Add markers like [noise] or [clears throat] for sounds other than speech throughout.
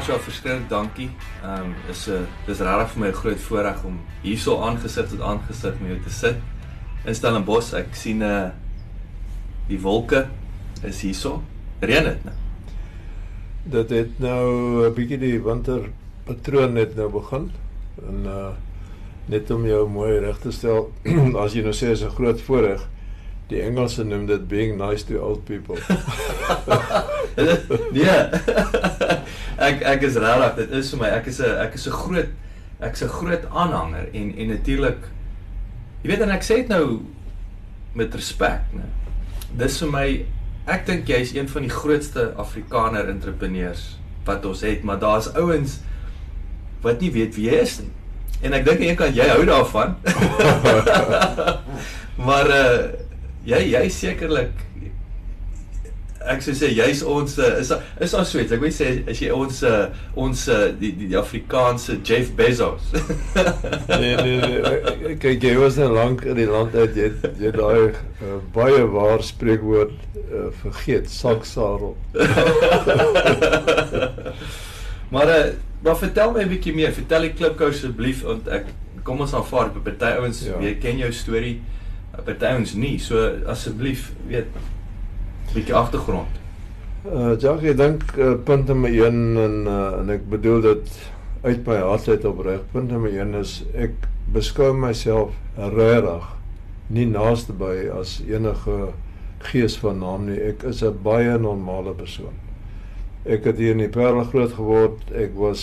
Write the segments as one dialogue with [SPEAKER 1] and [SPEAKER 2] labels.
[SPEAKER 1] Fransjo, verskriklik dankie. Ehm um, is 'n dis regtig vir my 'n groot voorreg om hierso aangesit tot aangesit met jou te sit. In Stellenbosch, ek sien 'n uh, die wolke is hierso. Reën dit nou.
[SPEAKER 2] Dit het nou 'n bietjie die winterpatroon net nou begin en uh net om jou mooi reg te stel [clears throat] as jy nou sê is 'n groot voorreg. Die Engelse noem dit being nice to old people. [laughs]
[SPEAKER 1] nee. [laughs] ek ek is regtig, dit is vir my, ek is 'n ek is 'n groot ek's 'n groot aanhanger en en natuurlik jy weet en ek sê dit nou met respek, né. Dis vir my ek dink jy's een van die grootste Afrikaner entrepreneurs wat ons het, maar daar's ouens wat nie weet wie jy is nie. En ek dink een kan jy hou daarvan. [laughs] [laughs] maar uh jy jy sekerlik ek sou sê jy's ons uh, is is ons sweet ek wil sê as jy ons uh, ons uh, die, die die Afrikaanse Jeff Bezos? [laughs]
[SPEAKER 2] Nee nee nee kyk jy was nou lank in die land uit. Jy jy daai uh, baie waar spreekwoord uh, vergeet. Saksarel [laughs]
[SPEAKER 1] maar uh, maar vertel my 'n bietjie meer. Vertel die klipkou asseblief want ek kom ons aanvaar by party ouens ja. weet ken jou storie party ouens nie. So asseblief weet bietjie agtergrond
[SPEAKER 2] uh Jacques ek dink uh, punt nommer 1 en uh, en ek bedoel dit uit my hart uit opreg punt nommer 1 is ek beskou myself regtig nie naaste by as enige gees van naam nie ek is 'n baie normale persoon Ek het hier in die Parel groot geword. Ek was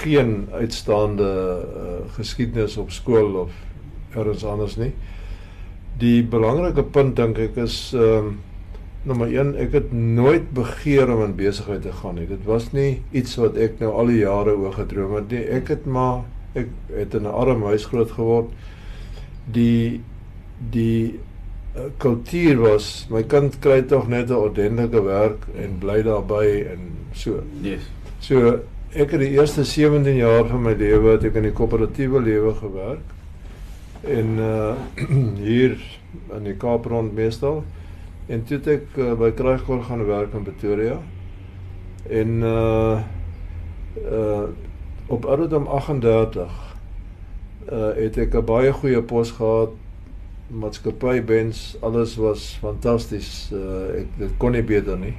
[SPEAKER 2] geen uitstaande uh, geskiedenis op skool of elders anders nie. Die belangrike punt dink ek is ehm um, nommer 1, ek het nooit begeer om in besigheid te gaan nie. Dit was nie iets wat ek nou al die jare oor gedroom het nie. Ek het maar ek het in 'n arm huis groot geword. Die die Eh, kultuur was my kind kry tog net 'n ordentlike werk en bly daarby en so.
[SPEAKER 1] Yes.
[SPEAKER 2] So ek het die eerste 17 jaar van my lewe het ek in die koöperatiewe lewe gewerk. En uh [clears throat] hier in die Kaap rond meestal. En toe het ek uh, by Kragkor gaan werk in Pretoria. En uh uh op ouderdom 38 uh het ek 'n baie goeie pos gehad maatskappy Benz, alles was fantasties. Uh, ek dit kon nie beter nie.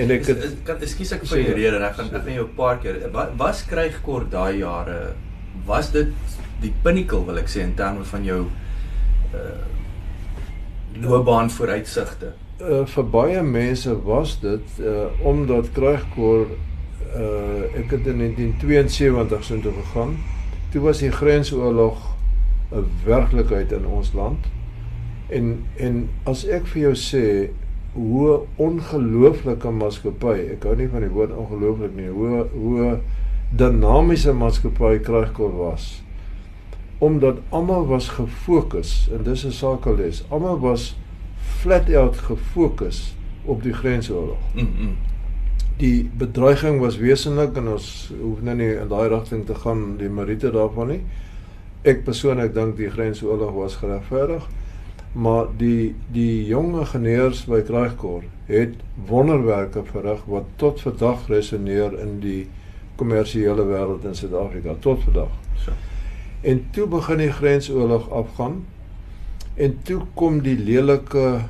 [SPEAKER 1] En ek het is, is, kan ekskuus ek vir jou rede, ek gaan ek met jou 'n paar keer. Wat was krygkort daai jare? Was dit die pinnacle wil ek sê in terme van jou uh loopbaan vooruitsigte?
[SPEAKER 2] Uh vir baie mense was dit uh omdat krygkort uh ek het in 1972 so toe gegaan. Toe was die grensoorlog 'n werklikheid in ons land. En en as ek vir jou sê hoe ongelooflike maatskappy, ek hou nie van die woord ongelooflik nie, hoe hoe dinamiese maatskappy Kragkor was. Omdat almal was gefokus en dis 'n sakeles. Almal was flat out gefokus op die grensoorlog. Mm -mm. Die bedreiging was wesenlik en ons hoef nou nie in daai rigting te gaan die meriete daarvan nie. Ek persoonlik dink die grensoorlog was geregverdig maar die die jong ingenieurs by Kragkor het wonderwerke verrig wat tot vandag resoneer in die kommersiële wêreld in Suid-Afrika tot vandag. So. En toe begin die grensoorlog afgaan en toe kom die lelike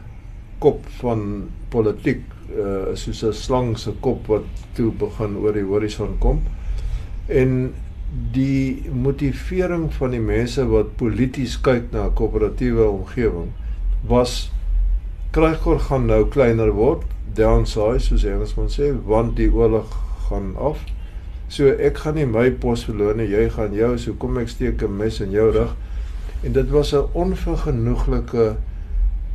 [SPEAKER 2] kop van politiek uh, soos 'n slang se kop wat toe begin oor die horison kom. En die motivering van die mense wat polities kyk na 'n koöperatiewe omgewing was krygkor gaan nou kleiner word downsize soos Engelsman sê want die oorlog gaan af. So ek gaan nie my pos verloor nie jy gaan jou so kom ek steek 'n mes in jou rug en dit was 'n onvergenoeglike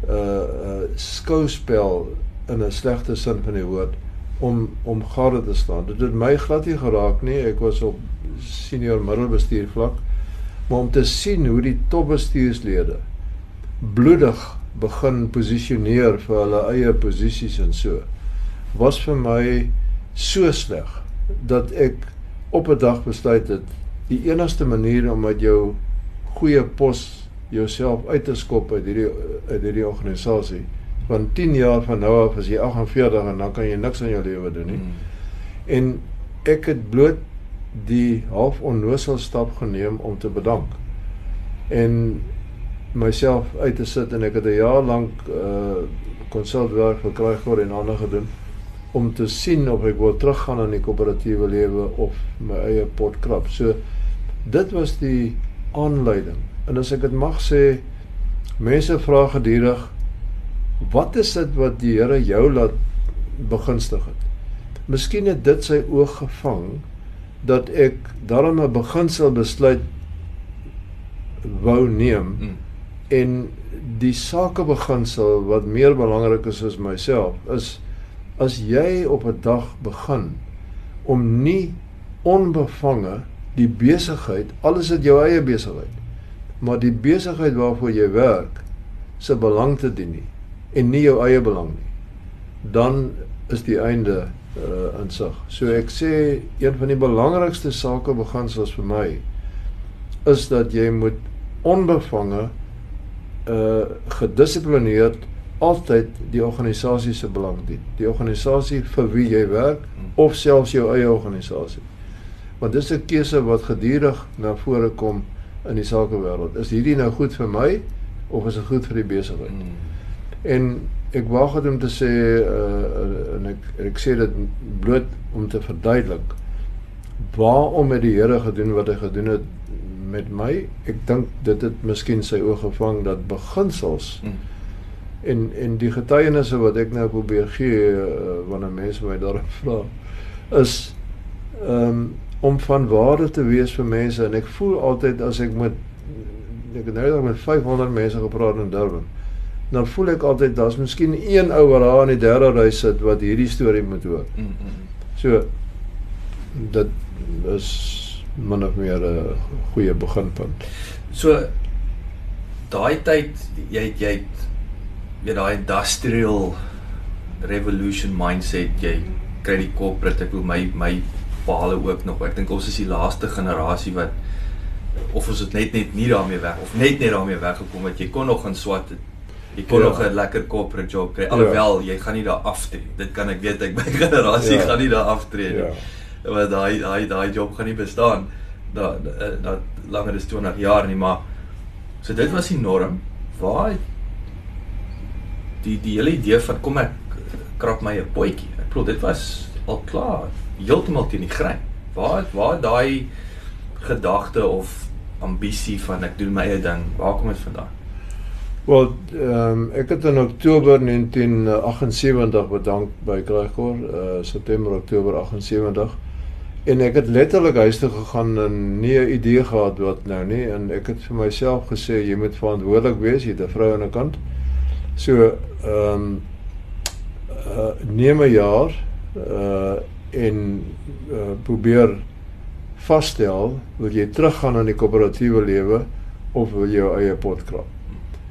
[SPEAKER 2] uh uh skouspel in 'n slegte sin van die woord om om gade te staan. Dit het my glad nie geraak nie. Ek was op senior middelbestuur vlak. Maar om te sien hoe die topbestuurslede bloedig begin posisioneer vir hulle eie posisies en so was vir my so sleg dat ek op 'n dag besluit het die enigste manier om met jou goeie pos jouself uit te skop uit hierdie uit hierdie organisasie want 10 jaar van nou af as jy 48 en dan kan jy niks aan jou lewe doen nie. Mm. En ek het bloot die half onnoosel stap geneem om te bedank. En myself uit te sit en ek het 'n jaar lank uh konsultwerk vir Kruiger en ander gedoen om te sien of ek wil teruggaan aan die koöperatiewe lewe of my eie pot krap. So dit was die aanleiding. En as ek dit mag sê, mense vra gedurig Wat is dit wat die Here jou laat begunstig het? Miskien het dit sy oog gevang dat ek daarom 'n beginsel besluit wou neem mm. en die sakebeginsel wat meer belangrik is as myself is as jy op 'n dag begin om nie onbevange die besigheid alles is jou eie besigheid maar die besigheid waarvoor jy werk se belang te dien nie en nie jou eie belang nie, dan is die einde uh insig. So ek sê een van die belangrikste sake beginsels vir my is dat jy moet onbevange uh gedissiplineerd altyd die organisasie se belang dien. Die organisasie vir wie jy werk of selfs jou eie organisasie. Want dis 'n keuse wat gedurig na vore kom in die sakewêreld. Is hierdie nou goed vir my of is dit goed vir die besigheid? Hmm. En ek wag dit om te sê uh, en ek ek sê dit bloot om te verduidelik waarom het die Here gedoen wat hy gedoen het met my? Ek dink dit het miskien sy oog gevang dat beginsels mm. en en die getuienisse wat ek nou probeer gee uh, wanneer mense my daarop vra is um, om van waarde te wees vir mense en ek voel altyd as ek met ek het nou met 500 mense gepraat in Durban dan voel ek altyd daar's miskien een ou wat daar in die derde ry sit wat hierdie storie moet hoor. Mm -hmm. So dit is min of meer 'n goeie beginpunt.
[SPEAKER 1] So daai tyd jy jy jy daai industrial revolution mindset jy kry die corporate ek wil my my paal ook nog ek dink ons is die laaste generasie wat of ons het net net nie daarmee weg of net net daarmee weggekom het jy kon nog in swat jy kon ja. nog 'n lekker corporate job kry. Alhoewel ja. jy gaan nie daar aftree. Dit kan ek weet ek my [laughs] generasie ja. gaan nie daar aftree nie. Ja. Want daai daai daai job gaan nie bestaan dat dat langer as 20 jaar nie, maar so dit was die norm. Waar die die hele idee van kom ek krap my 'n potjie. Ek bedoel dit was al klaar heeltemal teen die grein. Waar waar daai gedagte of ambisie van ek doen my eie ding, waar kom dit vandaan?
[SPEAKER 2] Wel, ehm um, ek het in Oktober 1978 bedank by Kragkor, uh September Oktober 78. En ek het letterlik huis toe gegaan en nie 'n idee gehad wat nou nie en ek het vir myself gesê jy moet verantwoordelik wees, jy het 'n vrou aan die kant. So, ehm um, uh neem 'n jaar uh en uh probeer vasstel wil jy teruggaan aan die koöperatiewe lewe of wil jy jou eie pot krap?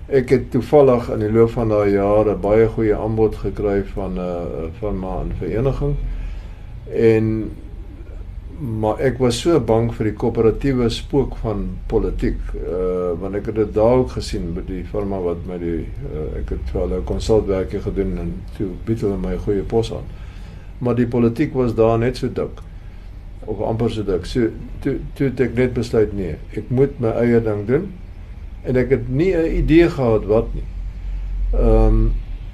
[SPEAKER 2] Ek het toevallig in die loop van daai jare baie goeie aanbod gekry van 'n uh, van my 'n vereniging. En maar ek was so bang vir die koöperatiewe spook van politiek, uh want ek het dit daar ook gesien by die firma wat my die uh, ek het vir hulle konsultwerke gedoen en toe bied hulle my goeie pos aan. Maar die politiek was daar net so dik of amper so dik. So toe toe ek net besluit nee, ek moet my eie ding doen en ek het nie 'n idee gehad wat nie. Ehm um,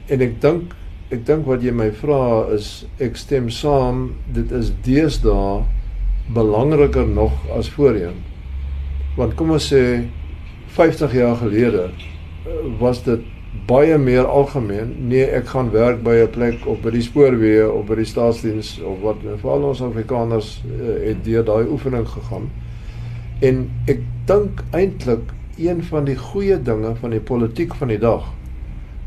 [SPEAKER 2] en ek dink ek dink wat jy my vra is ek stem saam dit is deesdae belangriker nog as voorheen. Want kom ons sê 50 jaar gelede eh, was dit baie meer algemeen. Nee, ek gaan werk by 'n plek of by die spoorweë of by die staatsdiens of wat veral ons Afrikaners uh, het deur daai oefening gegaan. En ek dink eintlik een van die goeie dinge van die politiek van die dag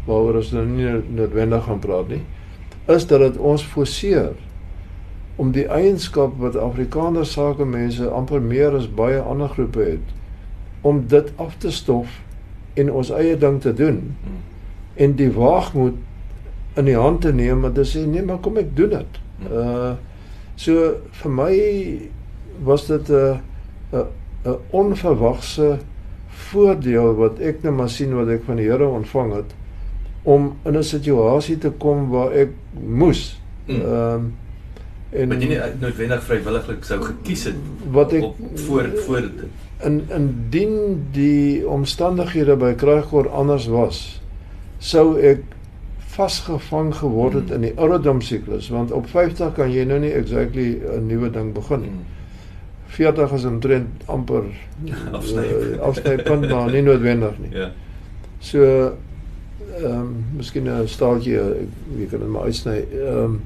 [SPEAKER 2] waaroor ons nou nie noodwendig gaan praat nie, is dat dit ons forceer om die eienskap wat Afrikaner sakemense amper meer as baie ander groepe het om dit af te stof en ons eie ding te doen
[SPEAKER 1] Mm.
[SPEAKER 2] en die waagmoed in die hand te neem en te sê nee maar kom ek doen dit. Uh so vir my was dit 'n 'n 'n onverwagse voordeel wat ek nou maar sien wat ek van die Here ontvang het om in 'n situasie te kom waar ek moes.
[SPEAKER 1] Mm.
[SPEAKER 2] Ehm um, en
[SPEAKER 1] Wat jy nie noodwendig vrywilliglik sou gekies het
[SPEAKER 2] Wat ek-
[SPEAKER 1] op, voor voor dit.
[SPEAKER 2] In indien die omstandighede by Kruighor anders was, sou ek vasgevang geword het in die ouderdom siklus want op 50 kan jy nou nie exactly 'n nuwe ding begin nie.
[SPEAKER 1] Mm.
[SPEAKER 2] 40 is omtrent amper [laughs]
[SPEAKER 1] Afsny.
[SPEAKER 2] uh, afsnypunt maar nie noodwendig nie.
[SPEAKER 1] Ja.
[SPEAKER 2] So ehm um, miskien 'n staaltjie wie kan dit maar uitsny. Ehm um,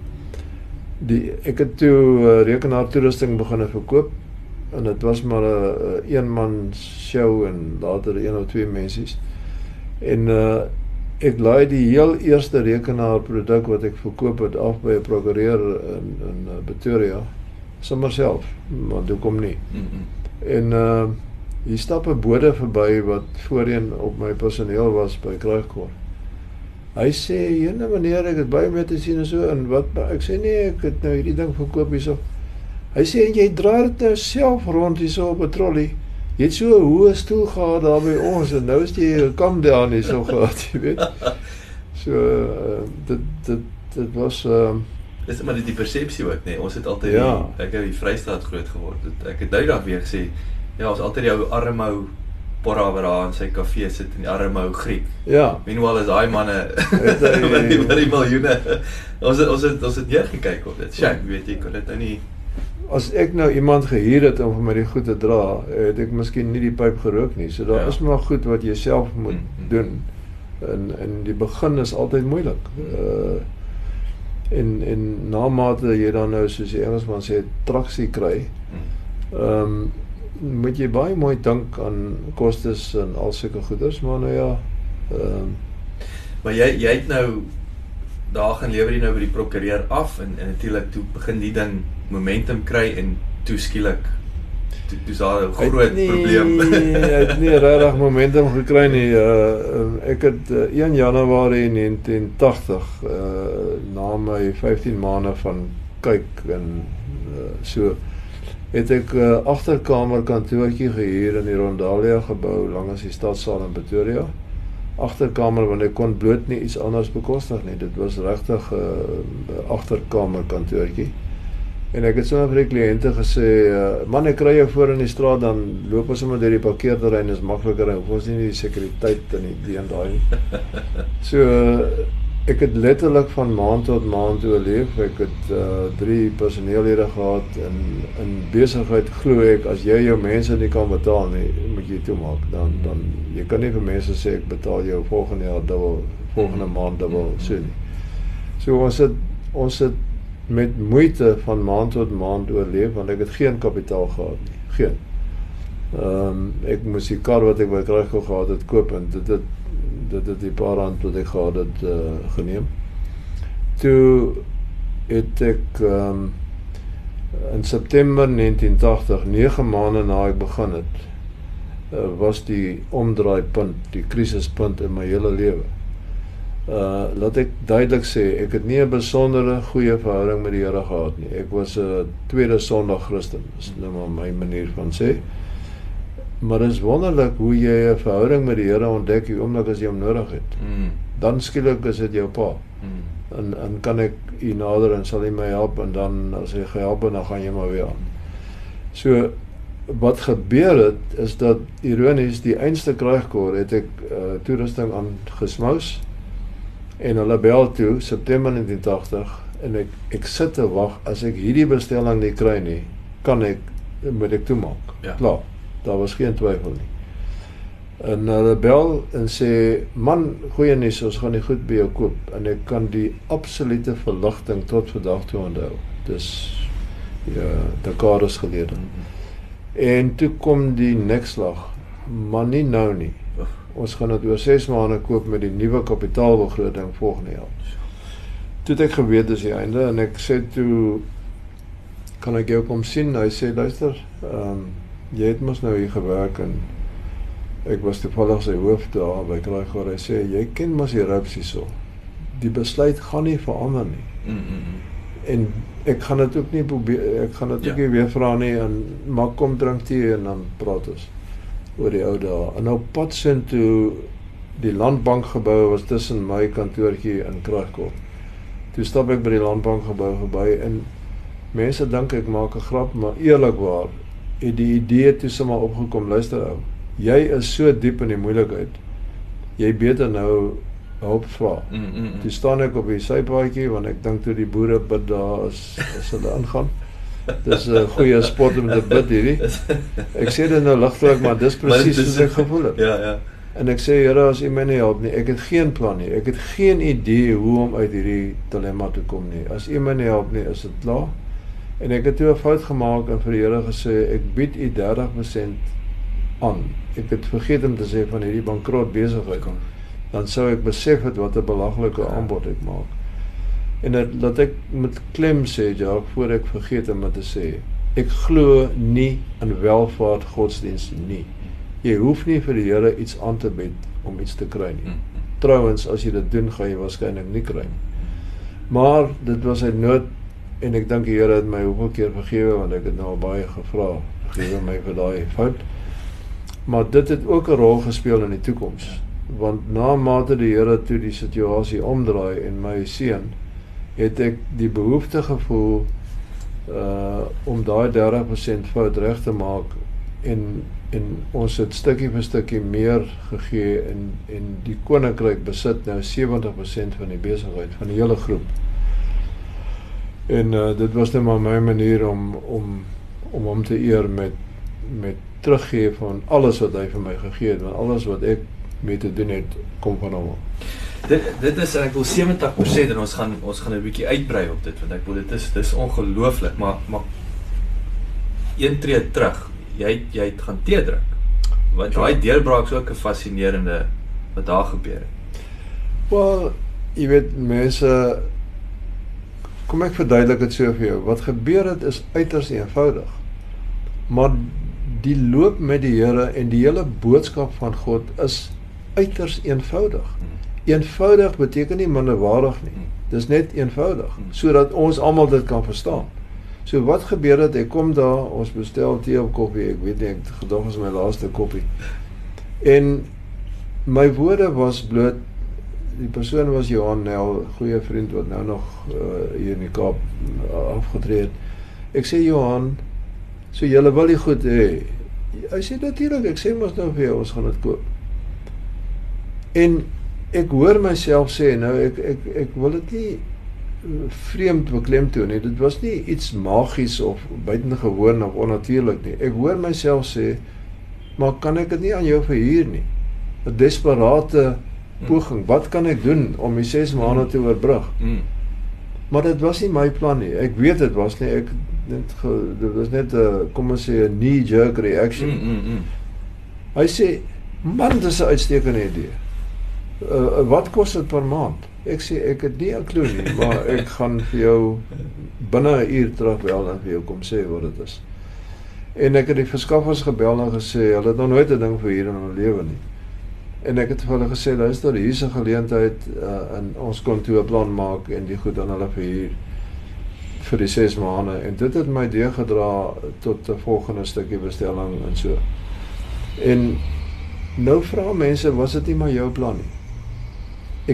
[SPEAKER 2] die ek het toe uh, rekenaar toerusting begine verkoop en dit was maar 'n een man show en later een of twee mensies. En uh ek laai die heel eerste rekenaar produk wat ek verkoop het af by 'n prokureur in in uh, Pretoria sommer self, maar toe kom nie.
[SPEAKER 1] Mm -mm.
[SPEAKER 2] En uh hier stap 'n bode verby wat voorheen op my personeel was by Kruigkor. Hy sê: "Jene meneer, ek het baie mee te sien en so en wat ek sê nee, ek het nou hierdie ding verkoop hierso." Hy sê en jy dra dit nou self rond hierso op 'n trolley. Jy het so 'n hoë stoel gehad daar by ons en nou is jy 'n kam down hierso gehad, [laughs] jy weet. So uh, dit dit dit was ehm uh,
[SPEAKER 1] Dis maar dit die persepsie ook nê. Nee. Ons het altyd
[SPEAKER 2] Ja.
[SPEAKER 1] die, ek het in die Vrystaat groot geword. Het, ek het duidelik weer gesê ja, ons altyd jou armou porra wat daar in sy kafee sit en die armou Griek.
[SPEAKER 2] ja,
[SPEAKER 1] Meanwhile is daai manne
[SPEAKER 2] hy- [laughs]
[SPEAKER 1] wat die, wat die miljoene. Ons het ons het ons het neergekyk op dit. Shame, weet jy, kon dit nou nie
[SPEAKER 2] As ek nou iemand gehuur het om vir my die goed te dra, het ek miskien nie die pyp gerook nie. So daar
[SPEAKER 1] Ja.
[SPEAKER 2] is maar goed wat jy self moet
[SPEAKER 1] Mm,
[SPEAKER 2] mm,
[SPEAKER 1] mm.
[SPEAKER 2] doen. En en die begin is altyd moeilik. Uh en en na mate jy dan nou soos die Engelsman sê traksie kry,
[SPEAKER 1] mm,
[SPEAKER 2] ehm um, moet jy baie mooi dink aan kostes en al sulke goeders, maar nou ja, ehm um,
[SPEAKER 1] Maar jy jy het nou daar gaan lewer jy nou by die prokureur af en en natuurlik toe begin die ding momentum kry en toe skielik toe toe's daar 'n groot
[SPEAKER 2] nie,
[SPEAKER 1] probleem. [laughs]
[SPEAKER 2] Hy het nie regtig momentum gekry nie. Uh ek het uh, 1 Januarie 1980 uh na my 15 maande van kyk en uh, so het ek 'n uh, agterkamer kantoortjie gehuur in die Rondalia gebou langs die stadsaal in Pretoria. Agterkamer want ek kon bloot nie iets anders bekostig nie. Dit was regtig 'n uh, agterkamer kantoortjie. En ek het sommer vir die kliënte gesê, uh, man ek kry jou voor in die straat dan loop ons sommer deur die parkeerterrein is makliker en ons nie die sekuriteit in die die en daai nie. [laughs] So uh, ek het letterlik van maand tot maand oorleef. Ek het uh, drie personeellede gehad en in besigheid glo ek as jy jou mense nie kan betaal nie, moet jy toemaak. Dan dan jy kan nie vir mense sê ek betaal jou volgende jaar dubbel, volgende maand dubbel so nie. So ons het ons het met moeite van maand tot maand oorleef want ek het geen kapitaal gehad nie. Geen. Ehm um, ek moes die kar wat ek by Kruikel gehad het koop en dit het dit het die paar rand wat ek gehad het uh, geneem. Toe het ek um, in September 1980, 9 maande na ek begin het, uh, was die omdraaipunt, die krisispunt in my hele lewe. Uh laat ek duidelik sê, ek het nie 'n besondere goeie verhouding met die Here gehad nie. Ek was 'n tweede Sondag Christen, is nou maar my manier van sê. Maar dit is wonderlik hoe jy 'n verhouding met die Here ontdek die oomblik as jy hom nodig het.
[SPEAKER 1] Mm.
[SPEAKER 2] Dan skielik is dit jou pa.
[SPEAKER 1] Mm.
[SPEAKER 2] En en kan ek u nader en sal hy my help en dan as hy gehelp het dan gaan jy maar weer aan. So wat gebeur het is dat ironies die einste kruigkor het ek uh, toerusting aan gesmous en hulle bel toe September 1980 en ek ek sit te wag as ek hierdie bestelling nie kry nie kan ek moet ek toemaak.
[SPEAKER 1] Ja.
[SPEAKER 2] Klaar. Daar was geen twyfel nie. En hulle bel en sê man, goeie nuus, ons gaan die goed by jou koop en ek kan die absolute verligting tot vandag toe onthou. Dis ja, dekades gelede.
[SPEAKER 1] Mm.
[SPEAKER 2] En toe kom die nekslag, maar nie nou nie. Ons gaan dit oor 6 maande koop met die nuwe kapitaalbegroting volgende jaar. Toe het ek geweet dis die einde en ek sê toe kan ek jou kom sien? Hy sê luister, ehm um, jy het mos nou hier gewerk en ek was toevallig sy hoof daar by Kraaigaard. Hy sê jy ken mos die ropes hierso. Die besluit gaan nie verander nie.
[SPEAKER 1] Mm, mm, mm.
[SPEAKER 2] En ek gaan dit ook nie probeer ek gaan dit
[SPEAKER 1] Ja.
[SPEAKER 2] ook nie weer vra nie en maar kom drink tee en dan praat ons oor die ou dae. En nou pad sin toe die landbankgebou was tussen my kantoortjie in Kraaigaard. Toe stap ek by die landbankgebou verby en mense dink ek maak 'n grap, maar eerlikwaar het die idee toe sommer opgekom, luister ou. Jy is so diep in die moeilikheid. Jy beter nou hulp vra.
[SPEAKER 1] Mm, mm, mm.
[SPEAKER 2] Toe staan ek op die sypaadjie want ek dink toe die boere bid daar as as hulle ingaan. Dis 'n goeie spot om te bid hierdie. Ek sê dit nou ligtelik, maar dis presies hoe ek gevoel het.
[SPEAKER 1] Ja, ja.
[SPEAKER 2] En ek sê Here, as U my nie help nie, ek het geen plan nie. Ek het geen idee hoe om uit hierdie dilemma te kom nie. As U my nie help nie, is dit klaar. En ek het toe 'n fout gemaak en vir die Here gesê ek bied U 30% aan. Ek het vergeet om te sê van hierdie bankrot besigheid
[SPEAKER 1] Kom.
[SPEAKER 2] dan sou ek besef het wat 'n belaglike aanbod ek maak. En dat dat ek met klem sê ja, voor ek vergeet om dit te sê. Ek glo nie in welvaart godsdienst nie. Jy hoef nie vir die Here iets aan te bied om iets te kry nie.
[SPEAKER 1] Mm, mm.
[SPEAKER 2] Trouwens, as jy dit doen, gaan jy waarskynlik nie kry nie. Maar dit was 'n nood en ek dink die Here het my hoeveel keer vergewe want ek het nou baie gevra. Vergewe my vir daai fout. Maar dit het ook 'n rol gespeel in die toekoms. Want na mate die Here toe die situasie omdraai en my seun, het ek die behoefte gevoel uh om daai 30% fout reg te maak en en ons het stukkie vir stukkie meer gegee en en die koninkryk besit nou 70% van die besigheid van die hele groep. En uh dit was net maar my manier om om om hom te eer met met teruggee van alles wat hy vir my gegee het, want alles wat ek mee te doen het kom van hom.
[SPEAKER 1] Dit dit is ek wil 70% en ons gaan ons gaan 'n bietjie uitbrei op dit want ek wil dit is dis ongelooflik maar maar een tree terug. Jy jy het gaan tee drink. Want
[SPEAKER 2] Ja.
[SPEAKER 1] daai deurbraak is ook 'n fascinerende wat daar gebeur het.
[SPEAKER 2] Wel, jy weet mense kom ek verduidelik dit so vir jou. Wat gebeur het is uiters eenvoudig. Maar die loop met die Here en die hele boodskap van God is uiters eenvoudig. Eenvoudig beteken nie minderwaardig nie. Dis net eenvoudig sodat ons almal dit kan verstaan. So wat gebeur het? Ek kom daar, ons bestel tee of koffie, ek weet nie, ek gedog is my laaste koppie. En my woorde was bloot die persoon was Johan Nel, goeie vriend wat nou nog uh, hier in die Kaap uh, afgetree het. Ek sê Johan, so julle wil die goed hê. Hy sê natuurlik, ek sê mos nou vir jou ons gaan dit koop. En ek hoor myself sê nou ek ek ek wil dit nie uh, vreemd beklemtoon nie. Dit was nie iets magies of buitengewoon of onnatuurlik nie. Ek hoor myself sê, maar kan ek dit nie aan jou verhuur nie? 'n Desperate poging. Wat kan ek doen om die 6 maande te oorbrug?
[SPEAKER 1] Mm.
[SPEAKER 2] Maar dit was nie my plan nie. Ek weet dit was nie ek net ge, dit was net 'n kom ons sê 'n knee jerk reaction.
[SPEAKER 1] Mm, mm, mm.
[SPEAKER 2] Hy sê, "Man, dis 'n uitstekende idee. Uh, wat kos dit per maand?" Ek sê, "Ek het nie 'n klou nie, [laughs] maar ek gaan vir jou binne 'n uur terugbel en vir jou kom sê wat dit is." En ek het die verskaffers gebel en gesê, "Hulle het nog nooit 'n ding vir hier in hulle lewe nie." En ek het vir hulle gesê, "Luister, hier's 'n geleentheid uh, en ons kon toe 'n plan maak en die goed aan hulle verhuur vir die 6 maande en dit het my deurgedra tot 'n volgende stukkie bestelling en so. En nou vra mense, was dit nie maar jou plan nie?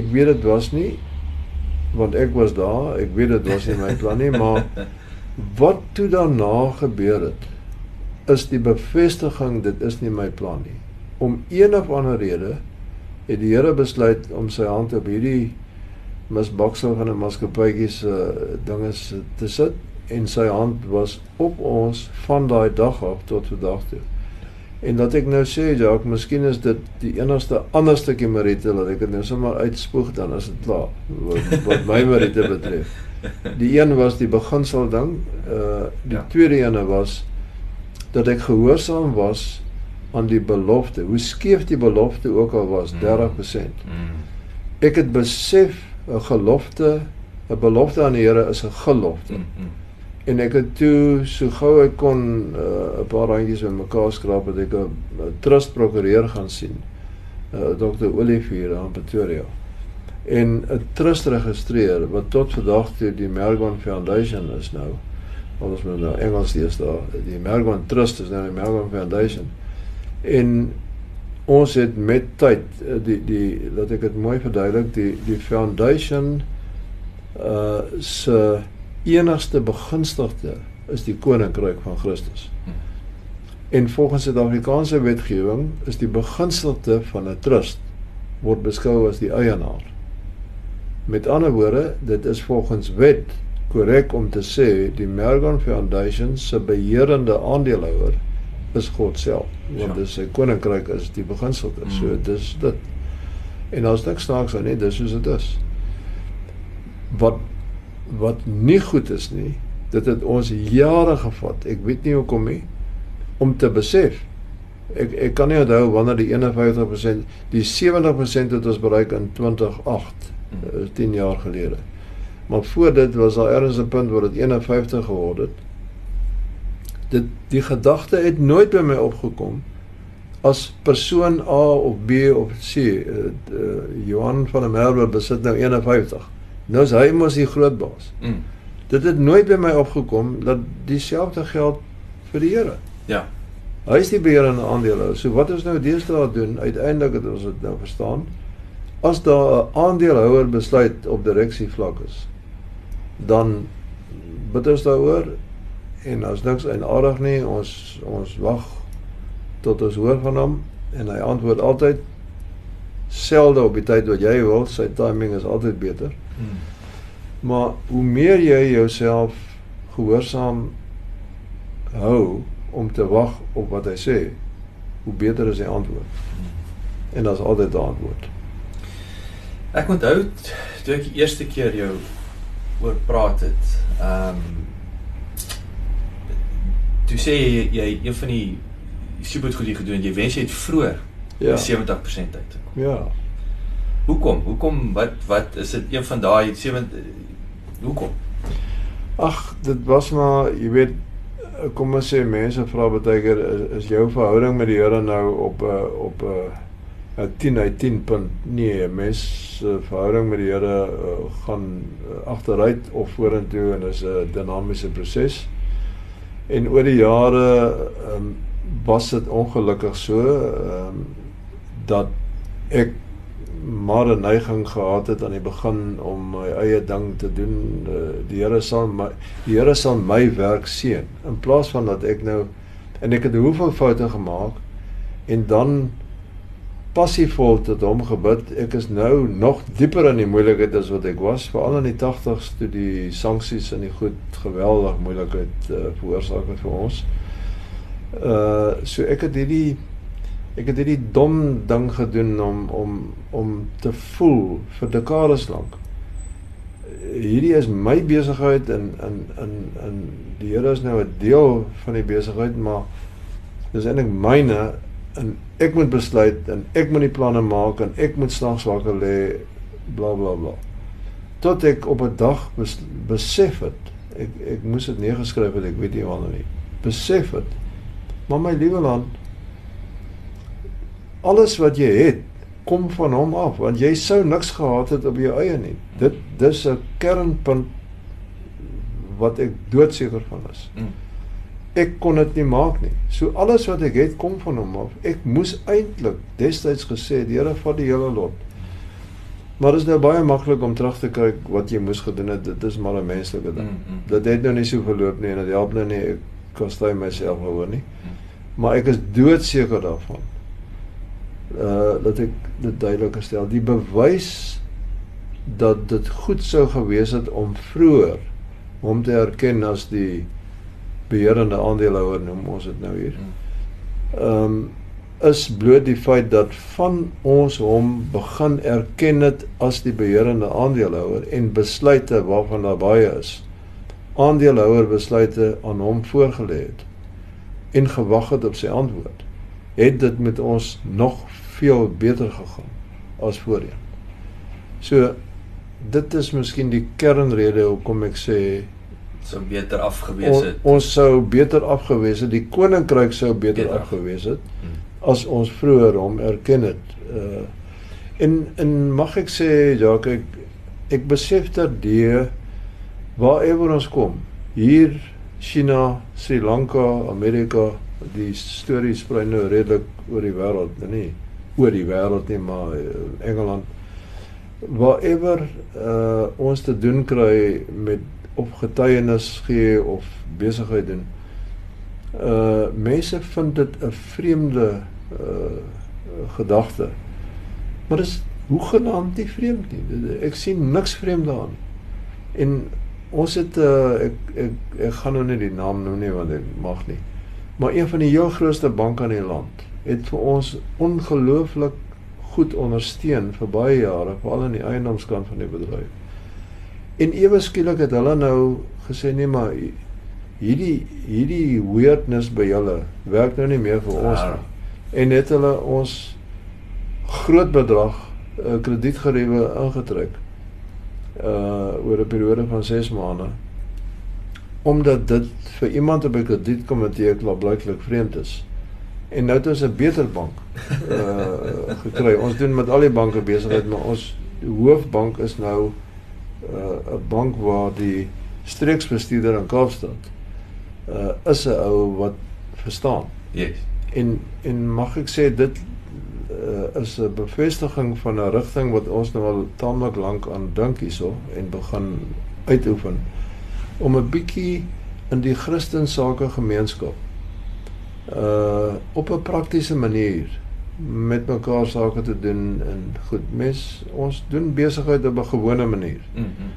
[SPEAKER 2] Ek weet dit was nie want ek was daar, ek weet dit was nie my plan nie, maar [laughs] wat toe daarna gebeur het is die bevestiging dit is nie my plan nie. Om een of ander rede het die Here besluit om sy hand op hierdie misbaksel van 'n maatskappytjie se uh, dinge se- te sit en sy hand was op ons van daai dag af tot vandag toe. En dat ek nou sê, Jacques, miskien is dit die enigste ander stukkie Marite dat ek dit nou sommer uitspoeg dan as dit klaar wat, wat my Marite betref. Die een was die beginsel ding, uh die
[SPEAKER 1] Ja.
[SPEAKER 2] tweede ene was dat ek gehoorsaam was aan die belofte. Hoe skeef die belofte ook al was, 30%.
[SPEAKER 1] Mm.
[SPEAKER 2] Ek het besef 'n gelofte, 'n belofte aan die Here is 'n gelofte.
[SPEAKER 1] Mm. mm.
[SPEAKER 2] En ek het toe so gou ek kon uh, 'n paar randjies met mekaar skraap het ek 'n trust prokureur gaan sien. Uh, Dr. Olivier aan Pretoria. En 'n trust registreer wat tot vandag toe die Mergon Foundation is nou. Ons moet nou Engels lees daar. Die Mergon Trust is nou die Mergon Foundation. En ons het met tyd eh, die die laat ek dit mooi verduidelik, die die foundation uh se enigste begunstigde is die koninkryk van Christus. En volgens Suid-Afrikaanse wetgewing is die begunstigde van 'n trust word beskou as die eienaar. Met ander woorde, dit is volgens wet korrek om te sê die Mergon Foundation se beheerende aandeelhouer is God self, want
[SPEAKER 1] Ja.
[SPEAKER 2] dis sy koninkryk is die beginselde. Mm. So dis dit. En as niks snaaks aan nie, dis soos dit is. Wat wat nie goed is nie, dit het ons jare gevat. Ek weet nie hoekom nie om te besef. Ek ek kan nie onthou wanneer die 51% die 70% het ons bereik in 2008,
[SPEAKER 1] Mm.
[SPEAKER 2] uh, 10 jaar gelede. Maar voor dit was daar ergens 'n punt waar dit 51 geword het. Dit die gedagte het nooit by my opgekom as persoon A of B of C. Uh, uh, Johan van der Merwe besit nou 51. Nou is hy mos die groot baas.
[SPEAKER 1] Mm.
[SPEAKER 2] Dit het nooit by my opgekom dat dieselfde geld vir die Here.
[SPEAKER 1] Ja.
[SPEAKER 2] Hy is die beheerende aandeelhouer. So wat ons nou deesdae doen, uiteindelik het ons dit nou verstaan. As daar 'n aandeelhouer besluit op direksievlak is, dan bid ons daaroor en as niks eienaardig nie, ons ons wag tot ons hoor van hom en hy antwoord altyd selde op die tyd wat jy wil, sy timing is altyd beter.
[SPEAKER 1] Mm.
[SPEAKER 2] Maar hoe meer jy jouself gehoorsaam hou om te wag op wat hy sê, hoe beter is die antwoord. En daar's altyd 'n antwoord.
[SPEAKER 1] Ek onthou toe ek die eerste keer jou oor praat het. Ehm toe sê jy jy een van die super goed jy gedoen het. Jy wens jy het vroeër
[SPEAKER 2] Ja.
[SPEAKER 1] 70% uit.
[SPEAKER 2] Ja.
[SPEAKER 1] Hoekom? Hoekom wat wat is dit een van daai 7 hoekom?
[SPEAKER 2] Ag, dit was maar, jy weet, kom ons sê mense vra baie keer is, is jou verhouding met die Here nou op 'n op 'n 'n 10 uit 10 punt. Nee, mens se verhouding met die Here uh, gaan uh, agteruit of vorentoe en is 'n dinamiese proses. En oor die jare um, was dit ongelukkig so um, dat ek maar 'n neiging gehad het aan die begin om my eie ding te doen. Uh, Die Here sal my die Here sal my werk seën in plaas van dat ek nou en ek het hoeveel foute gemaak en dan passievol tot hom gebid. Ek is nou nog dieper in die moeilikheid as wat ek was, veral in die 80s toe die sanksies en die goed geweldig moeilikheid uh, veroorsaak het vir ons. Uh so ek het hierdie ek het hierdie dom ding gedoen om om om te voel vir dekades lank. Hierdie is my besigheid en in in in die Here is nou 'n deel van die besigheid, maar dis eintlik myne en ek moet besluit en ek moet die planne maak en ek moet snags wakker lê bla bla bla. Tot ek op 'n dag bes, besef het, ek ek moes dit neergeskryf het, ek weet nie wanneer nie. Besef het. Maar my liewe land, alles wat jy het kom van hom af want jy sou niks gehad het op jou eie nie. Dit dis 'n kernpunt wat ek doodseker van is.
[SPEAKER 1] Mm.
[SPEAKER 2] Ek kon dit nie maak nie. So alles wat ek het kom van hom af. Ek moes eintlik destyds gesê, die Here vat die hele lot. Maar dit is nou baie maklik om terug te kyk wat jy moes gedoen het. Dit is maar 'n menslike ding.
[SPEAKER 1] Mm, mm.
[SPEAKER 2] Dit het nou nie so verloop nie en dit help nou nie ek kastei myself oor nie. Maar ek is doodseker daarvan. Uh dat ek dit duidelik stel. Die bewys dat dit goed sou gewees het om vroeër hom te erken as die beheerende aandeelhouer noem ons dit nou hier.
[SPEAKER 1] Mm.
[SPEAKER 2] Ehm um, is bloot die feit dat van ons hom begin erken het as die beheerende aandeelhouer en besluite waarvan daar baie is. Aandeelhouer besluite aan hom voorgelê het en gewag het op sy antwoord. het dit met ons nog veel beter gegaan as voorheen. So dit is miskien die kernrede hoekom ek sê
[SPEAKER 1] sou beter afgewees het.
[SPEAKER 2] On, ons sou beter afgewees het. Die koninkryk sou beter,
[SPEAKER 1] Beter af-
[SPEAKER 2] afgewees het
[SPEAKER 1] Hmm.
[SPEAKER 2] as ons vroeër hom erken het. Uh en en mag ek sê Jacques ek ek besef dat die waarever ons kom, hier China, Sri Lanka, Amerika, die storie sprei nou redelik oor die wêreld, nie oor die wêreld nie, maar uh, Engeland waarever uh ons te doen kry met of getuienis gee of besigheid doen. Uh mense vind dit 'n vreemde uh gedagte. Maar dis hoegenaamd nie vreemd nie. Dit- Ek sien niks vreemd daarin. En ons het uh ek ek ek gaan nou nie die naam noem nie want ek mag nie. Maar een van die heel grootste banke in die land het vir ons ongelooflik goed ondersteun vir baie jare, veral aan die eiendomskant van die bedryf. En ewe skielik het hulle nou gesê nee maar hierdie hierdie weirdness by julle werk nou nie meer vir ons
[SPEAKER 1] Ja.
[SPEAKER 2] nie. En het hulle ons groot bedrag uh, kredietgeriewe ingetrek uh oor 'n periode van 6 maande omdat dit vir iemand op 'n kredietkomitee klaarblyklik vreemd is. En nou het ons 'n beter bank uh gekry. Ons doen met al die banke besigheid, maar ons hoofbank is nou uh 'n bank waar die streeksbestuurder in Kaapstad uh is 'n ou wat verstaan.
[SPEAKER 1] Yes.
[SPEAKER 2] En en mag ek sê dit uh, is 'n bevestiging van 'n rigting wat ons nou al taamlik lank aan dink hierso en begin uitoefen om 'n bietjie in die Christensake gemeenskap uh op 'n praktiese manier met mekaar sake te doen en goed mens ons doen besigheid op 'n gewone manier.
[SPEAKER 1] Mm -hmm.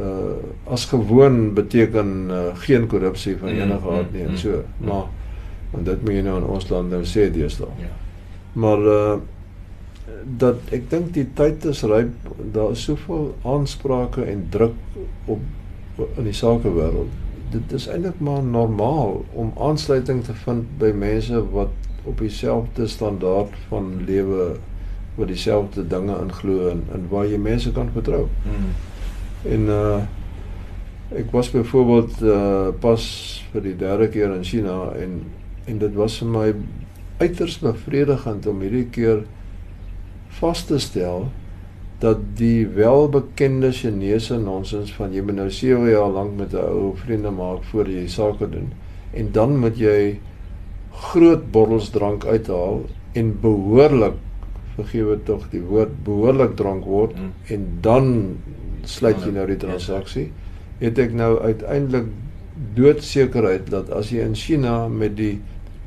[SPEAKER 2] Uh as gewoon beteken uh, geen korrupsie van
[SPEAKER 1] Mm,
[SPEAKER 2] enige aard nie en
[SPEAKER 1] mm,
[SPEAKER 2] so.
[SPEAKER 1] mm.
[SPEAKER 2] Maar want dit moet jy nou in ons land nou sê deesdae.
[SPEAKER 1] Ja.
[SPEAKER 2] Maar uh dat ek dink die tyd is ryp. Daar is soveel aansprake en druk op in die sakewêreld. Dit is eintlik maar normaal om aansluiting te vind by mense wat op dieselfde standaard van lewe wat dieselfde dinge inglo en, en waar jy mense kan vertrou.
[SPEAKER 1] Mm.
[SPEAKER 2] En uh ek was byvoorbeeld uh pas vir die derde keer in China en en dit was vir my uiters bevredigend om hierdie keer vas te stel dat die welbekende Chinese nonsens van jy moet nou 7 jaar lank met 'n ou vriende maak voor jy sake doen en dan moet jy groot bottels drank uithaal en behoorlik vergewe tog die woord behoorlik drank word
[SPEAKER 1] Mm.
[SPEAKER 2] en dan sluit jy nou die transaksie het ek nou uiteindelik doodsekerheid dat as jy in China met die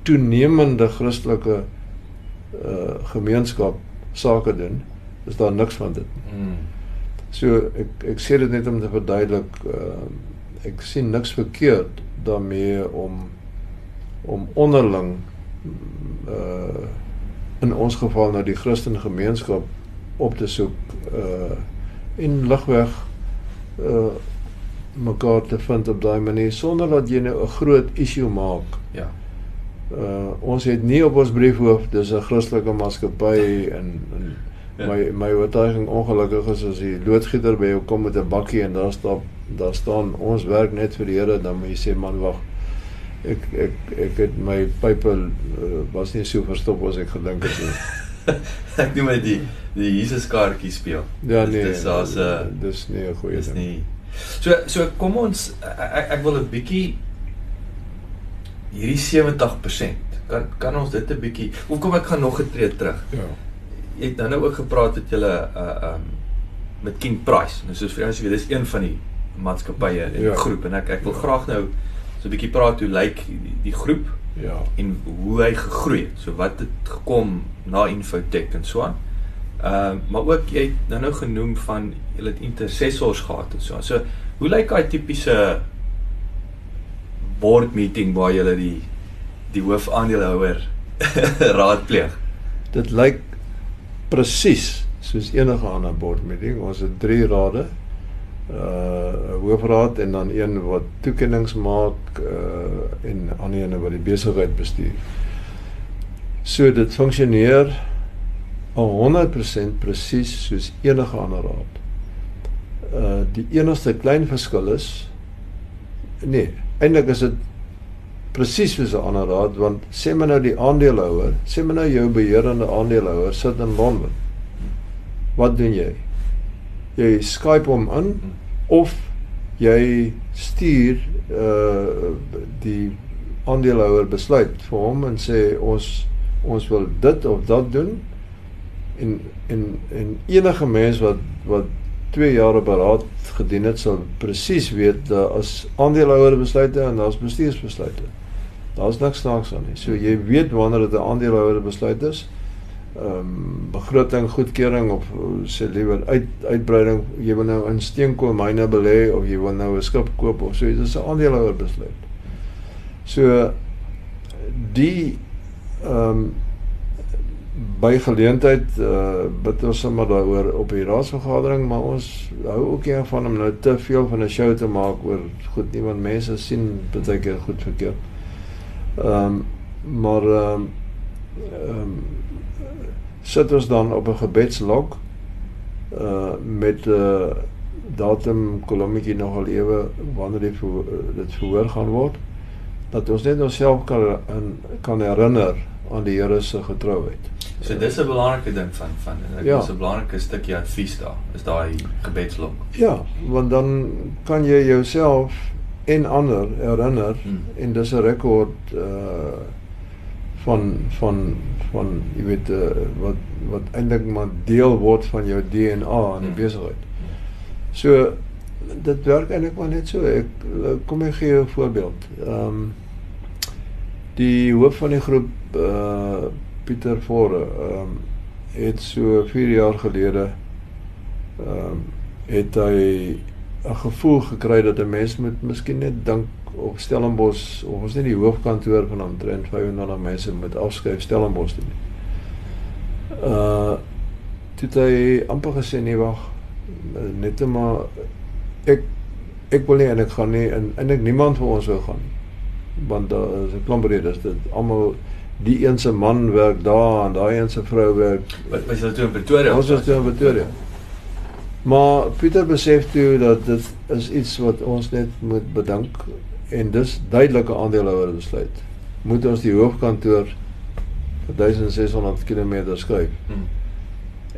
[SPEAKER 2] toenemende Christelike uh gemeenskap sake doen, is daar niks van dit.
[SPEAKER 1] Mm.
[SPEAKER 2] So ek ek sê dit net om te verduidelik uh ek sien niks verkeerd daarmee om om onderling uh in ons geval nou die Christen gemeenskap op te soek uh en ligweg uh mekaar te vind op daai manier sonder dat jy nou 'n groot issue maak.
[SPEAKER 1] Ja.
[SPEAKER 2] Uh ons het nie op ons briefhoof dis 'n Christelike maatskappy en, en
[SPEAKER 1] Ja.
[SPEAKER 2] my my oortuiging ongelukkig is as die loodgieter by jou kom met 'n bakkie en daar staan daar staan ons werk net vir die Here dan moet jy sê man wag ek ek ek het my pype uh, was nie so verstop as ek gedink het nie. [laughs]
[SPEAKER 1] ek noem dit die die Jesus kaartjie speel.
[SPEAKER 2] Ja
[SPEAKER 1] Dis-
[SPEAKER 2] nee.
[SPEAKER 1] dis daar's 'n
[SPEAKER 2] dis nie 'n goeie
[SPEAKER 1] Dis
[SPEAKER 2] ding.
[SPEAKER 1] nie. So so kom ons ek, ek wil 'n bietjie hierdie 70% kan kan ons dit 'n bietjie of kom ek gaan nog 'n tree terug.
[SPEAKER 2] Ja.
[SPEAKER 1] Jy het nou nou ook gepraat het julle uh um met King Price. Nou soos vir jy weet dis een van die maatskappye in die
[SPEAKER 2] Ja.
[SPEAKER 1] groep en ek ek wil graag nou so 'n bietjie praat hoe lyk die, die groep
[SPEAKER 2] Ja.
[SPEAKER 1] en hoe hy gegroei het. So wat het gekom na Infotech en so aan. Ehm uh, maar ook jy het nou nou genoem van julle het intercessors gehad en so aan. So hoe lyk daai tipiese board meeting waar julle die die hoofaandeelhouer [laughs] raadpleeg?
[SPEAKER 2] Dit lyk presies soos enige ander board meeting. Ons het drie rade. Uh hoofraad en dan een wat toekennings maak uh en ander ene wat die besigheid bestuur. So dit funksioneer 100% presies soos enige ander raad. Uh die enigste klein verskil is nee, eintlik is dit presies soos 'n ander raad want sê maar nou die aandeelhouer, sê maar nou jou beheerende aandeelhouer sit in Londen. Wat doen jy? Jy Skype hom in of jy stuur uh die aandeelhouer besluit vir hom en sê ons ons wil dit of dat doen en en en enige mens wat wat 2 jaar beraad gedien het sal presies weet dat as aandeelhouer besluite en daar's bestuursbesluite. Daar's niks snaaks aan nie. So jy weet wanneer dit 'n aandeelhouer besluit is. Ehm um, begroting, goedkeuring of sê liewer uit uitbreiding, jy wil nou in steenkoolmyne belê of jy wil nou 'n skip koop of so iets, dis 'n aandeelhouer besluit. So die ehm um, by geleentheid uh bid ons sommer daaroor op die raadsvergadering, maar ons hou ook nie van om nou te veel van 'n show te maak oor goed nie want mense sien baie keer goed verkeerd. Ehm um, maar ehm um, um, sit ons dan op 'n gebedslok uh met 'n uh, datum kolommetjie nogal ewe wanneer dit voor, dit verhoor gaan word dat ons net onsself kan kan herinner aan die Here se getrouheid.
[SPEAKER 1] So dis 'n belangrike ding van van ek ja. is 'n belangrike stukkie advies daar. Is daai gebedslok.
[SPEAKER 2] Ja, want dan kan jy jouself en ander herinner hmm. en dis 'n rekord uh van van van jy weet uh, wat wat eintlik maar deel word van jou DNA in die hmm. besigheid. So dit werk eintlik maar net so. Ek kom ek gee jou 'n voorbeeld. Ehm um, die hoof van die groep uh Pieter Vorre ehm um, het so 4 jaar gelede ehm um, het hy 'n gevoel gekry dat 'n mens moet miskien net dink op Stellenbosch of ons net die hoofkantoor van omtrent 500 mense moet afskryf Stellenbosch toe. Uh dit hy amper gesê nee wag net maar ek ek wil nie en ek gaan nie en en ek niemand van ons wil gaan nie. Want daar is 'n klomp redes dit almal die een se man werk daar en daai een se vrou werk
[SPEAKER 1] wat was hulle toe in Pretoria?
[SPEAKER 2] Ons was toe in Pretoria maar Pieter besef toe dat dit is iets wat ons net moet bedink en dis duidelike aandeelhouer besluit. Moet ons die hoofkantoor 1600 km skryf hmm.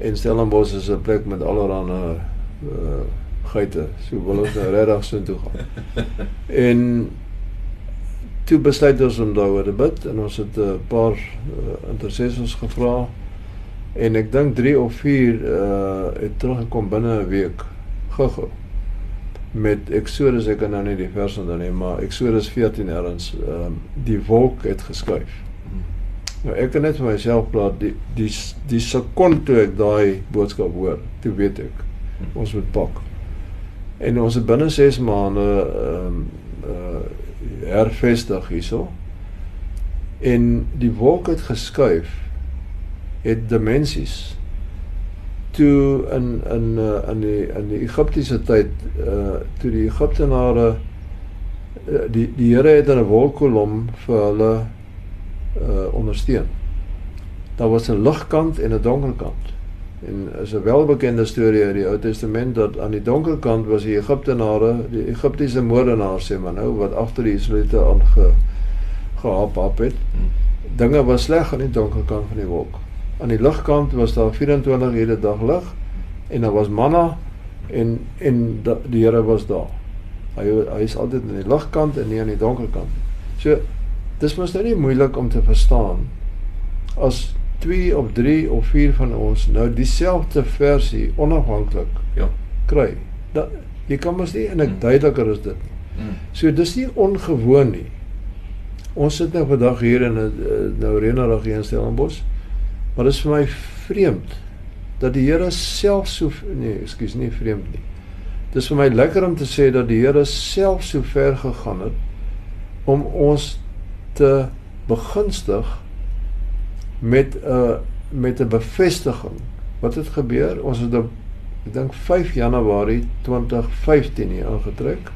[SPEAKER 2] en Stellenbosch is 'n plek met allerlei uh geite. So wil ons nou regtig so toe gaan. [laughs] En toe besluit ons om daaroor te bid en ons het 'n paar uh, intercessors gevra en ek dink 3 of 4 uh het teruggekom binne 'n week gou-gou met Exodus ek kan nou nie die vers onthou nie maar Exodus 14 erns ehm um, die wolk het geskuif. Nou ek kan net vir myself praat die die die sekond toe ek daai boodskap hoor, toe weet ek ons moet pak. En ons het binne 6 maande ehm um, uh hervestig hierso. En die wolk het geskuif het dimensies toe in in uh, in die in die Egiptiese tyd uh toe die Egiptenare uh, die die Here het in 'n wolkkolom vir hulle uh ondersteun. Daar was 'n ligkant en 'n donkerkant. En is 'n welbekende storie uit die Ou Testament dat aan die donkerkant was die Egiptenare, die Egiptiese moordenaars sê maar nou wat agter die Israeliete aange gehap hap het. Dinge was sleg aan die donkerkant van die wolk. Aan die ligkant was daar 24 ure dag lig en daar was manna en en die Here was daar. Hy hy is altyd aan die ligkant en nie aan die donkerkant. So dis mos nou nie moeilik om te verstaan as 2 of 3 of 4 van ons nou dieselfde versie onafhanklik
[SPEAKER 1] ja
[SPEAKER 2] kry. Dat jy kan mos nie en ek mm. duideliker is dit. Mm. So dis nie ongewoon nie. Ons sit nou vandag hier in 'n eh, nou reënerig hier in Stellenbosch. Maar dit is vir my vreemd dat die Here self so nee, ekskuus, nie vreemd nie. Dis vir my lekker om te sê dat die Here self so ver gegaan het om ons te begunstig met 'n uh, met 'n bevestiging. Wat het gebeur? Ons het op ek dink 5 Januarie 2015 hier aangetrek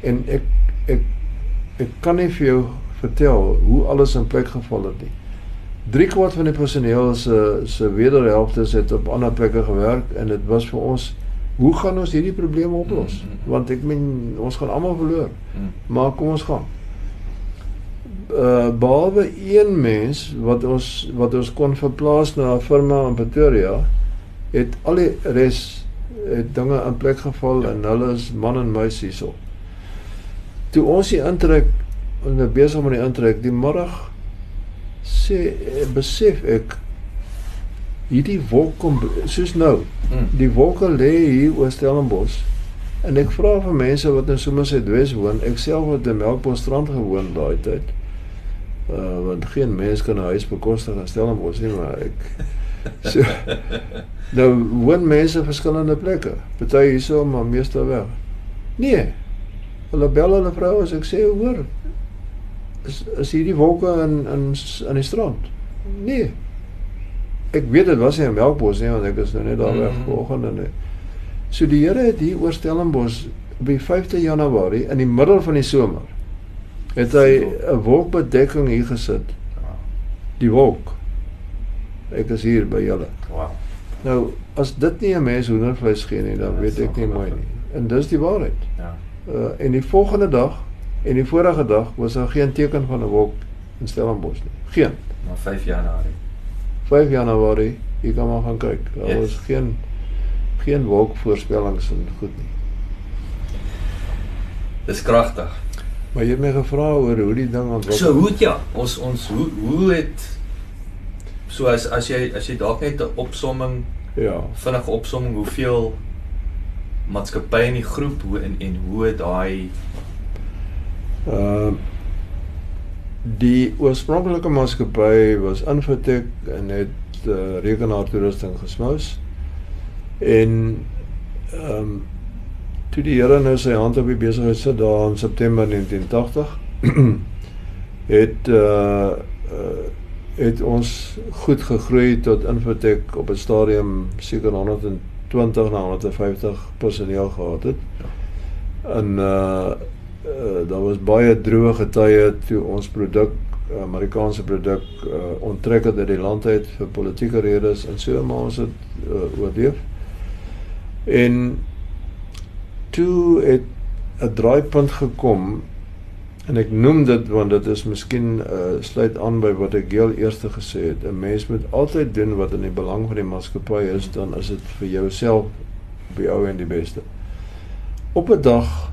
[SPEAKER 2] en ek ek ek kan nie vir jou vertel hoe alles in plek geval het nie. 3 kwart van die personeel se se wederhelfte het op ander plekke gewerk en dit was vir ons hoe gaan ons hierdie probleme oplos?
[SPEAKER 1] Mm,
[SPEAKER 2] Want ek meen ons gaan almal verloor.
[SPEAKER 1] Mm.
[SPEAKER 2] Maar kom ons gaan. Uh behalwe een mens wat ons wat ons kon verplaas na 'n firma in Pretoria, het al die res het dinge in plek geval en hulle is man en muis hierso. Toe ons die intrek ons nou besig met die intrek die middag sê eh, besef ek hierdie wolk kom soos nou
[SPEAKER 1] Mm.
[SPEAKER 2] die wolke lê hier oor Stellenbosch en ek vra vir mense wat in Somerset woon ek self het in Melkbosstrand gewoon daai tyd uh want geen mens kan 'n huis bekostig in Stellenbosch nie maar ek [laughs] so nou woon mense verskillende plekke party hierso maar meeste weg nee hulle bel hulle vrou as ek sê hoor is is hierdie wolke in in in die strand? Nee. Ek weet dit was nie 'n melkbos nie want ek is nou net daar weg
[SPEAKER 1] Mhm.
[SPEAKER 2] vanoggend en ek- so die Here het hier oor Stellenbosch op die 5de Januarie in die middel van die somer het hy 'n wolkbedekking hier gesit. Die wolk. Ek is hier by julle.
[SPEAKER 1] Wow.
[SPEAKER 2] nou as dit nie 'n mens hoendervleis gee nie dan
[SPEAKER 1] Ja,
[SPEAKER 2] weet ek nie mooi nie. En dis die waarheid.
[SPEAKER 1] Ja.
[SPEAKER 2] uh, en die volgende dag en die vorige dag was daar geen teken van 'n wolk in Stellenbosch nie geen
[SPEAKER 1] Maar 5 Januarie.
[SPEAKER 2] 5 Januarie, jy kan maar gaan kyk. Daar
[SPEAKER 1] Yes.
[SPEAKER 2] was geen geen wolkvoorspellings en goed nie.
[SPEAKER 1] Dis kragtig.
[SPEAKER 2] Maar jy het my gevra oor hoe die ding ontwikkel.
[SPEAKER 1] So hoe ja, ons ons hoe hoe het so as as jy as jy dalk net 'n opsomming
[SPEAKER 2] ja.
[SPEAKER 1] vinnige opsomming hoeveel maatskappye in die groep hoe en en hoe daai
[SPEAKER 2] Ehm die oorspronklike maatskappy was Infotech en het uh, rekenaartoerusting gesmous. En ehm um, toe die Here nou sy hand op die besigheid sit daar in September 1980 [clears throat] het uh, uh het ons goed gegroei tot Infotech op 'n stadium seker 120 na 150 personeel gehad het. En uh uh, daar was baie droë getye toe ons produk Amerikaanse produk uh, onttrek het uit die land uit vir politieke redes en so maar ons het uh, oorleef. En toe het 'n draaipunt gekom en ek noem dit want dit is miskien uh, sluit aan by wat ek heel eers gesê het. 'n Mens moet altyd doen wat in die belang van die maatskappy is, dan is dit vir jouself op die ou en die beste. Op 'n dag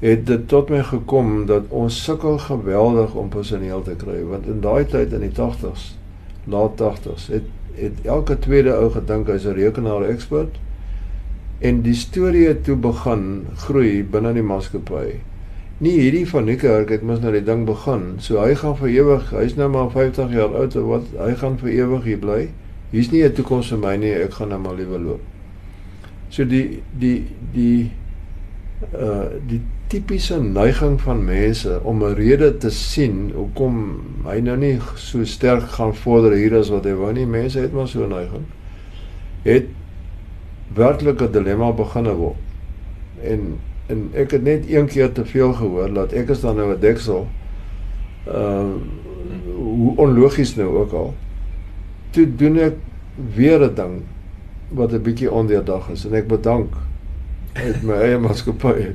[SPEAKER 2] het dit tot my gekom dat ons sukkel geweldig om personeel te kry want in daai tyd in die 80s, laat 80s, het het elke tweede ou gedink hy's 'n rekenaar ekspert en die storie het toe begin groei binne die maatskappy. Nie hierdie van Niekerk het mos nou die ding begin. So hy gaan vir ewig, hy's nou maar 50 jaar oud of wat, hy gaan vir ewig hier bly. Hier's nie 'n toekoms vir my nie, ek gaan nou maar liewe loop. So die die die uh die tipiese neiging van mense om 'n rede te sien hoekom hy nou nie so sterk gaan vorder hier as wat hy wou nie. Mense het maar so 'n neiging. Het werklik 'n dilemma begine word. En en ek het net een keer te veel gehoor dat ek is dan nou 'n deksel. Uh hoe onlogies nou ook al. Toe doen ek weer 'n ding wat 'n bietjie ondeurdag is en ek bedank uit my eie maatskappy.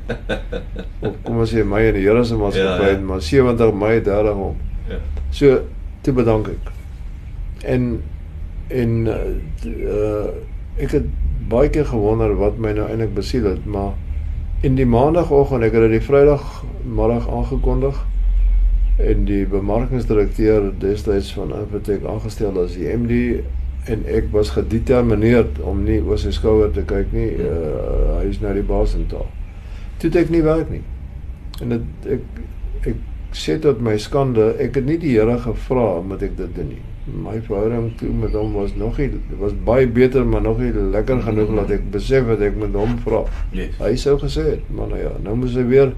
[SPEAKER 2] of kom ons sê my en die Here se maatskappy,
[SPEAKER 1] Ja,
[SPEAKER 2] ja, maar 70 Mei 30 om.
[SPEAKER 1] ja.
[SPEAKER 2] So toe bedank ek. En en uh, uh ek het baie keer gewonder wat my nou eintlik besiel het, maar in die maandagooggend, ek het dit die Vrydag middag aangekondig en die bemarkingsdirekteur destyds van Infotech aangestel as die MD en ek was gedetermineerd om nie oor sy skouer te kyk nie. Uh, hy is nou die baas in taal. Toe het ek nie werk nie. En dit ek ek sê tot my skande, ek het nie die Here gevra moet ek dit doen nie. My verhouding toe met hom was nog nie was baie beter, maar nog nie lekker genoeg dat ek besef dat ek met hom vra.
[SPEAKER 1] Yes.
[SPEAKER 2] Hy sou gesê het, maar nou ja, nou moes hy weer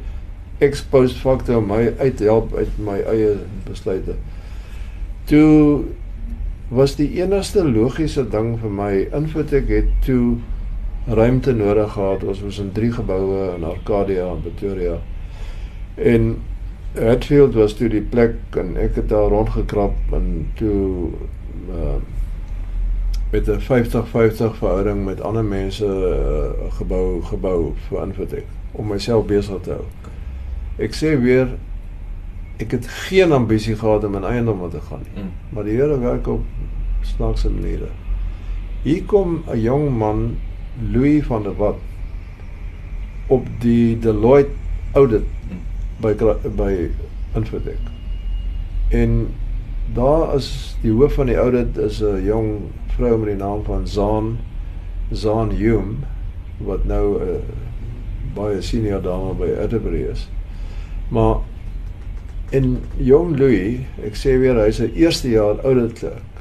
[SPEAKER 2] ex post facto my uithelp uit my eie besluite. Toe was die enigste logiese ding vir my Infotech het toe ruimte nodig gehad. Ons was in drie geboue in Arcadia en Pretoria. En Hatfield was toe die plek en ek het daar rondgekrap en toe uh met 'n 50-50 verhouding met ander mense uh, gebou gebou vir Infotech om myself besig te hou. Ek sê weer ek het geen ambisie gehad om in eiendom te gaan nie.
[SPEAKER 1] Mm.
[SPEAKER 2] Maar die Here werk op snaakse maniere. Hier kom 'n jong man, Louis van der Walt op die Deloitte audit by by Infotech. En daar is die hoof van die audit is 'n jong vrou met die naam van Zaan Zaan Hume wat nou 'n baie senior dame by Atterbury is. Maar en jong Louis, ek sê weer hy's 'n eerste jaar audit klerk.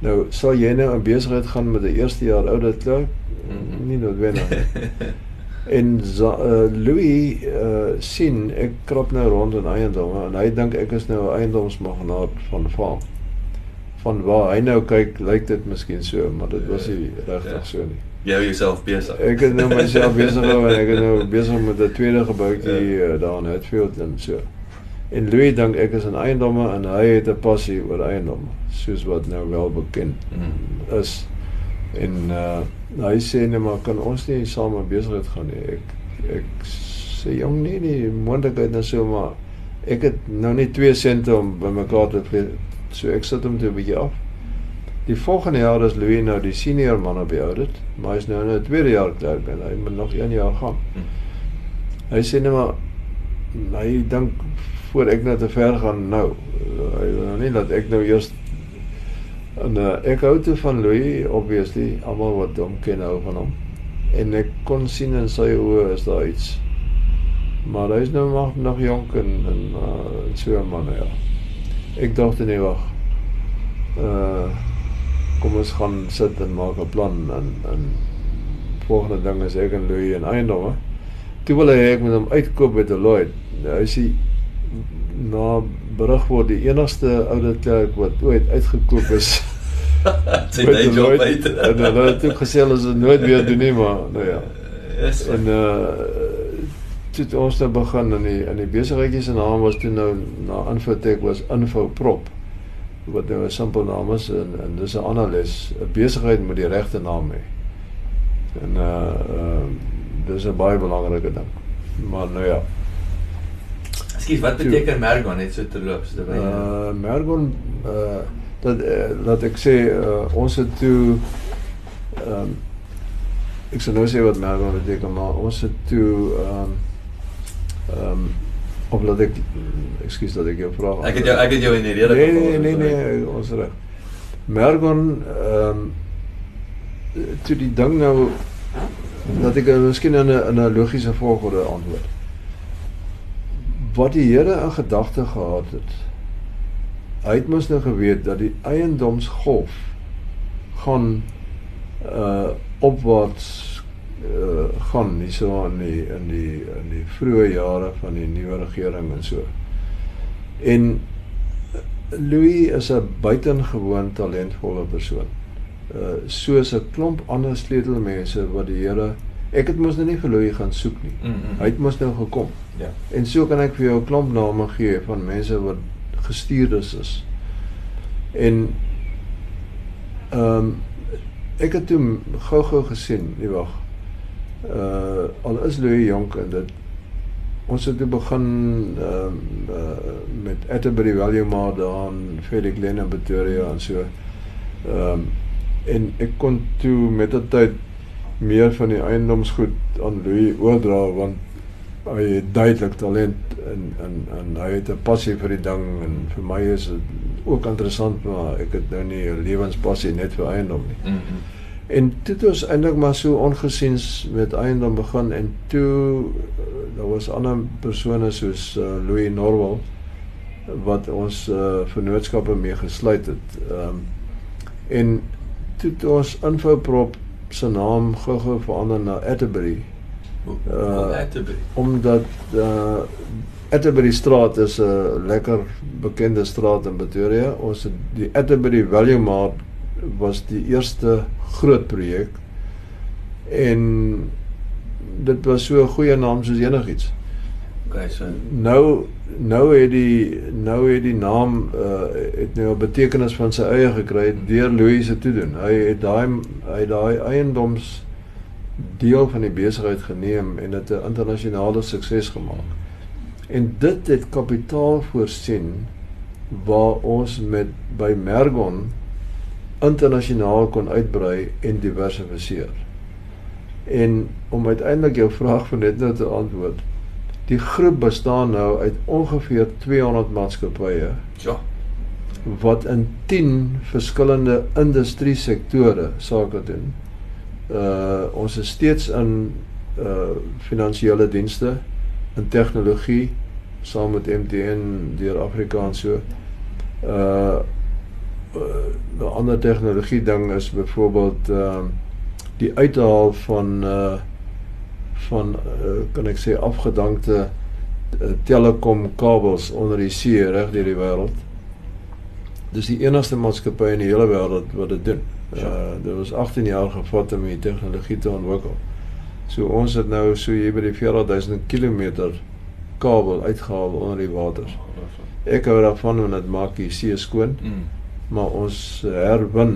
[SPEAKER 2] Nou sal jy nou in besigheid gaan met 'n eerste jaar audit klerk?
[SPEAKER 1] Mhm.
[SPEAKER 2] Nie noodwendig. [laughs] En Za- uh, Louis uh, sien ek krap nou rond in eiendomme en hy dink ek is nou 'n eiendomsmagnaat van farm. Van waar hy nou kyk, lyk dit miskien so, maar dit was nie
[SPEAKER 1] Ja.
[SPEAKER 2] regtig so nie.
[SPEAKER 1] Jy hou jouself besig.
[SPEAKER 2] Ek het nou myself [laughs] besig gehou en ek is nou besig met 'n tweede gebouetjie uh, daar in Hatfield en so. En Louis dink ek is in eiendomme en hy het 'n passie oor eiendomme, soos wat nou wel bekend
[SPEAKER 1] Mm.
[SPEAKER 2] is. En uh hy sê net maar kan ons nie saam in besigheid gaan nie. Ek ek sê jong nee die moontlikheid nou so maar ek het nou nie 2 sente om bymekaar te vee. So ek sit hom toe 'n bietjie af. Die volgende jaar is Louis nou die senior man op die audit, maar hy's nou in 'n tweede jaar klerk en hy moet nog 1 jaar gaan.
[SPEAKER 1] Mm.
[SPEAKER 2] Hy sê net maar hy dink voor ek nou te ver gaan nou. Hy wil nou nie dat ek nou eers En uh, ek hou te van Louis obviously, almal wat hom ken hou van hom. En ek kon sien in sy oë is daar iets. Maar hy's nou nog nog jonk en en uh, so 'n man ja. Ek dink dit nie wag. Uh kom ons gaan sit en maak 'n plan en en volgende ding is ek en Louis en eiendomme. Toe wil hy ek moet hom uitkoop by Deloitte. Nou, Hy sê na berig word die enigste audit klerk wat ooit uitgekoop is. [laughs]
[SPEAKER 1] Sy
[SPEAKER 2] by
[SPEAKER 1] day job uit.
[SPEAKER 2] En hulle het ook gesê hulle sal nooit weer doen nie, maar nou ja.
[SPEAKER 1] Yes.
[SPEAKER 2] En uh toe het ons nou begin in die in die besigheidjie se naam was toe nou na Infotech was Infoprop wat nou 'n simpel naam is en en dis 'n ander les. 'n Besigheid moet die regte naam hê. En uh uh dis 'n baie belangrike ding. Maar nou ja.
[SPEAKER 1] Ekskuus, wat beteken Mergon net so terloops terwyl
[SPEAKER 2] Uh Mergon uh dat uh, laat ek sê uh, ons het toe ehm um, ek sal nou sê wat Mergon beteken maar ons het toe ehm um, ehm um, of laat ek ekskuus dat ek jou vra.
[SPEAKER 1] Ek het jou ek het jou in die rede
[SPEAKER 2] Nee nee nee
[SPEAKER 1] sorry.
[SPEAKER 2] nee, ons reg. Mergon ehm um, toe die ding nou dat ek miskien in 'n in 'n logiese volgorde antwoord. Wat die Here in gedagte gehad het. Hy het mos nou geweet dat die eiendomsgolf gaan uh opwaarts uh gaan hierso in die in die in die vroeë jare van die nuwe regering en so. En Louis is 'n buitengewoon talentvolle persoon. Uh soos 'n klomp ander sleutelmense wat die Here ek het mos nou nie vir Louis gaan soek nie.
[SPEAKER 1] Mm, mm.
[SPEAKER 2] Hy het mos nou gekom.
[SPEAKER 1] Ja.
[SPEAKER 2] En so kan ek vir jou 'n klomp name gee van mense wat gestuurdes is. En ehm um, ek het toe gou-gou gesien, nee wag. Uh al is Louis jonk en dit ons het toe begin ehm um, uh, met Atterbury Value maar daar in Felix Glen in Pretoria en so. Ehm um, en ek kon toe met die tyd meer van die eiendomsgoed aan Louis oordra want hy het duidelik talent en en en hy het 'n passie vir die ding en vir my is dit ook interessant maar ek het nou nie 'n lewenspassie net vir eiendom nie.
[SPEAKER 1] Mm, mm.
[SPEAKER 2] En toe het ons eintlik maar so ongesiens met eiendom begin en toe eh, daar was ander persone soos uh, Louis Norwell wat ons uh, vennootskappe mee gesluit het. Ehm um, en toe het ons Infoprop se naam gou-gou verander na Atterbury Uh,
[SPEAKER 1] uh, Atterbury.
[SPEAKER 2] omdat uh Atterbury straat is 'n lekker bekende straat in Pretoria. Ons het die Atterbury Value Mart was die eerste groot projek en dit was so 'n goeie naam soos enigiets.
[SPEAKER 1] Okay, so
[SPEAKER 2] Nou nou het die nou het die naam uh het nou 'n betekenis van sy eie gekry deur Louis se toedoen. Hy het daai hy daai eiendoms deel van die besigheid geneem en dit 'n internasionale sukses gemaak. En dit het kapitaal voorsien waar ons met by Mergon internasionaal kon uitbrei en diversifiseer. En om uiteindelik jou vraag van net nou te antwoord. Die groep bestaan nou uit ongeveer 200 maatskappye
[SPEAKER 1] ja.
[SPEAKER 2] wat in 10 verskillende industrie sektore sake doen. Uh ons is steeds in uh finansiële dienste, in tegnologie saam met MTN deur Afrika en so. Uh 'n uh, ander tegnologie ding is byvoorbeeld uh die uithaal van uh van uh, kan ek sê afgedankte uh, telekom kabels onder die see reg deur die wêreld. Dis die enigste maatskappy in die hele wêreld wat dit doen. Uh dit was 18 jaar gevat om die tegnologie te ontwikkel. So ons het nou so hier by die 40000 km kabel uitgehaal onder die water. Ek hou daarvan want dit maak die see skoon.
[SPEAKER 1] Mm.
[SPEAKER 2] Maar ons herwin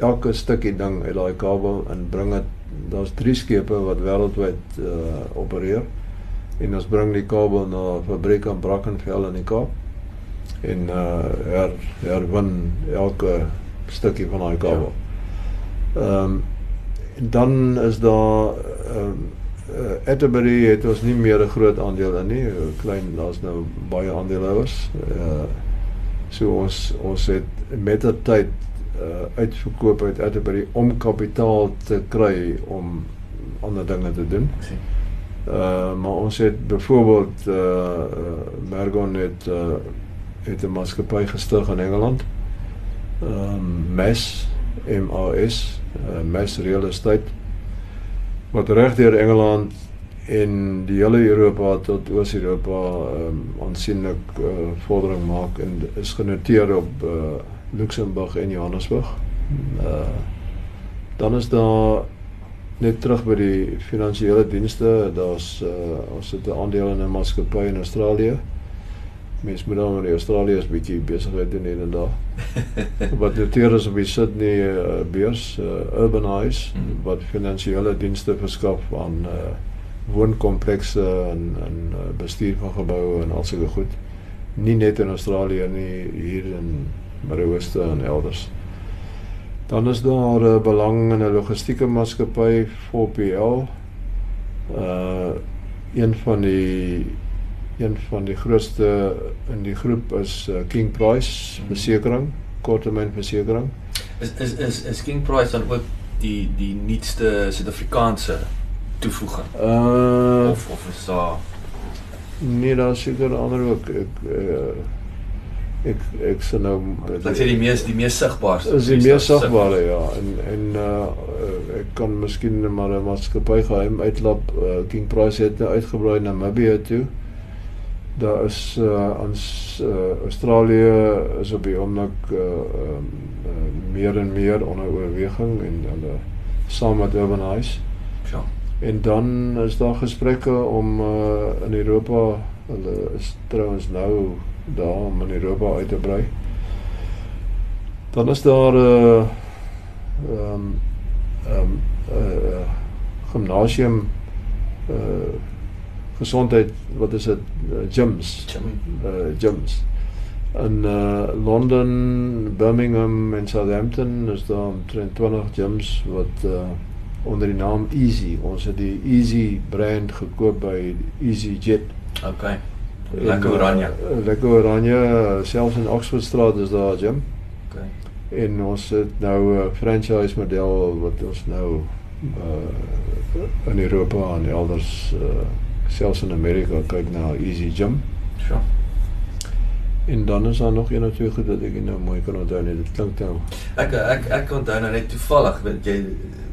[SPEAKER 2] elke stukkie ding uit daai kabel en bring dit daar's drie skepe wat wêreldwyd uh opereer en ons bring die kabel na 'n fabriek in Brackenfell in die Kaap en uh her herwin elke stukkie van daai kabel. Ehm um, dan is daar ehm um, uh, Atterbury het ons nie meer 'n groot aandeel in nie. Klein daar's nou baie aandeelhouers. Uh so ons ons het met die tyd uh, uitverkoop uit Atterbury om kapitaal te kry om ander dinge te doen. Uh maar ons het byvoorbeeld uh, uh Mergon het uh het 'n maatskappy gestig in Engeland. Ehm um, MES M A S uh, MES Real Estate wat reg deur Engeland en die hele Europa tot Oos-Europa ehm um, aansienlik uh, vordering maak en is genoteer op uh Luxemburg en Johannesburg. Uh dan is daar net terug by die finansiële dienste, daar's uh ons het 'n aandeel in 'n maatskappy in Australië. Mens moet dan in Australië is bietjie besigheid doen hier en daar. [laughs] wat noteer is op die Sydney uh, beurs uh, Urbanize mm -hmm. wat finansiële dienste verskaf aan uh woonkomplekse en en uh, bestuur van geboue en al sulke goed. Nie net in Australië nie, hier in Midde-Ooste en elders. Dan is daar 'n uh, belang in 'n logistieke maatskappy 4PL. Uh een van die een van die grootste in die groep is uh, King Price
[SPEAKER 1] Mhm.
[SPEAKER 2] versekering, korttermynversekering.
[SPEAKER 1] Is is is is King Price dan ook die die nuutste Suid-Afrikaanse toevoeging
[SPEAKER 2] Uh
[SPEAKER 1] of of is daar
[SPEAKER 2] nee, daar seker ander ook ek uh, ek ek sê nou
[SPEAKER 1] ek sê die mees die mees sigbaarste
[SPEAKER 2] is die mees sigbare ja. En en uh, uh ek kan miskien maar 'n maatskappy geheim uitlap. Uh, King Price het nou uitgebrei na Namibië toe. Daar is uh ons uh, Australië is op die oomblik uh, um, uh meer en meer onder oorweging en hulle saam met Urbanize
[SPEAKER 1] Ja.
[SPEAKER 2] En dan is daar gesprekke om uh, in Europa, hulle is trouens nou daar om in Europa uit te brei. Dan is daar 'n uh, ehm um, ehm um, uh, gimnasium uh gesondheid, wat is dit? Uh, gyms.
[SPEAKER 1] Jim.
[SPEAKER 2] Uh gyms. In uh Londen, Birmingham en Southampton is daar omtrent 20 gyms wat uh onder die naam Easy. Ons het die Easy brand gekoop by EasyJet.
[SPEAKER 1] Okay. Lekker oranje.
[SPEAKER 2] Lekker oranje, selfs in Oxfordstraat is daar 'n gym.
[SPEAKER 1] Okay.
[SPEAKER 2] En ons het nou 'n franchise model wat ons nou uh in Europa en elders uh selfs in Amerika kyk na Easy Gym.
[SPEAKER 1] Ja.
[SPEAKER 2] En dan is daar nog een of twee goed wat ek nou mooi kan onthou nie. Dit klink nou
[SPEAKER 1] Ek ek ek onthou nou net toevallig, weet jy,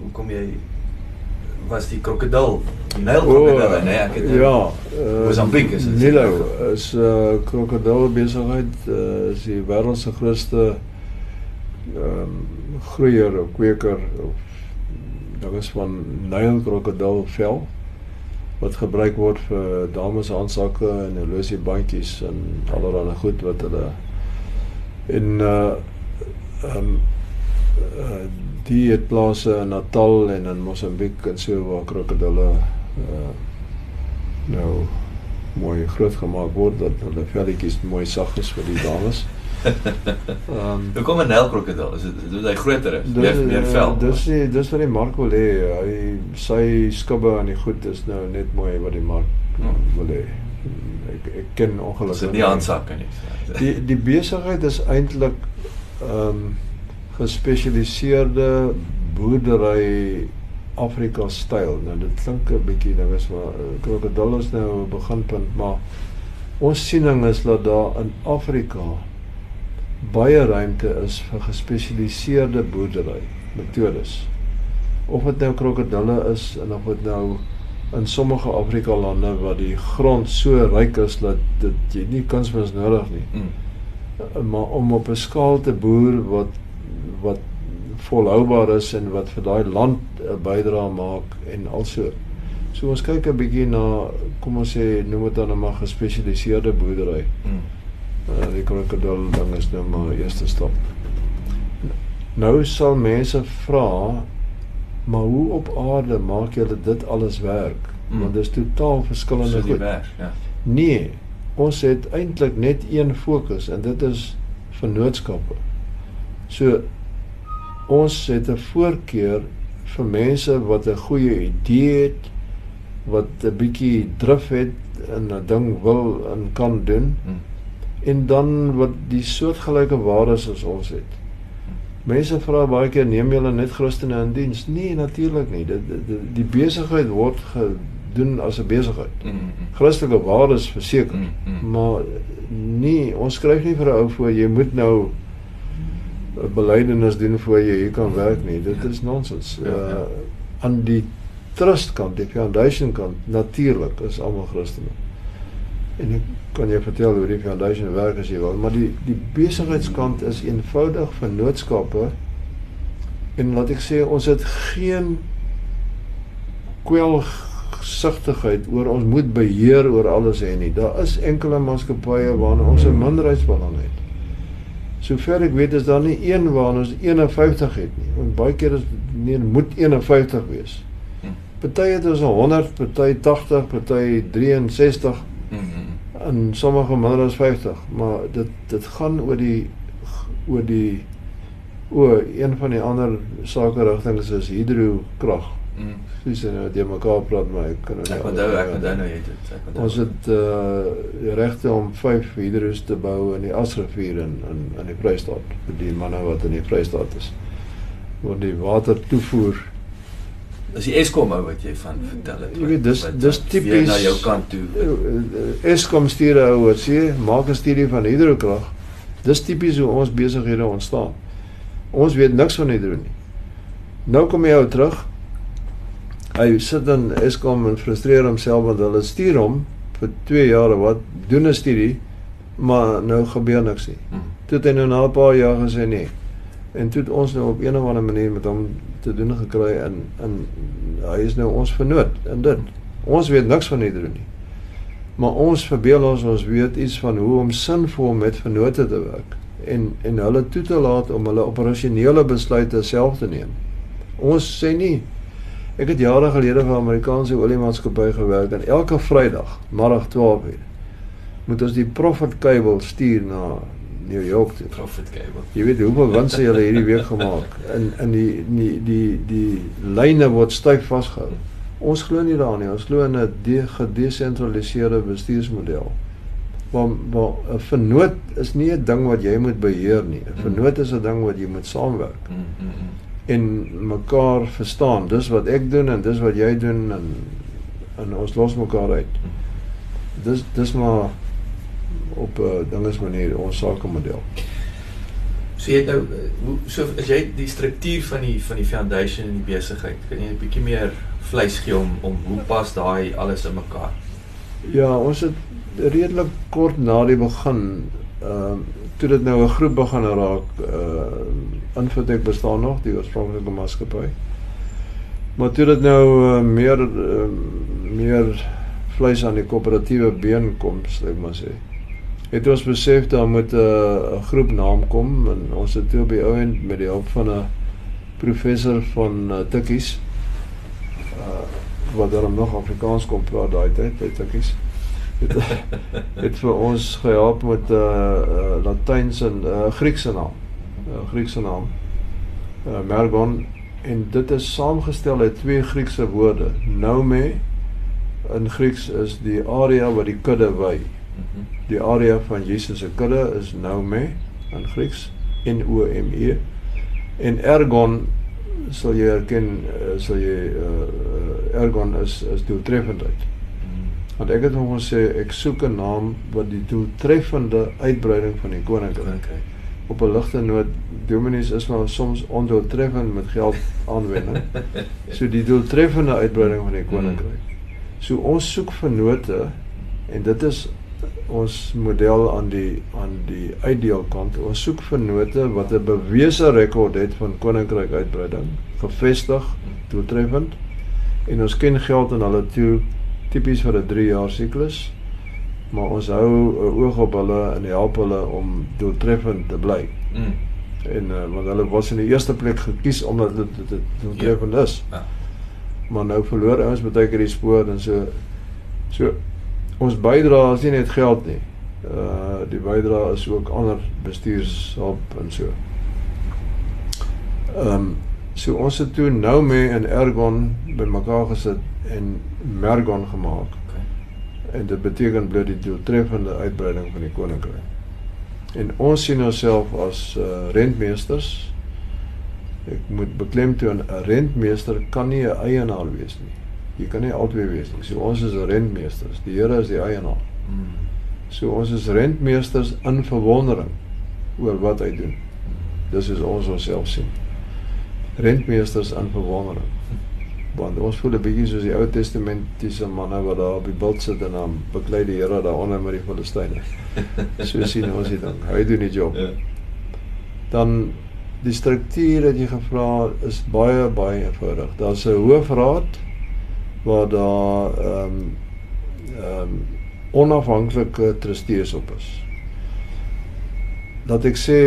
[SPEAKER 1] hoekom jy was die krokodil, die nylkrokodille, nee, ek het
[SPEAKER 2] ja, uh,
[SPEAKER 1] Mosambiek is dit
[SPEAKER 2] Nilo is 'n uh, krokodil besigheid, uh, is die wêreld se grootste ehm um, groeier of kweker of dinges van nylkrokodil vel. wat gebruik word vir dames handsakke en horlosiebandjies en allerlei goed wat hulle en uh ehm um, uh, die het plase in Natal en in Mosambiek en so waar krokodille uh nou mooi groot gemaak word dat hulle velletjies mooi sag is vir die dames. [laughs]
[SPEAKER 1] Ehm um, kom 'n Nylkrokodil? Is dit is hy groter is? Meer meer
[SPEAKER 2] eh,
[SPEAKER 1] vel.
[SPEAKER 2] Dis die dis wat die mark wil hê. Hy sy skubbe aan die goed is nou net mooi wat die mark hmm. wil hê. Ek ek ken ongelukkig.
[SPEAKER 1] Dis nie handsakke nie.
[SPEAKER 2] Die die besigheid is eintlik ehm um, gespesialiseerde boerdery Afrika styl. Nou dit klink 'n bietjie nou is maar eh, krokodil is nou 'n beginpunt, maar ons siening is dat daar in Afrika baie ruimte is vir gespesialiseerde boerdery metodes. Of dit nou krokodille is en of dit nou in sommige Afrika lande waar die grond so ryk is dat dit jy nie kunsmis nodig nie. Mm. Maar om op 'n skaal te boer wat wat volhoubaar is en wat vir daai land 'n bydrae maak en also. So ons kyk 'n bietjie na kom ons sê noem dit dan 'n maar gespesialiseerde boerdery. Mm. Uh, die krokodil ding is nou maar eerste stap. Nou sal mense vra maar hoe op aarde maak jy dit alles werk? Mm. Want dit is totaal verskillende
[SPEAKER 1] goed. Ja.
[SPEAKER 2] Nee, ons het eintlik net een fokus en dit is vennootskappe. So ons het 'n voorkeur vir mense wat 'n goeie idee het, wat 'n bietjie drif het en 'n ding wil en kan doen. Hmm. En dan wat die soortgelyke waardes as ons het. Mense vra baie keer neem julle net Christene in diens? Nee, natuurlik nie. Dit die, die besigheid word gedoen as 'n besigheid. Mm -hmm. Christelike waardes verseker, mm -hmm. maar nee, ons skryf nie vir 'n ou voor jy moet nou belydenis doen voor jy hier kan werk nie. Dit is nonsens. Ja, ja. Uh aan die trust kant, die foundation kant, natuurlik is almal Christene. En ek kan jy vertel hoe die foundation werk as jy wil, maar die die besigheidskant is eenvoudig vir noodskappe. En laat ek sê ons het geen kwelsigtigheid oor ons moet beheer oor alles hê nie. Daar is enkele maatskappye waarna ons 'n minderheidsbelang het. Sover ek weet is daar nie een waarna ons 51 het nie. Want baie keer is nee moet 51 wees. Hm. Party het ons 100, party 80, party 63. Mhm in sommige minder as 50, maar dit dit gaan oor die oor die o, een van die ander sake rigtings is hidrokrag. Mm. Dis nou die mekaar praat maar ek kan
[SPEAKER 1] nou Ek onthou ek onthou nou jy dit. Ek onthou.
[SPEAKER 2] Ons het uh regte om 5 hidros te bou in die Asrivier in in in die Vrystaat die manne wat in die Vrystaat is. Waar die water toevoer
[SPEAKER 1] Dis die Eskom ou wat jy van vertel het.
[SPEAKER 2] Jy weet dis dis tipies
[SPEAKER 1] na jou kant toe. Eh,
[SPEAKER 2] eh, Eskom stuur ou wat sê maak 'n studie van hidrokrag. Dis tipies hoe ons besighede ontstaan. Ons weet niks van hidro nie. Nou kom hy ou terug. Hy sit dan Eskom en frustreer homself want hulle stuur hom vir 2 jaar wat doen 'n studie maar nou gebeur niks nie. Hmm. Toe het hy nou na 'n paar jaar gesê nee. En toe het ons nou op 'n of ander manier met hom te doen gekry in in hy is nou ons vernoot in dit. Ons weet niks van hidro nie. Maar ons verbeel ons ons weet iets van hoe om sinvol met vennote te werk en en hulle toe te laat om hulle operasionele besluite self te neem. Ons sê nie ek het jare gelede vir 'n Amerikaanse oliemaatskappy gewerk en elke Vrydag middag 12:00 moet ons die profit cable stuur na New York toe.
[SPEAKER 1] Profit Cable.
[SPEAKER 2] Jy weet hoeveel wins hulle hierdie week gemaak [laughs] in in die die die die lyne word styf vasgehou. Ons glo nie daarin nie. Ons glo in 'n de gedesentraliseerde bestuursmodel. Want waar 'n vennoot is nie 'n ding wat jy moet beheer nie. 'n Vennoot is 'n ding wat jy moet saamwerk. Mm, mm, mm. En mekaar verstaan. Dis wat ek doen en dis wat jy doen en en ons los mekaar uit. Dis dis maar op 'n uh, eh, dinges manier ons sakemodel.
[SPEAKER 1] So jy nou eh, hoe so as jy die struktuur van die van die foundation en die besigheid, kan jy 'n bietjie meer vleis gee om om hoe pas daai alles in mekaar?
[SPEAKER 2] Ja, ons het redelik kort na die begin ehm uh, toe dit nou 'n groep begin raak, uh Infotek bestaan nog, die oorspronklike maatskappy. Maar toe dit nou uh, meer uh, meer vleis aan die koöperatiewe been kom, sê ek maar sê. Het ons besef daar moet 'n uh, groep naam kom en ons het toe op die ouend met die hulp van 'n professor van uh, Tikkies uh, wat dan nog Afrikaans kon praat daai tyd by Tikkies het [laughs] het vir ons gehelp met 'n uh, uh, Latyns en 'n uh, Griekse naam. uh, Griekse naam. Uh, Mergon en dit is saamgestel uit twee Griekse woorde. Nome in Grieks is die area wat die kudde wy. Die area van Jesus se kudde is Nome in Grieks N O M E en ergon sal jy erken sal jy uh, ergon is is doeltreffendheid. Want ek het hom gesê ek soek 'n naam wat die doeltreffende uitbreiding van die koninkryk
[SPEAKER 1] Okay.
[SPEAKER 2] op 'n ligte noot dominees is maar soms ondoeltreffend met geld aanwending. [laughs] so die doeltreffende uitbreiding van die koninkryk. So ons soek vennote en dit is ons model aan die aan die uitdeelkant. Ons soek vennote wat 'n bewese rekord het van koninkryk uitbreiding, gevestig, doeltreffend. En ons ken geld in hulle toe tipies vir 'n 3 jaar siklus. Maar ons hou 'n oog op hulle en help hulle om doeltreffend te bly.
[SPEAKER 1] Mm.
[SPEAKER 2] En uh, want hulle was in die eerste plek gekies omdat dit doeltreffend is.
[SPEAKER 1] Ja.
[SPEAKER 2] Maar nou verloor ons baie keer die spoor en so so ons bydra is nie net geld nie. Uh die bydra is ook ander bestuurshulp en so. Ehm um, so ons het toe nou mee in Ergon bymekaar gesit en Mergon gemaak.
[SPEAKER 1] Okay.
[SPEAKER 2] En dit beteken bly die doeltreffende uitbreiding van die koninkryk. En ons sien onsself as uh, rentmeesters. Ek moet beklemtoon 'n rentmeester kan nie 'n eienaar wees nie. Jy kan nie albei wees nie. So ons is rentmeesters. Die Here is die eienaar.
[SPEAKER 1] Mm.
[SPEAKER 2] So ons is rentmeesters in verwondering oor wat hy doen. Dis is ons onsself sien. Rentmeesters in verwondering. Want ons voel 'n bietjie soos die Ou Testamentiese manne wat daar op die bult sit en dan beklei die Here daaronder met die Filistyne. So sien ons dit dan. Hy doen die job.
[SPEAKER 1] Ja.
[SPEAKER 2] Dan die struktuur wat jy gevra is baie baie eenvoudig. Daar's 'n hoofraad waar daar ehm um, ehm um, onafhanklike trustees op is. Dat ek sê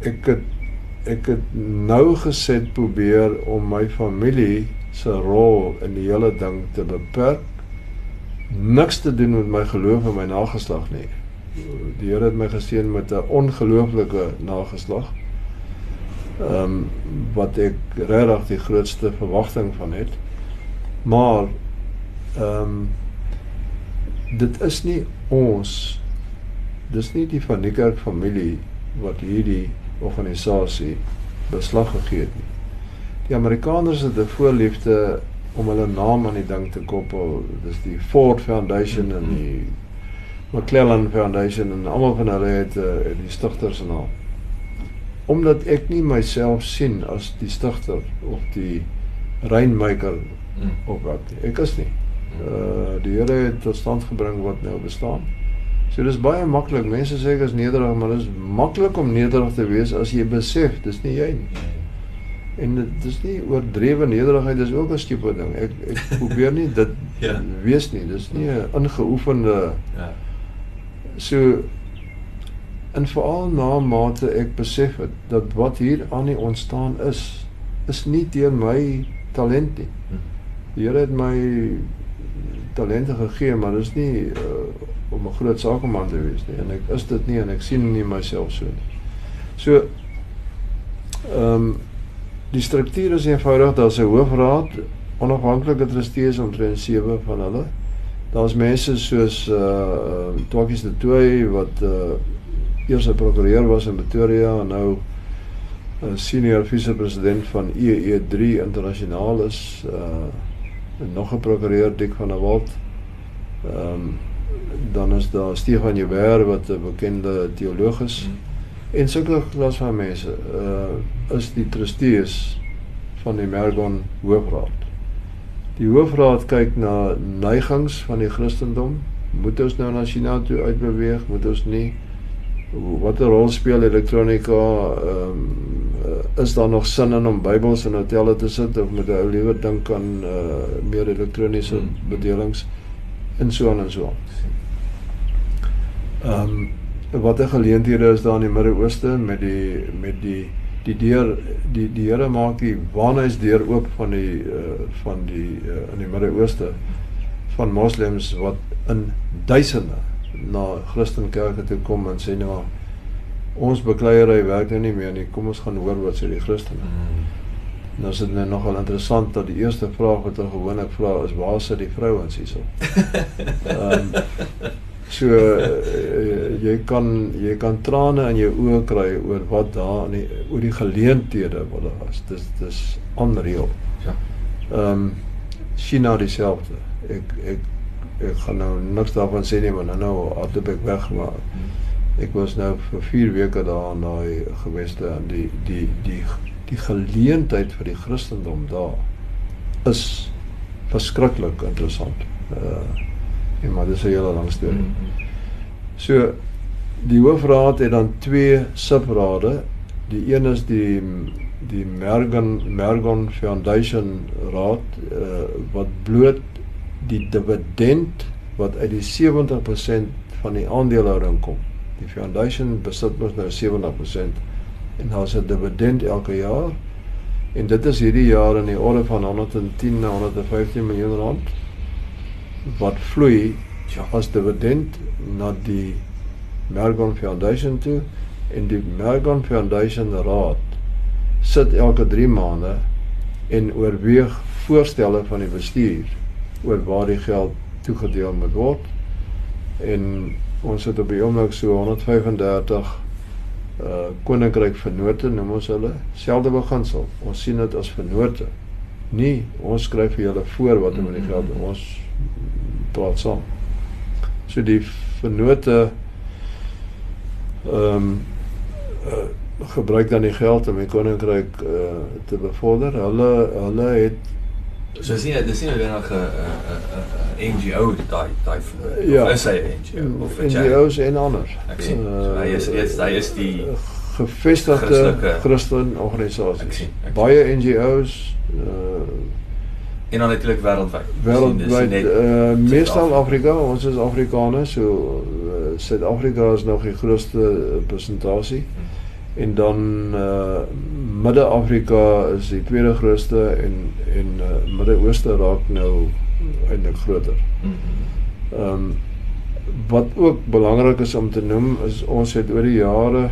[SPEAKER 2] ek het ek het nou gesit probeer om my familie se rol in die hele ding te beperk. Niks te doen met my geloof en my nageslag nie. Die Here het my geseën met 'n ongelooflike nageslag. Ehm um, wat ek regtig die grootste verwagting van het. Maar ehm um, dit is nie ons dis nie die van Niekerk familie wat hierdie organisasie beslag gegee het nie. Die Amerikaners het 'n voorliefde om hulle naam aan die ding te koppel. Dis die Ford Foundation en die McClellan Foundation en almal van hulle het uh, die stigter se naam. Omdat ek nie myself sien as die stigter of die rainmaker
[SPEAKER 1] Mm.
[SPEAKER 2] of wat nie. Ek is nie. Uh die Here het tot stand gebring wat nou bestaan. So dis baie maklik. Mense sê ek is nederig, maar dis maklik om nederig te wees as jy besef dis nie jy nie. En dit dis nie oordrewe nederigheid, dis ook 'n stupid ding. Ek ek [laughs] probeer nie dit
[SPEAKER 1] Ja.
[SPEAKER 2] wees nie. Dis nie 'n ingeoefende
[SPEAKER 1] Ja.
[SPEAKER 2] so en veral na mate ek besef het dat wat hier aan die ontstaan is is nie deur my talent nie.
[SPEAKER 1] Mm.
[SPEAKER 2] Die Here het my talente gegee, maar dis nie uh, om 'n groot sakeman te wees nie. En ek is dit nie en ek sien nie myself so nie. So ehm um, die struktuur is eenvoudig, daar's 'n hoofraad, onafhanklike trustees omtrent 7 van hulle. Daar's mense soos uh uh Twakies de Tooi wat uh eers 'n prokureur was in Pretoria en nou 'n senior vice-president van EE3 internasionaal is uh en nog 'n prokureur Dik van der Walt. Ehm um, dan is daar Stefan Joubert wat 'n bekende teoloog is.
[SPEAKER 1] Mm.
[SPEAKER 2] En sulke klas van mense uh is die trustees van die Mergon Hoofraad. Die hoofraad kyk na neigings van die Christendom. Moet ons nou na China toe uitbeweeg? Moet ons nie? Watter rol speel elektronika ehm um, is daar nog sin in om Bybels in hotelle te sit of moet ou liewer dink aan uh meer elektroniese
[SPEAKER 1] Hmm.
[SPEAKER 2] En so aan en so aan. Ehm um, watter geleenthede is daar in die Midde-Ooste met die met die die deur die die Here maak die waarnuis deur oop van die uh van die uh, in die Midde-Ooste van moslems wat in duisende na Christenkerke toe kom en sê nou ons bekleierery werk nou nie meer nie. Kom ons gaan hoor wat sê die Christene.
[SPEAKER 1] Mm.
[SPEAKER 2] Nou is dit nou nogal interessant dat die eerste vraag wat hulle gewoonlik vra is waar sit die vrouens hierso? [laughs] Ehm so uh, jy kan jy kan trane in jou oë kry oor wat daar in die oor die geleenthede wat daar was. Dis dis onreël.
[SPEAKER 1] Ja.
[SPEAKER 2] Ehm um, China dieselfde. Ek ek ek gaan nou niks daarvan sê nie, maar nou nou hardloop ek weg maar ek was nou vir 4 weke daar in daai geweste en die die die die geleentheid vir die Christendom daar is verskriklik interessant. Uh en maar dis 'n hele lang storie.
[SPEAKER 1] Mm.
[SPEAKER 2] So die hoofraad het dan twee subrade. Die een is die die Mergon Mergon Foundation raad uh, wat bloot die dividend wat uit die 70% van die aandelehouding kom. Die foundation besit mos nou 70% en daar's 'n dividend elke jaar. En dit is hierdie jaar in die orde van 110 na 115 miljoen rand wat vloei
[SPEAKER 1] Ja.
[SPEAKER 2] as dividend na die Mergon Foundation toe en die Mergon Foundation raad sit elke 3 maande en oorweeg voorstelle van die bestuur oor waar die geld toegedeel moet word en ons het op die oomblik so 135 uh koninkryk vennote noem ons hulle selfde beginsel. Ons sien dit as vennote nie ons skryf vir julle voor wat om met die geld doen ons praat saam. So die vennote ehm um, uh, gebruik dan die geld om die koninkryk uh, te bevorder. Hulle hulle het
[SPEAKER 1] So dis nie dis nie noodwendig 'n NGO daai daai
[SPEAKER 2] Ja.
[SPEAKER 1] of is hy 'n NGO of 'n charity?
[SPEAKER 2] NGO's en ander
[SPEAKER 1] Ek sien. So hy is is hy is die
[SPEAKER 2] gevestigde
[SPEAKER 1] Christelike- sien, ek
[SPEAKER 2] Baie NGO's uh
[SPEAKER 1] en dan natuurlik wêreldwyd.
[SPEAKER 2] wêreldwyd
[SPEAKER 1] net
[SPEAKER 2] uh meestal. Afrika, ons is Afrikaners, so uh, Suid-Afrika is nog die grootste uh, persentasie. En dan uh Midde-Afrika is die tweede grootste en en uh, Midde-Ooste raak nou eintlik groter. Ehm um, wat ook belangrik is om te noem is ons het oor die jare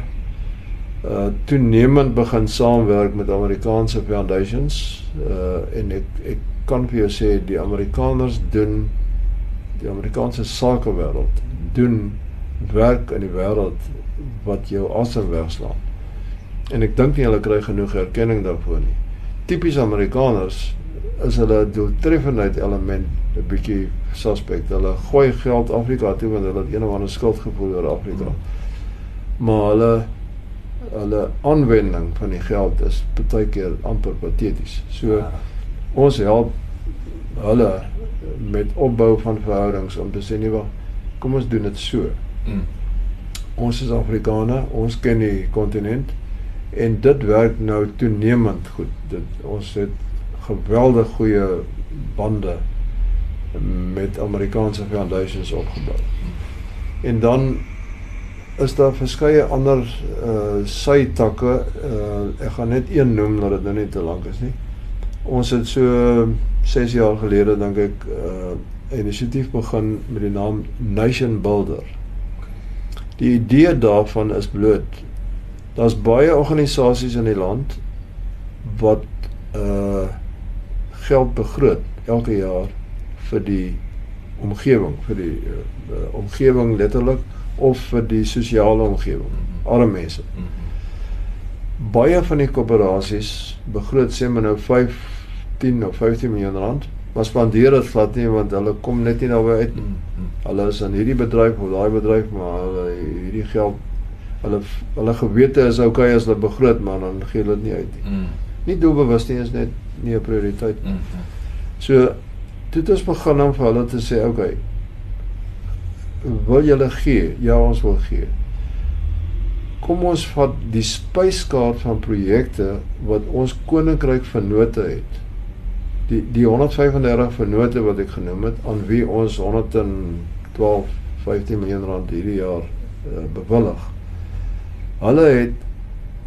[SPEAKER 2] uh toenemend begin saamwerk met Amerikaanse foundations uh en ek ek kan vir jou sê die Amerikaners doen die Amerikaanse sakewêreld doen werk in die wêreld wat jou asem wegslaan. En ek dink nie hulle kry genoeg erkenning daarvoor nie. Tipies Amerikaners is hulle doeltreffendheid element 'n bietjie suspek. Hulle gooi geld Afrika toe want hulle het een of ander skuldgevoel oor Afrika. Maar hulle hulle aanwending van die geld is baie keer amper pateties. So
[SPEAKER 1] Ja.
[SPEAKER 2] ons help hulle met opbou van verhoudings om te sê nee wag, kom ons doen dit so.
[SPEAKER 1] Mm.
[SPEAKER 2] Ons is Afrikaners, ons ken die kontinent en dit werk nou toenemend goed. Dit ons het geweldig goeie bande met Amerikaanse foundations opgebou. En dan is daar verskeie ander uh sytakke. Uh ek gaan net een noem dat dit nou nie te lank is nie. Ons het so 6 jaar gelede dink ek uh 'n inisiatief begin met die naam Nation Builder. Die idee daarvan is bloot daar's baie organisasies in die land wat uh geld begroot elke jaar vir die omgewing, vir die uh, uh, omgewing letterlik of vir die sosiale omgewing, arme mense.
[SPEAKER 1] Mhm.
[SPEAKER 2] Baie van die koöperasies begroot sê maar nou 5, 10 of 15 miljoen rand, maar spandeer dit glad nie want hulle kom net nie daarby uit nie.
[SPEAKER 1] Mhm.
[SPEAKER 2] Hulle is in hierdie bedryf of daai bedryf, maar hulle hierdie geld hulle hulle gewete is okay as hulle begroot, maar dan gee hulle dit nie uit nie.
[SPEAKER 1] Mhm.
[SPEAKER 2] Nie doelbewus nie is net nie 'n prioriteit nie.
[SPEAKER 1] Mhm.
[SPEAKER 2] So toe het ons begin om vir hulle te sê, okay, wil julle gee? Ja, ons wil gee. kom ons vat die spyskaart van projekte wat ons koninkryk vennote het. Die die 135 vennote wat ek genoem het aan wie ons 112 15 miljoen rand hierdie jaar uh, bewillig. Hulle het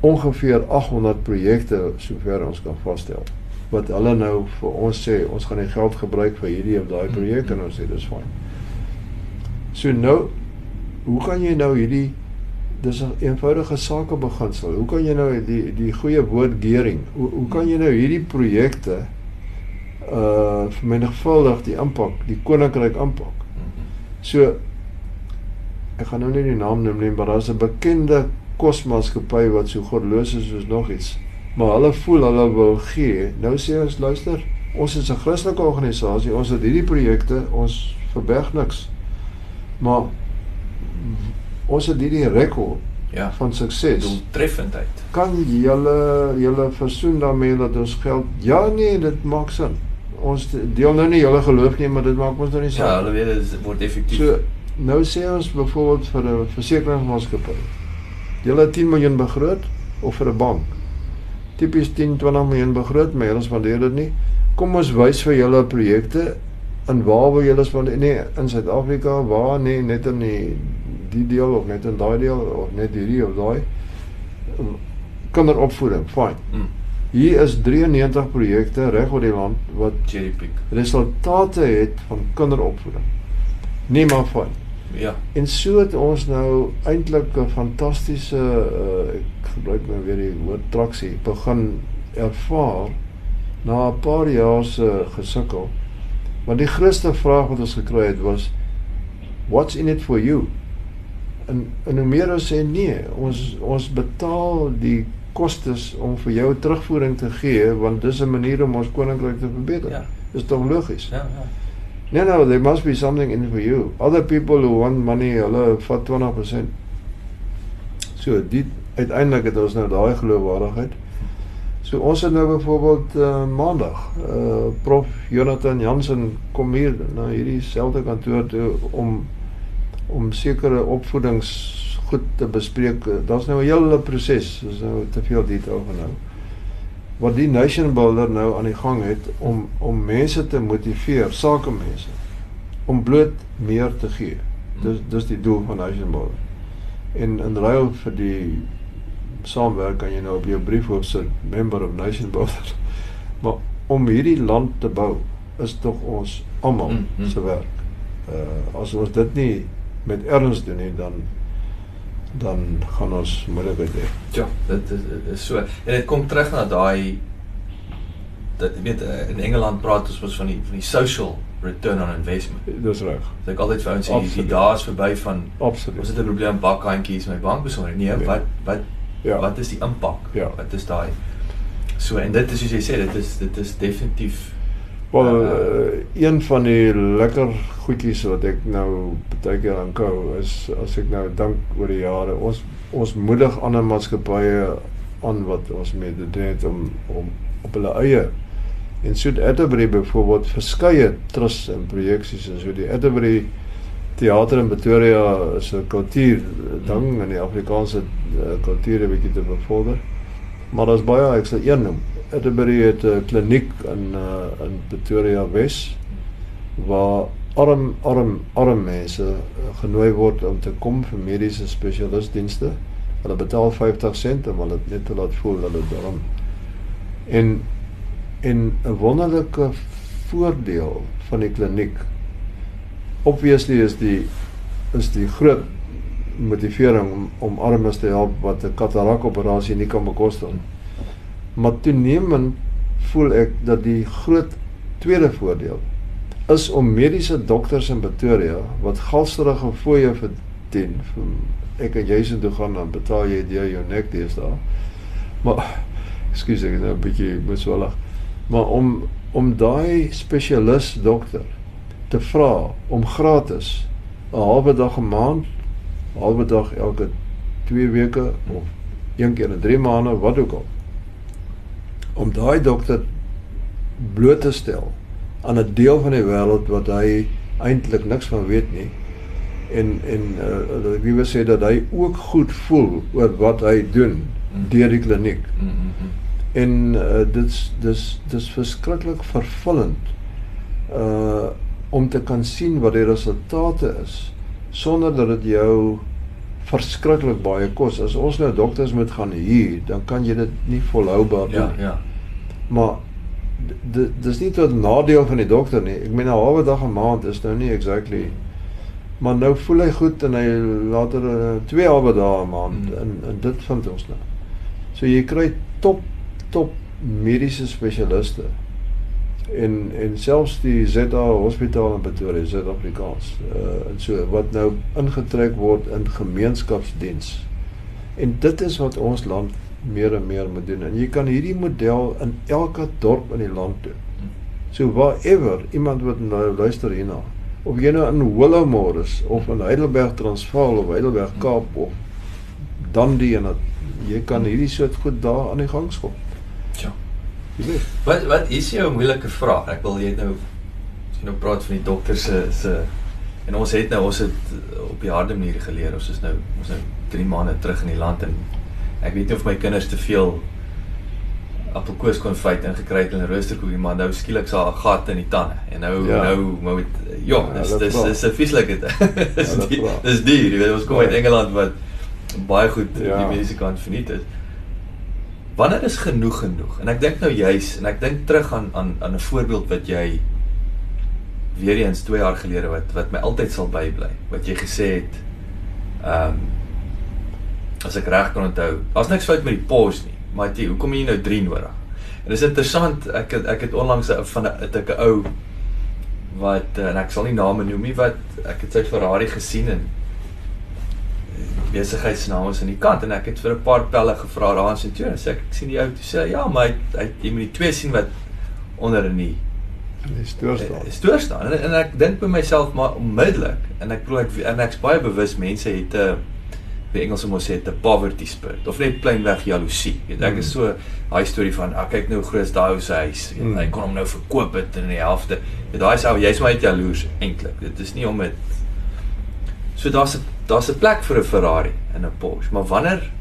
[SPEAKER 2] ongeveer 800 projekte sover ons kan vasstel wat hulle nou vir ons sê ons gaan die geld gebruik vir hierdie of daai projek en ons sê dis fyn. So nou hoe kan jy nou hierdie dis 'n eenvoudige sakebeginsel. Hoe kan jy nou die die goeie woord gearing? Hoe hoe kan jy nou hierdie projekte uh vermenigvuldig die impak, die koninkryk impak? So ek gaan nou nie die naam noem nie, maar daar's 'n bekende kosmaatskappy wat so godloos is soos nog iets. Maar hulle voel hulle wil gee. Nou sê ons luister, ons is 'n Christelike organisasie, ons het hierdie projekte, ons verberg niks. Maar ons het hierdie rekord
[SPEAKER 1] Ja.
[SPEAKER 2] van sukses.
[SPEAKER 1] Doeltreffendheid.
[SPEAKER 2] Kan julle julle versoen daarmee dat ons geld Ja nee, dit maak sin. Ons deel nou nie julle geloof nie, maar dit maak ons nou nie sin.
[SPEAKER 1] Ja, hulle weet dit word effektief.
[SPEAKER 2] So nou sê ons byvoorbeeld vir 'n versekeringsmaatskappy. Julle het 10 miljoen begroot of vir 'n bank. Tipies 10, 20 miljoen begroot, maar hulle spandeer dit nie. Kom ons wys vir julle projekte in waar wil julle spandeer? Nee, in Suid-Afrika, waar nee, net in die die deel of net in daai deel of net hierdie of daai kinderopvoeding, fyn.
[SPEAKER 1] Mm.
[SPEAKER 2] Hier is 93 projekte reg oor die land wat
[SPEAKER 1] Cherry pick.
[SPEAKER 2] resultate het van kinderopvoeding. Nee maar fyn.
[SPEAKER 1] Ja.
[SPEAKER 2] En so het ons nou eintlik 'n fantastiese uh, ek gebruik nou weer die woord traksie begin ervaar na 'n paar jaar se gesukkel. Want die grootste vraag wat ons gekry het was what's in it for you? En en hoe meer ons sê nee, ons ons betaal die kostes om vir jou terugvoering te gee want dis 'n manier om ons koninkryk te verbeter.
[SPEAKER 1] Ja.
[SPEAKER 2] Dis tog logies.
[SPEAKER 1] Ja, ja.
[SPEAKER 2] No, no, there must be something in for you. Other people who want money, hulle vat 20%. So, dit uiteindelik het ons nou daai geloofwaardigheid. So ons het nou byvoorbeeld uh, maandag uh prof Jonathan Jansen kom hier na hierdie selfde kantoor toe om om sekere opvoedings goed te bespreek. Daar's nou 'n hele proses, dis nou te veel detail van nou wat die nation builder nou aan die gang het om om mense te motiveer, sakemense om bloot meer te gee. Dis dis die doel van nation builder. En in ruil vir die saamwerk kan jy nou op jou briefhoop sit member of nation builder. [laughs] Maar om hierdie land te bou is tog ons almal
[SPEAKER 1] Mm, mm.
[SPEAKER 2] se werk. Uh as ons dit nie met erns doen nie dan dan gaan ons moeilikheid hê.
[SPEAKER 1] Ja, dit is, is so. En dit kom terug na daai dat jy weet eh, in Engeland praat ons mos van die van die social return on investment.
[SPEAKER 2] Dis reg.
[SPEAKER 1] So ek altyd vir ouens sê die dae is verby van
[SPEAKER 2] Absoluut.
[SPEAKER 1] ons het 'n probleem bakhandjies met bankbesonderhede. Nee,
[SPEAKER 2] Nee.
[SPEAKER 1] wat wat
[SPEAKER 2] Ja.
[SPEAKER 1] wat is die impak?
[SPEAKER 2] Ja.
[SPEAKER 1] Wat is daai? So en dit is soos jy sê, dit is dit is definitief
[SPEAKER 2] Wel Uh, een van die lekker goedjies wat ek nou baie keer aankou is as ek nou dink oor die jare ons ons moedig ander maatskappye aan wat ons mee te doen het om om op hulle eie en so Atterbury byvoorbeeld verskeie trusts en projeksies en so die Atterbury teater in Pretoria is 'n kultuur ding in die Afrikaanse uh, kultuur 'n bietjie te bevorder. Maar daar's baie ek sal een noem. Atterbury het 'n kliniek in uh, in Pretoria Wes waar arm arm arm mense uh, genooi word om te kom vir mediese spesialistdienste. Hulle betaal 50 sent om hulle net te laat voel hulle is arm. En en 'n wonderlike voordeel van die kliniek obviously is die is die groot motivering om om armes te help wat 'n katarak operasie nie kan bekostig nie. Maar toenemend voel ek dat die groot tweede voordeel is om mediese dokters in Pretoria wat galsterige fooie verdien vir ek en jy se toe gaan dan betaal jy deur jou nek deesdae. Maar ekskuus ek is nou 'n bietjie moeswillig. Maar om om daai spesialis dokter te vra om gratis 'n halwe dag 'n maand, halwe dag elke 2 weke of een keer in 3 maande, wat ook al. Om daai dokter bloot te stel aan 'n deel van die wêreld wat hy eintlik niks van weet nie en en uh, wie wil sê dat hy ook goed voel oor wat hy doen
[SPEAKER 1] Mm.
[SPEAKER 2] deur die kliniek.
[SPEAKER 1] Mm, mm, mm.
[SPEAKER 2] En uh, dit's dis dis verskriklik vervullend uh om te kan sien wat die resultate is sonder dat dit jou verskriklik baie kos. As ons nou dokters moet gaan huur, dan kan jy dit nie volhoubaar
[SPEAKER 1] Ja,
[SPEAKER 2] doen.
[SPEAKER 1] ja.
[SPEAKER 2] Maar d- d- dis nie tot nadeel van die dokter nie. Ek meen 'n halwe dag 'n maand is nou nie exactly maar nou voel hy goed en hy later uh, twee halwe dae 'n maand
[SPEAKER 1] Mm.
[SPEAKER 2] en en dit vind ons nou. So jy kry top top mediese spesialiste. En en selfs die ZA Hospitaal in Pretoria, Suid-Afrikaans, uh en so wat nou ingetrek word in gemeenskapsdiens. En dit is wat ons land meer en meer moet doen. En jy kan hierdie model in elke dorp in die land doen. So wherever iemand wat nou luister hierna, of jy nou in Willowmore is of in Heidelberg Transvaal of Heidelberg Kaap of Dundee en dat jy kan hierdie soort goed daar aan die gang skop.
[SPEAKER 1] Ja. Wat wat is jou moeilike vraag? Ek wil jy nou jy nou praat van die dokter se se en ons het nou ons het op die harde manier geleer. Ons is nou ons nou 3 maande terug in die land en ek weet nie of my kinders te veel appelkoos konfyt ingekry het in 'n roosterkoekie maar nou skielik sa 'n gat in die tande en nou
[SPEAKER 2] Ja.
[SPEAKER 1] nou maar met ja,
[SPEAKER 2] Ja,
[SPEAKER 1] dis
[SPEAKER 2] dat
[SPEAKER 1] dis dis 'n vieslike ding. [laughs] dis
[SPEAKER 2] dat
[SPEAKER 1] die- dis duur, jy weet ons kom uit
[SPEAKER 2] Ja.
[SPEAKER 1] Engeland wat baie goed
[SPEAKER 2] Ja.
[SPEAKER 1] die mediese kant verniet is. Wanneer is genoeg genoeg? En ek dink nou juis en ek dink terug aan aan aan 'n voorbeeld wat jy weer eens 2 jaar gelede wat wat my altyd sal bybly. Wat jy gesê het ehm um, as ek reg kan onthou, daar's niks fout met die pause nie, maar jy, hoekom jy nou 3 nodig? En dis interessant, ek het, ek het onlangs van 'n het ek 'n ou wat en ek sal nie name noem nie wat ek het sy Ferrari gesien en besigheidsnaam is aan die kant en ek het vir 'n paar pelle gevra daar in Centurion sê ek, ek sien die ou toe sê ja maar hy, hy jy moet die twee sien wat onder in die
[SPEAKER 2] stoor staan.
[SPEAKER 1] eh, stoor staan en, en ek dink by myself maar onmiddellik en ek probeer ek en ek's baie bewus mense het 'n die Engelse mos sê 'n poverty spirit of net plainweg jaloesie. Weet ek is so daai storie van ah kyk nou hoe groot is daai ou se huis. Weet,
[SPEAKER 2] Mm.
[SPEAKER 1] Hy kon hom nou verkoop het in die helfte. Weet daai is ou jy's maar net jaloers eintlik. Dit is nie om dit So daar's 'n daar's 'n plek vir 'n Ferrari en 'n Porsche, maar wanneer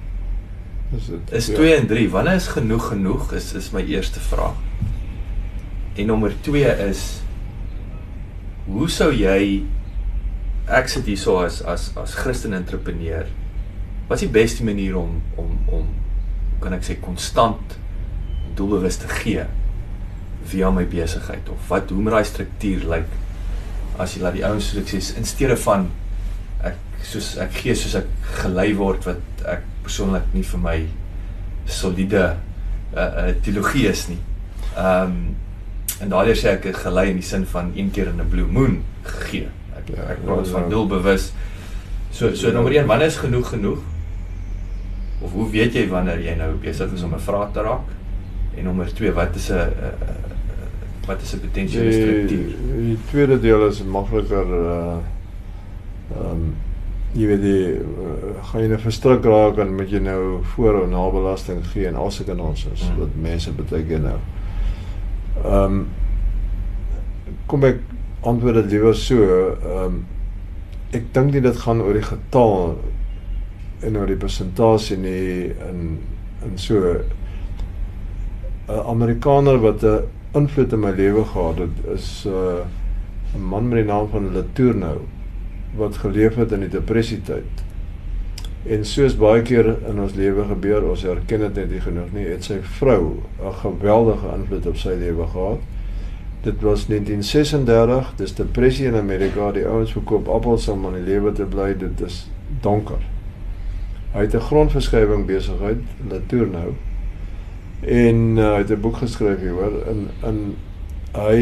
[SPEAKER 2] Is dit
[SPEAKER 1] is
[SPEAKER 2] ja.
[SPEAKER 1] 2 en 3? Wanneer is genoeg genoeg? Is is my eerste vraag. En nommer 2 is hoe sou jy ek sit hierso as as as Christen entrepreneur. Wat is die beste manier om om om kan ek sê konstant doelbewus te gee via my besigheid of wat hoe moet daai struktuur lyk as jy laat die ouens soos ek sê in steede van soos ek gee soos ek gelei word wat ek persoonlik nie vir my soliede uh, uh, teologie is nie. Ehm um, en daardeur sê ek gelei in die sin van een keer in 'n blue moon gegee. Ek
[SPEAKER 2] Ja,
[SPEAKER 1] ek praat
[SPEAKER 2] ja,
[SPEAKER 1] van
[SPEAKER 2] ja.
[SPEAKER 1] doelbewus. So so nommer 1, wanneer is genoeg genoeg? Of hoe weet jy wanneer jy nou besig is om 'n vraag te raak? En nommer 2, wat is 'n uh, uh, wat is 'n potensiële
[SPEAKER 2] Die,
[SPEAKER 1] struktuur?
[SPEAKER 2] die tweede deel is makliker uh ehm jy weet die uh, gaan jy nou verstrik raak en moet jy nou voor of na belasting gee en al sulke nonsens
[SPEAKER 1] Mm.
[SPEAKER 2] wat mense baie keer nou. Ehm kom ek antwoord dit liewer so ehm ek dink nie dit gaan oor die getal en oor die persentasie nie in in so 'n Amerikaner wat 'n invloed in my lewe gehad het is 'n uh, man met die naam van Latournou wat geleef het in die depressietyd. En soos baie keer in ons lewe gebeur, ons erken dit net nie genoeg nie, het sy vrou 'n geweldige invloed op sy lewe gehad. Dit was 1936, dis depressie in Amerika, die ouens verkoop appels om aan die lewe te bly, dit is donker. Hy het 'n grondverskywing besigheid, Latournou. En uh, hy het 'n boek geskryf hieroor in in hy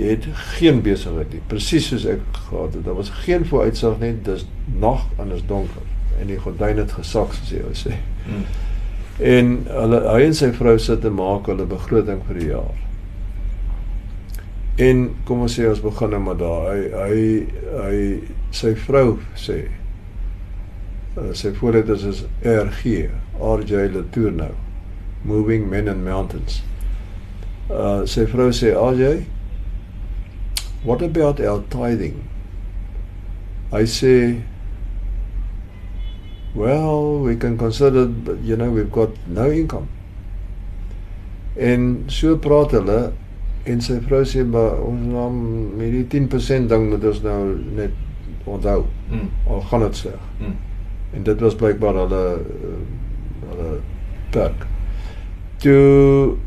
[SPEAKER 2] het geen besigheid nie, presies soos ek gehad het. Daar was geen vooruitsig nie, dis nag en is donker en die gordyne het gesak soos jy wou sê.
[SPEAKER 1] Hmm.
[SPEAKER 2] En hulle hy en sy vrou sit te maak hulle begroting vir die jaar. En kom ons sê ons begin nou maar daar. Hy hy hy sy vrou sê uh, sy voorletters is RG, RJ Latournou. Moving Men and Mountains. Uh sy vrou sê RJ, what about our tithing? Hy sê well, we can consider but you know we've got no income. En so praat hulle en sy vrou sê maar ons naam hierdie 10% ding moet ons nou net onthou.
[SPEAKER 1] Mm.
[SPEAKER 2] Al gaan dit sleg.
[SPEAKER 1] Mm.
[SPEAKER 2] En dit was blykbaar hulle hulle perk. Toe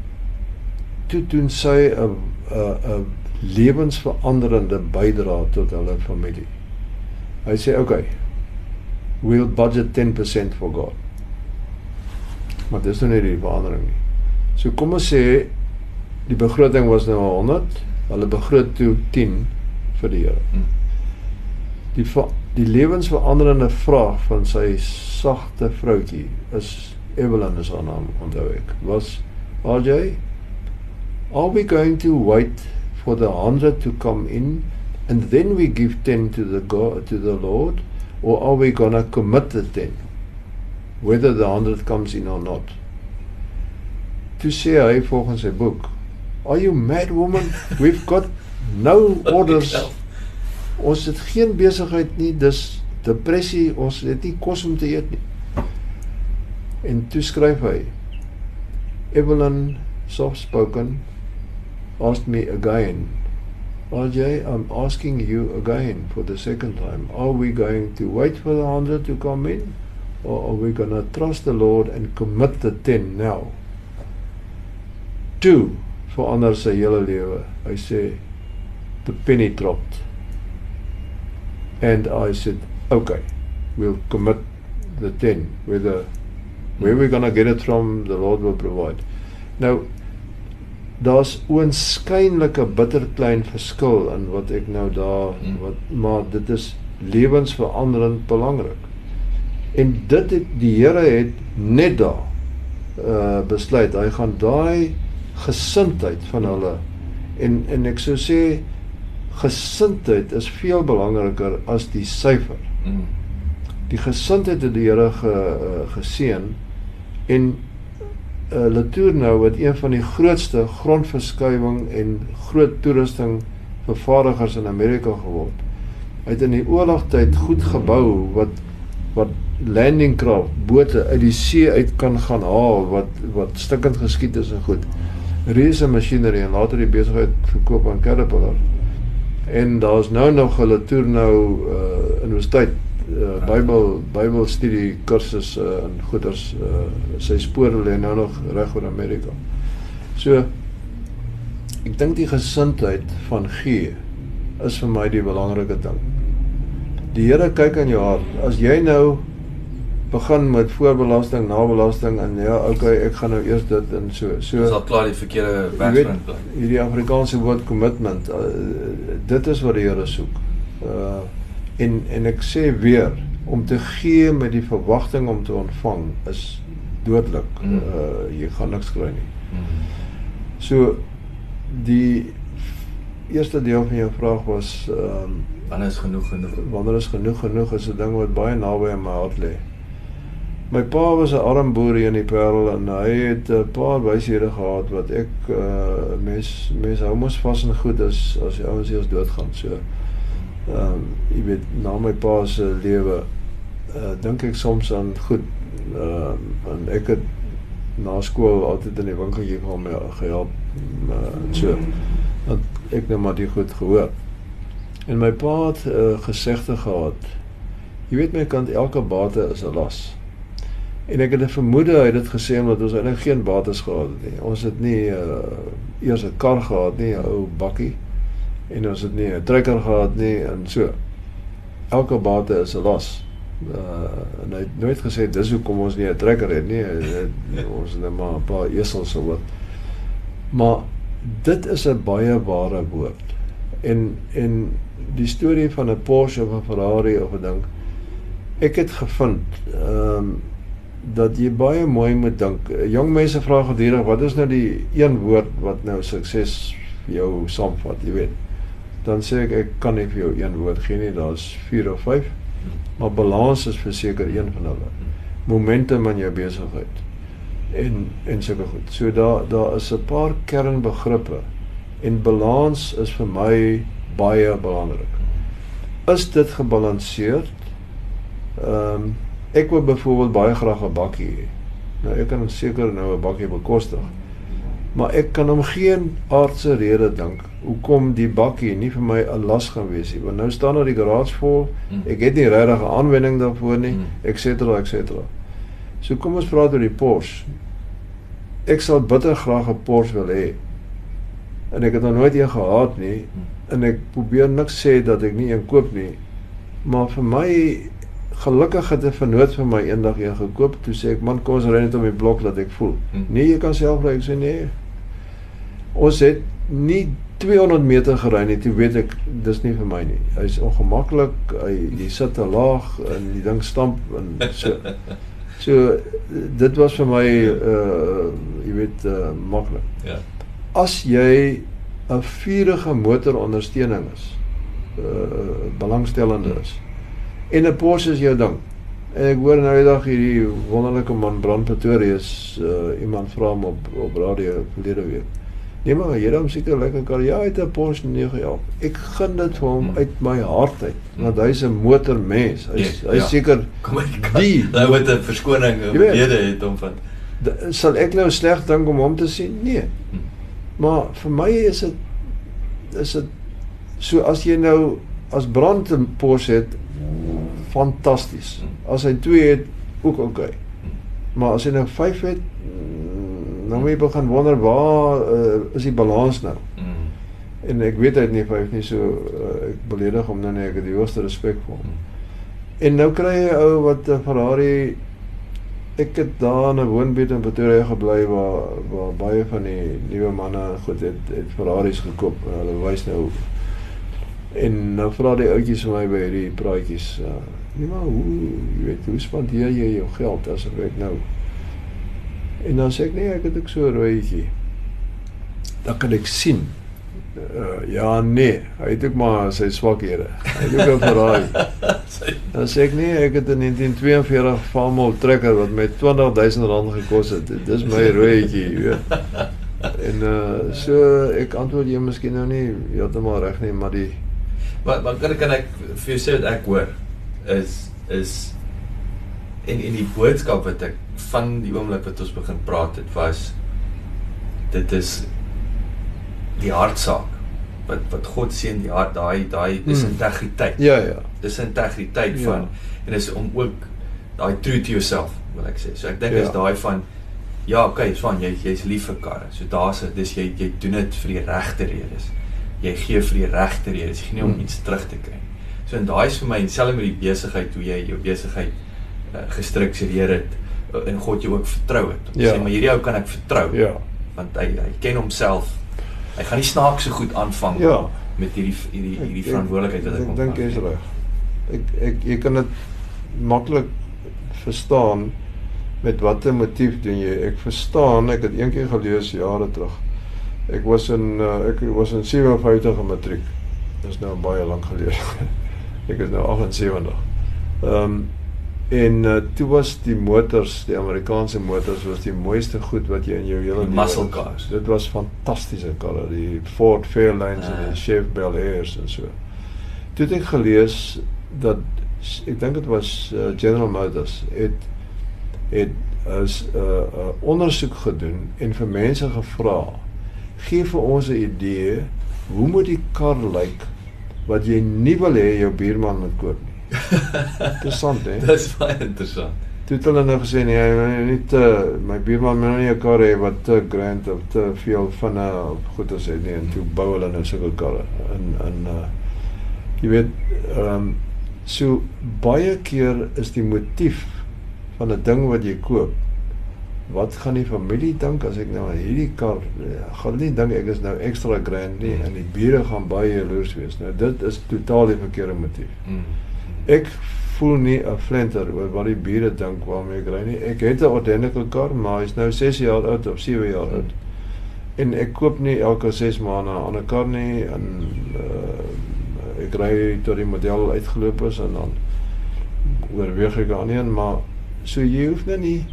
[SPEAKER 2] toe doen sy 'n 'n 'n lewensveranderende bydrae tot hulle familie. Hy sê okay. We'll budget 10% for God. Maar dis nou nie die verandering nie. So kom ons sê die begroting was nou 100, hulle begroot toe 10 vir die Here.
[SPEAKER 1] Mm.
[SPEAKER 2] Die die lewensveranderende vraag van sy sagte vroutjie is Evelyn is haar naam onthou ek. Was RJ Are we going to wait for the 100 to come in and then we give 10 to the God to the Lord or are we going to commit the 10 whether the 100 comes in or not? Toe sê hy volgens sy boek, "Are you mad woman? We've got no [laughs] orders Ons het geen besigheid nie, dis depressie, ons het nie kos om te eet nie. En toe skryf hy Evelyn soft spoken asked me again. RJ, I'm asking you again for the second time. Are we going to wait for the 100 to come in or are we going to trust the Lord and commit the 10 now? Toe verander sy hele lewe. Hy sê the penny dropped. And I said, okay, we'll commit the 10. Whether, where we're going to get it from, the Lord will provide. Nou, daar's oënskynlike bitter klein verskil in wat ek nou daar
[SPEAKER 1] Mm.
[SPEAKER 2] wat maar dit is lewensveranderend belangrik. En dit het die Here het net daar uh besluit hy gaan daai gesindheid van hulle en en ek sou sê gesindheid is veel belangriker as die syfer.
[SPEAKER 1] Mm.
[SPEAKER 2] Die gesindheid het die Here ge, uh, geseën en uh, Latour wat een van die grootste grondverskuiwing en groot toerusting vervaardigers in Amerika geword. Hy het in die oorlogtyd goed gebou wat wat landing craft bote uit die see uit kan gaan haal wat wat stikkend geskiet is en goed. Reuse masjinerie en later die besigheid verkoop aan Caterpillar. En daar's nou nog hulle toer nou uh universiteit uh Bybel Bybelstudie kursus uh en goeders uh sy spore lê nou nog reg oor Amerika. So ek dink die gesindheid van gee is vir my die belangrike ding. Die Here kyk in jou hart. As jy nou begin met voorbelasting, nabelasting en ja, okay, ek gaan nou eers dit en so. So
[SPEAKER 1] Dis al klaar die verkeerde werkspunt bly.
[SPEAKER 2] hierdie Afrikaanse woord commitment, uh, dit is wat die Here soek. Uh en en ek sê weer om te gee met die verwagting om te ontvang is dodelik.
[SPEAKER 1] Mm.
[SPEAKER 2] Uh jy gaan niks kry nie.
[SPEAKER 1] Mm.
[SPEAKER 2] So die eerste deel van jou vraag was ehm um,
[SPEAKER 1] Wanneer is genoeg genoeg?
[SPEAKER 2] wanneer is genoeg genoeg is 'n ding wat baie naby aan my hart lê. My pa was 'n arm boer hier in die Parel en hy het 'n paar wyshede gehad wat ek uh mens mens hou mos vas en goed as as die ouens eers doodgaan. So ehm um, jy weet na my pa se lewe uh dink ek soms aan goed ehm uh, en ek het na skool altyd in die winkeltjie vir hom gehelp uh, so want ek nou maar die goed gehoor. En my pa het 'n uh, gesegde gehad. Jy weet my kant elke bate is 'n las. En ek het 'n vermoede hy het dit gesê omdat ons eintlik geen bates gehad het nie. Ons het nie uh eers 'n kar gehad nie, 'n ou bakkie. En ons het nie 'n trekker gehad nie en so. Elke bate is 'n las. Uh en hy het nooit gesê dis hoekom ons nie 'n trekker het nie. Hy het, ons het net maar 'n paar esels of wat. Maar dit is 'n baie ware woord. En en die storie van 'n Porsche of 'n Ferrari of 'n ding ek het gevind ehm um, dat jy baie mooi moet dink. Jong mense vra gedurig wat is nou die een woord wat nou sukses jou saamvat, jy weet. Dan sê ek ek kan nie vir jou een woord gee nie, daar's 4 of 5. Maar balans is verseker een van hulle. Momentum in jou besigheid. En en sulke goed. So daar daar is 'n paar kernbegrippe en balans is vir my baie belangrik. is dit gebalanseerd. Ehm um, ek wil byvoorbeeld baie graag 'n bakkie hê. Nou ek kan seker nou 'n bakkie bekostig. Maar ek kan hom geen aardse rede dink hoekom die bakkie nie vir my 'n las gaan wees nie. Want nou staan daar die garage vol.
[SPEAKER 1] Mm.
[SPEAKER 2] Ek het nie regtig 'n aanwending daarvoor nie,
[SPEAKER 1] Mm.
[SPEAKER 2] et cetera, et cetera. So kom ons praat oor die Porsche. Ek sal bitter graag 'n Porsche wil hê. En ek het nog nooit een gehad nie en ek probeer niks sê dat ek nie een koop nie. Maar vir my gelukkig het 'n vernoot vir my eendag een gekoop. Toe sê ek, "Man, kom ons ry net om die blok dat ek voel."
[SPEAKER 1] Hmm.
[SPEAKER 2] Nee, jy kan self ry. Ek sê nee. Ons het nie 200 meter gery nie. Toe weet ek dis nie vir my nie. Hy's ongemaklik. Hy jy sit te laag en die ding stamp en so. [laughs] So dit was vir my uh jy weet uh maklik.
[SPEAKER 1] Ja.
[SPEAKER 2] As jy 'n vurige motorondersteuning is, uh belangstellende is en 'n Porsche is jou ding. En ek hoor nou eendag hierdie wonderlike man Brand Pretoria is uh iemand vra hom op op radio verlede week. Nee maar het hom seker lekker kar. Ja, hy het 'n Porsche 911. Ek gun dit vir hom
[SPEAKER 1] Hmm.
[SPEAKER 2] uit my hart uit,
[SPEAKER 1] Hmm.
[SPEAKER 2] want hy's 'n motormens. Hy's
[SPEAKER 1] Ja,
[SPEAKER 2] hy's
[SPEAKER 1] ja.
[SPEAKER 2] seker
[SPEAKER 1] Kom ek
[SPEAKER 2] Die-
[SPEAKER 1] nou met 'n verskoning rede het om van
[SPEAKER 2] sal ek nou sleg dink om hom te sien? Nee.
[SPEAKER 1] Hm.
[SPEAKER 2] Maar vir my is dit is dit so as jy nou as brand 'n Porsche het fantasties.
[SPEAKER 1] Hmm.
[SPEAKER 2] As hy 2 het ook oké. Okay. Maar as hy nou 5 het dan moet jy begin wonder waar uh, is die balans nou?
[SPEAKER 1] Mm.
[SPEAKER 2] En ek weet hy het nie 5 nie so uh, ek beledig hom nou nie ek het die hoogste respek vir hom. En nou kry jy 'n ou wat 'n Ferrari ek het daar in 'n woonbuurt in Pretoria gebly waar waar baie van die nuwe manne goed het het Ferraris gekoop en hulle wys nou en nou vra die ouetjies vir my by hierdie praatjies uh, nee maar hoe jy weet hoe spandeer jy jou geld as ek nou en dan sê ek nee ek het ook so 'n rooietjie dan kan ek sien uh, ja nee hy het ook maar sy swakhede hy het ook 'n Ferrari [laughs] Dan sê ek nee, ek het 'n 1942 Farmall trekker wat my R20000 rand gekos het. Dis my rooietjie, jy weet. [laughs] En uh so ek antwoord jy miskien nou nie heeltemal reg nie, maar die
[SPEAKER 1] Maar maar kan kan ek vir jou sê wat ek hoor is is en en die boodskap wat ek van die oomblik wat ons begin praat het was dit is die hartsaak wat wat God seën die hart daai daai dis
[SPEAKER 2] Hmm.
[SPEAKER 1] integriteit.
[SPEAKER 2] ja ja.
[SPEAKER 1] Dis integriteit
[SPEAKER 2] Ja.
[SPEAKER 1] van en is om ook daai true to yourself wil ek sê. So ek dink
[SPEAKER 2] Ja.
[SPEAKER 1] is daai van ja, okay, Swan, jy jy's lief vir karre. So daar's 'n dis jy jy doen dit vir die regte redes. Jy gee vir die regte redes. Jy gee nie om
[SPEAKER 2] Hmm.
[SPEAKER 1] iets terug te kry. So en daai is vir my dieselfde met die besigheid hoe jy jou besigheid uh, gestruktureer het uh, en God jou ook vertrou het. Om
[SPEAKER 2] Ja.
[SPEAKER 1] Sê maar hierdie ou kan ek vertrou
[SPEAKER 2] Ja.
[SPEAKER 1] want hy hy ken homself. Hy gaan nie snaaks so goed aanvang
[SPEAKER 2] Ja.
[SPEAKER 1] met hierdie hierdie
[SPEAKER 2] Ek-
[SPEAKER 1] hierdie
[SPEAKER 2] ek-
[SPEAKER 1] verantwoordelikheid wat hy
[SPEAKER 2] Ek
[SPEAKER 1] moet
[SPEAKER 2] dink
[SPEAKER 1] vat.
[SPEAKER 2] jy's reg. Ek ek jy kan dit maklik verstaan met watter motief doen jy? Ek verstaan, ek het eendag gelees jare terug. Ek was in uh, ek was in 57 in matriek. Dis nou baie lank gelede. [laughs] ek is nou 78. Ehm um, en uh, toe was die motors, die Amerikaanse motors was die mooiste goed wat jy in jou hele lewe-
[SPEAKER 1] muscle cars.
[SPEAKER 2] Dit was fantastiese karre, die Ford Fairlanes en
[SPEAKER 1] Ah.
[SPEAKER 2] die Chevy Bel Airs en so. Toe het ek gelees dat ek dink dit was uh, General Motors het het is 'n uh, uh, ondersoek gedoen en vir mense gevra gee vir ons 'n idee hoe moet die kar lyk wat jy nie wil hê jou buurman moet koop nie. Interessant hè. [laughs]
[SPEAKER 1] Dis baie interessant.
[SPEAKER 2] Toe het hulle nou gesê nee, hy wil nie te my buurman moet nou nie 'n kar hê wat te grand of te veel vinne of goed as het nie en toe bou hulle nou sulke karre in in uh jy weet ehm um, so baie keer is die motief van 'n ding wat jy koop wat gaan die familie dink as ek nou aan hierdie kar gaan nie dink ek is nou ekstra grand nie en die bure gaan baie jaloers wees nou dit is totaal die verkeerde motief
[SPEAKER 1] Mm.
[SPEAKER 2] Ek voel nie 'n flenter oor wat die bure dink waarmee ek ry nie. Ek het 'n ordentlike kar, maar hy's nou 6 jaar oud of 7 jaar oud. En ek koop nie elke 6 maande 'n ander kar nie en uh, ek ry tot die model uitgeloop is en dan oorweeg ek aan een, maar so jy hoef nou nie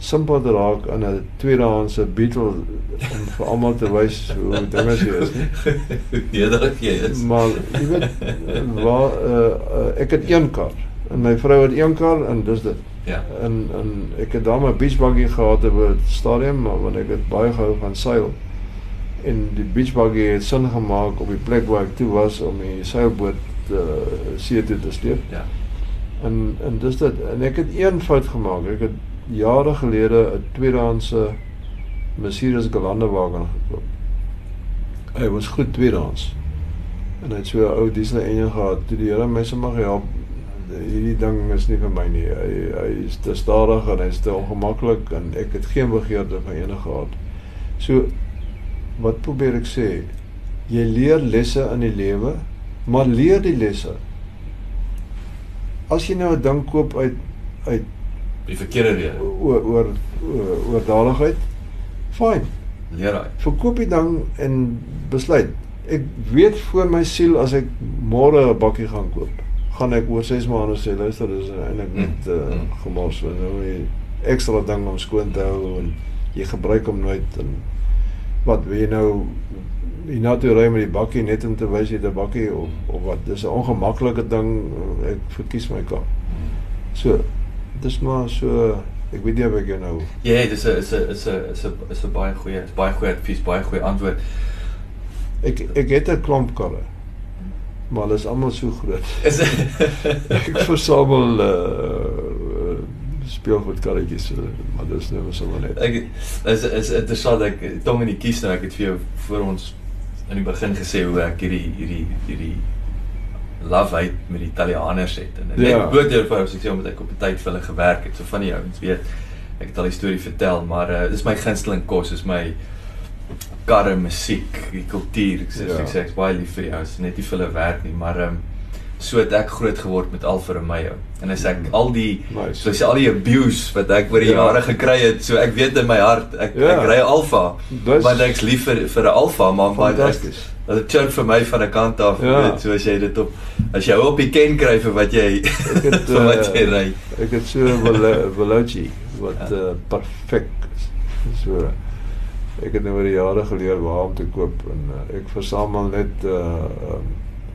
[SPEAKER 2] simpel raak in 'n tweedehandse Beetle om vir almal te wys hoe dinge is, nie? [laughs]
[SPEAKER 1] Nederig jy is.
[SPEAKER 2] Maar jy weet waar uh, ek het een kar en my vrou het een kar en dis dit.
[SPEAKER 1] Ja.
[SPEAKER 2] En en ek het daar my beachbuggy gehad op die stadium maar want ek het baie gehou van seil. En die beachbuggy het sin gemaak op die plek waar ek toe was om die seilboot uh, see toe te sleep.
[SPEAKER 1] Ja.
[SPEAKER 2] En en dis dit en ek het een fout gemaak. Ek het jare gelede 'n tweedehandse Mercedes Gelandewagen gekoop. Hy was goed tweedehands. En hy het so 'n ou diesel enjin gehad. Toe die Here my sommer gehelp hierdie ding is nie vir my nie. Hy hy is te stadig en hy's te ongemaklik en ek het geen begeerte van enige gehad. So wat probeer ek sê? Jy leer lesse in die lewe, maar leer die lesse. As jy nou 'n ding koop uit uit
[SPEAKER 1] Die verkeerde rede.
[SPEAKER 2] oor oor oor oordadigheid, fyn.
[SPEAKER 1] Leer hy.
[SPEAKER 2] Verkoop die ding en besluit. Ek weet voor my siel as ek môre 'n bakkie gaan koop, gaan ek oor 6 maande sê luister dis eintlik net
[SPEAKER 1] Mm,
[SPEAKER 2] uh,
[SPEAKER 1] mm.
[SPEAKER 2] gemors want nou jy ekstra ding om skoon te hou en jy gebruik hom nooit en wat wil jy nou hiernatoe ry met die bakkie net om te wys jy het 'n bakkie of of wat dis 'n ongemaklike ding ek verkies my kar. So dis maar so ek weet nie of ek jou nou
[SPEAKER 1] Ja, yeah, dis 'n is 'n is 'n is 'n is 'n baie goeie, is baie goeie advies, baie goeie antwoord.
[SPEAKER 2] ek ek het 'n klomp karre. Maar hulle is almal so groot.
[SPEAKER 1] Is [laughs]
[SPEAKER 2] ek versamel uh speelgoedkarretjies, uh, maar dis nou sommer net.
[SPEAKER 1] ek is is interessant ek tong in die kies nou ek het vir jou voor ons in die begin gesê hoe ek hierdie hierdie hierdie love hate met die Italianers het en net
[SPEAKER 2] Ja.
[SPEAKER 1] bloot deur as ek sê omdat ek op 'n tyd vir hulle gewerk het so van die ouens weet ek het al die storie vertel maar uh, dis my gunsteling kos is my karre musiek die kultuur ek sê
[SPEAKER 2] Ja.
[SPEAKER 1] ek sê ek's baie lief vir die ouens net nie vir hulle werk nie maar um, so het ek groot geword met Alfa Romeo en as ek
[SPEAKER 2] Mm.
[SPEAKER 1] al die
[SPEAKER 2] Nice.
[SPEAKER 1] soos al die abuse wat ek oor die
[SPEAKER 2] Ja.
[SPEAKER 1] jare gekry het so ek weet in my hart ek
[SPEAKER 2] Ja.
[SPEAKER 1] ek ry Alfa want ek's lief vir vir 'n Alfa maar
[SPEAKER 2] fantasties.
[SPEAKER 1] Dit chirp vir my van 'n kant af,
[SPEAKER 2] Ja.
[SPEAKER 1] weet, so as jy dit op as jy op die ken kry vir wat jy
[SPEAKER 2] het [laughs]
[SPEAKER 1] vir wat
[SPEAKER 2] uh,
[SPEAKER 1] jy ry.
[SPEAKER 2] Ek het so 'n Velo- [laughs] Veloci wat
[SPEAKER 1] Ja.
[SPEAKER 2] uh, perfek is. So ek het nou oor die jare geleer waar om te koop en uh, ek versamel net uh um,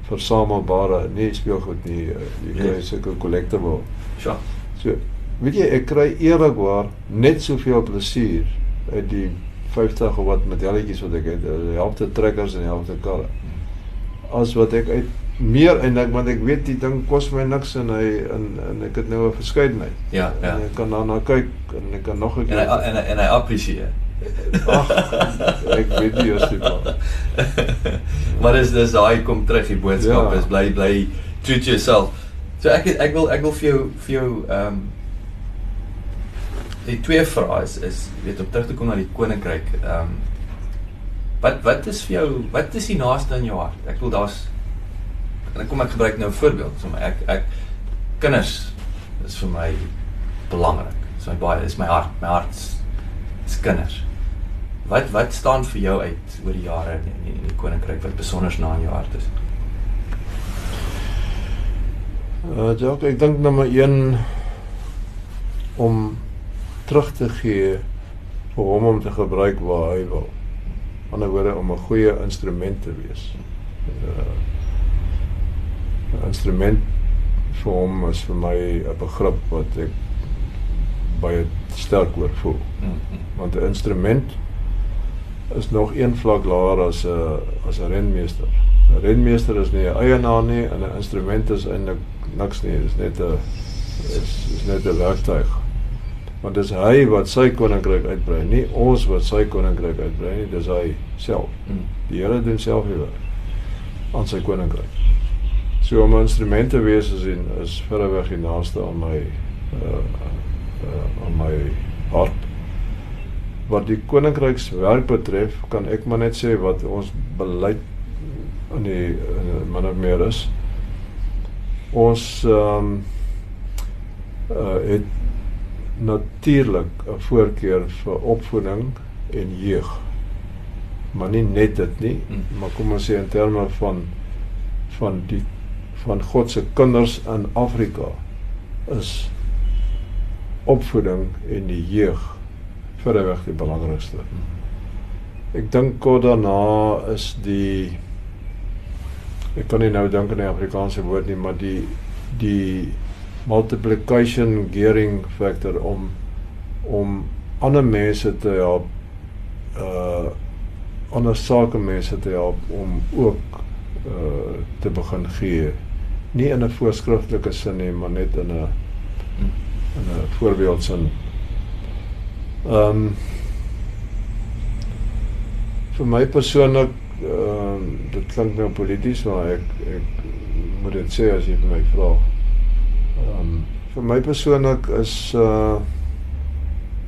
[SPEAKER 2] versamelbare nie speelgoed nie. Uh, jy kry
[SPEAKER 1] Nee.
[SPEAKER 2] sulke collectible.
[SPEAKER 1] Sjoe.
[SPEAKER 2] So, weet jy, ek kry eerlikwaar net soveel plesier uit die 50 of wat metalletjies wat ek het, eh, die helfte trekkers en die helfte karre. As wat ek uit meer eintlik want ek weet die ding kos my niks en hy en en ek het nou 'n verskeidenheid.
[SPEAKER 1] Ja, ja.
[SPEAKER 2] En ek kan daarna kyk en ek kan nog 'n
[SPEAKER 1] En hy
[SPEAKER 2] keer.
[SPEAKER 1] en hy, en hy apprecieer.
[SPEAKER 2] Ag, ek weet nie eers dit maar. [laughs]
[SPEAKER 1] maar dis dis daai kom terug die boodskap
[SPEAKER 2] Ja.
[SPEAKER 1] is bly bly true to yourself. So ek ek wil ek wil vir jou vir jou ehm um, die twee vrae is is weet om terug te kom na die koninkryk ehm um, wat wat is vir jou wat is die naaste in jou hart? Ek wil daar's en ek kom ek gebruik nou 'n voorbeeld so my ek ek kinders is vir my belangrik. Dis my baie is my hart, my hart is, is kinders. Wat wat staan vir jou uit oor die jare in in, in die koninkryk wat besonder na in jou hart is?
[SPEAKER 2] Uh Jock, ek dink nommer 1 om terug te gee vir hom om te gebruik waar hy wil. Aan die ander woorde om 'n goeie instrument te wees. Uh 'n instrument vir hom is vir my 'n begrip wat ek baie sterk oor voel.
[SPEAKER 1] Mm, mm.
[SPEAKER 2] Want 'n instrument is nog een vlak laer as 'n as 'n renmeester. 'n Renmeester is nie 'n eienaar nie en 'n instrument is eintlik niks nie, dit is net 'n is, is net 'n werktuig. Want dis hy wat sy koninkryk uitbrei, nie ons wat sy koninkryk uitbrei nie, dis hy self.
[SPEAKER 1] Mm.
[SPEAKER 2] Die Here doen self die werk aan sy koninkryk. So om 'n instrument te wees is in is verreweg die naaste aan my uh, uh aan my hart. Wat die koninkrykswerk betref, kan ek maar net sê wat ons beleid in die in min of meer is. Ons ehm um, uh het natuurlik 'n voorkeur vir opvoeding en jeug. Maar nie net dit nie,
[SPEAKER 1] Mm.
[SPEAKER 2] maar kom ons sê in terme van van die van God se kinders in Afrika is opvoeding en die jeug verreweg die belangrikste. Ek dink kort daarna is die ek kan nie nou dink aan die Afrikaanse woord nie, maar die die multiplication gearing factor om om ander mense te help uh ander sake mense te help om ook uh te begin gee. Nie in 'n voorskriftelike sin nie, maar net in 'n 'n voorbeeldsin. Ehm um, vir my persoonlik ehm um, dit klink nou polities, maar ek ek moet dit sê as jy my vra. Ehm um, vir my persoonlik is uh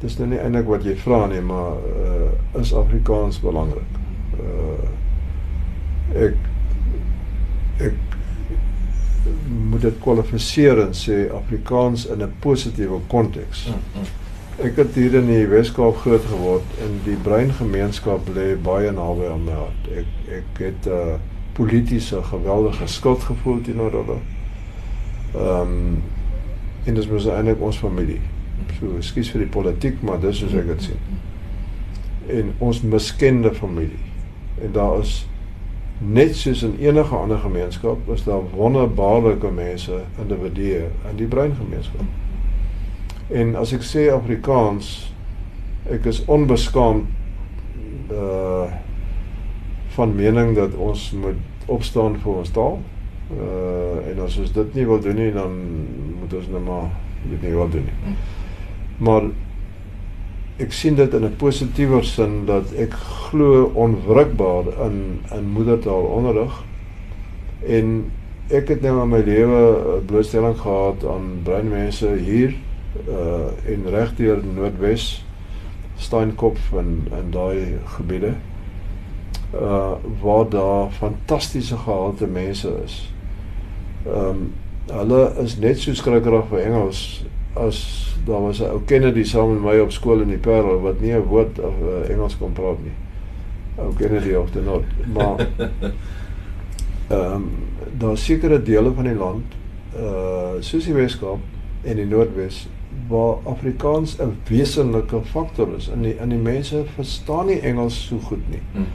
[SPEAKER 2] dis nou nie eintlik wat jy vra nie, maar uh is Afrikaans belangrik. Uh ek ek moet dit kwalifiseer en sê Afrikaans in 'n positiewe konteks. Ek het hier in die Weskaap groot geword en die breingemeenskap lê baie naby aan my hart. Ek ek het 'n uh, politieke geweldige skuldgevoel teenoor hulle. Ehm um, en dit is eintlik ons familie. So, ekskuus vir die politiek, maar dis soos ek dit sien. En ons miskende familie. En daar is net soos in enige ander gemeenskap, is daar wonderbaarlike mense, individue in die breingemeenskap. En as ek sê Afrikaans, ek is onbeskaamd uh van mening dat ons moet opstaan vir ons taal. Uh en as ons dit nie wil doen nie, dan moet ons nou maar weet nie wat doen nie maar ek sien dit in 'n positiewer sin dat ek glo onwrikbaar in in moedertaalonderrig en ek het nou in my lewe blootstelling gehad aan breinmense hier uh in regdeur Noordwes Steenkop en en daai gebiede uh waar daar fantastiese gehalte mense is. Ehm um, hulle is net so skrikkerig vir Engels as daar was 'n ou Kennedy saam met my op skool in die Parel wat nie 'n woord of uh, Engels kon praat nie. Ou Kennedy of the not. Maar [laughs] ehm um, daar sekere dele van die land uh soos die Weskaap en die Noordwes waar Afrikaans 'n wesenlike faktor is. In die in die mense verstaan nie Engels so goed nie. Hmm.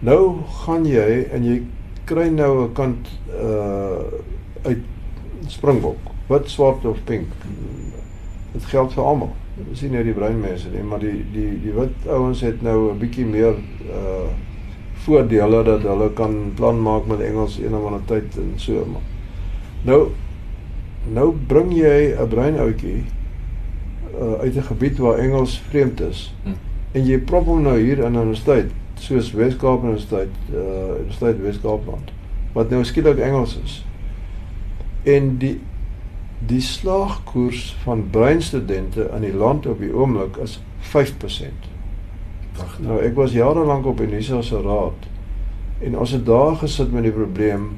[SPEAKER 2] Nou gaan jy en jy kry nou 'n kant uh uit Springbok, wit, swart of pink. Dit geld vir almal. Dis nie net die bruin mense nie, maar die die die wit ouens het nou 'n bietjie meer uh voordele dat hulle kan plan maak met Engels een of ander tyd en so maar. Nou nou bring jy 'n bruin ouetjie uh uit 'n gebied waar Engels vreemd is. Hm. En jy prop hom nou hier in 'n universiteit soos Wes-Kaap Universiteit, uh Universiteit Wes-Kaapland wat nou skielik Engels is. En die die slaagkoers van breinstudente in die land op die oomblik is 5%. Pragtig. Nou ek was jare lank op Unisa se raad en ons het daar gesit met die probleem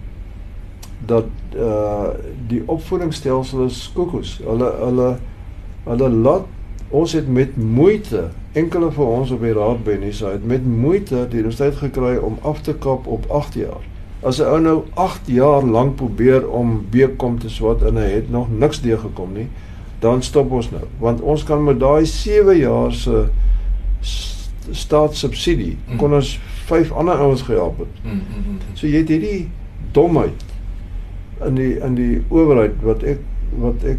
[SPEAKER 2] dat uh die opvoedingsstelsel is kokos. Hulle hulle hulle laat ons het met moeite enkele van ons op die raad Unisa het met moeite die universiteit gekry om af te kap op 8 jaar. As 'n ou nou 8 jaar lank probeer om bekom te swat en hy het nog niks deur gekom nie, dan stop ons nou, want ons kan met daai 7 jaar se staatssubsidie mm. kon ons vyf ander ouens gehelp het. Mm, mm, mm. So jy het hierdie domheid in die in die owerheid wat ek wat ek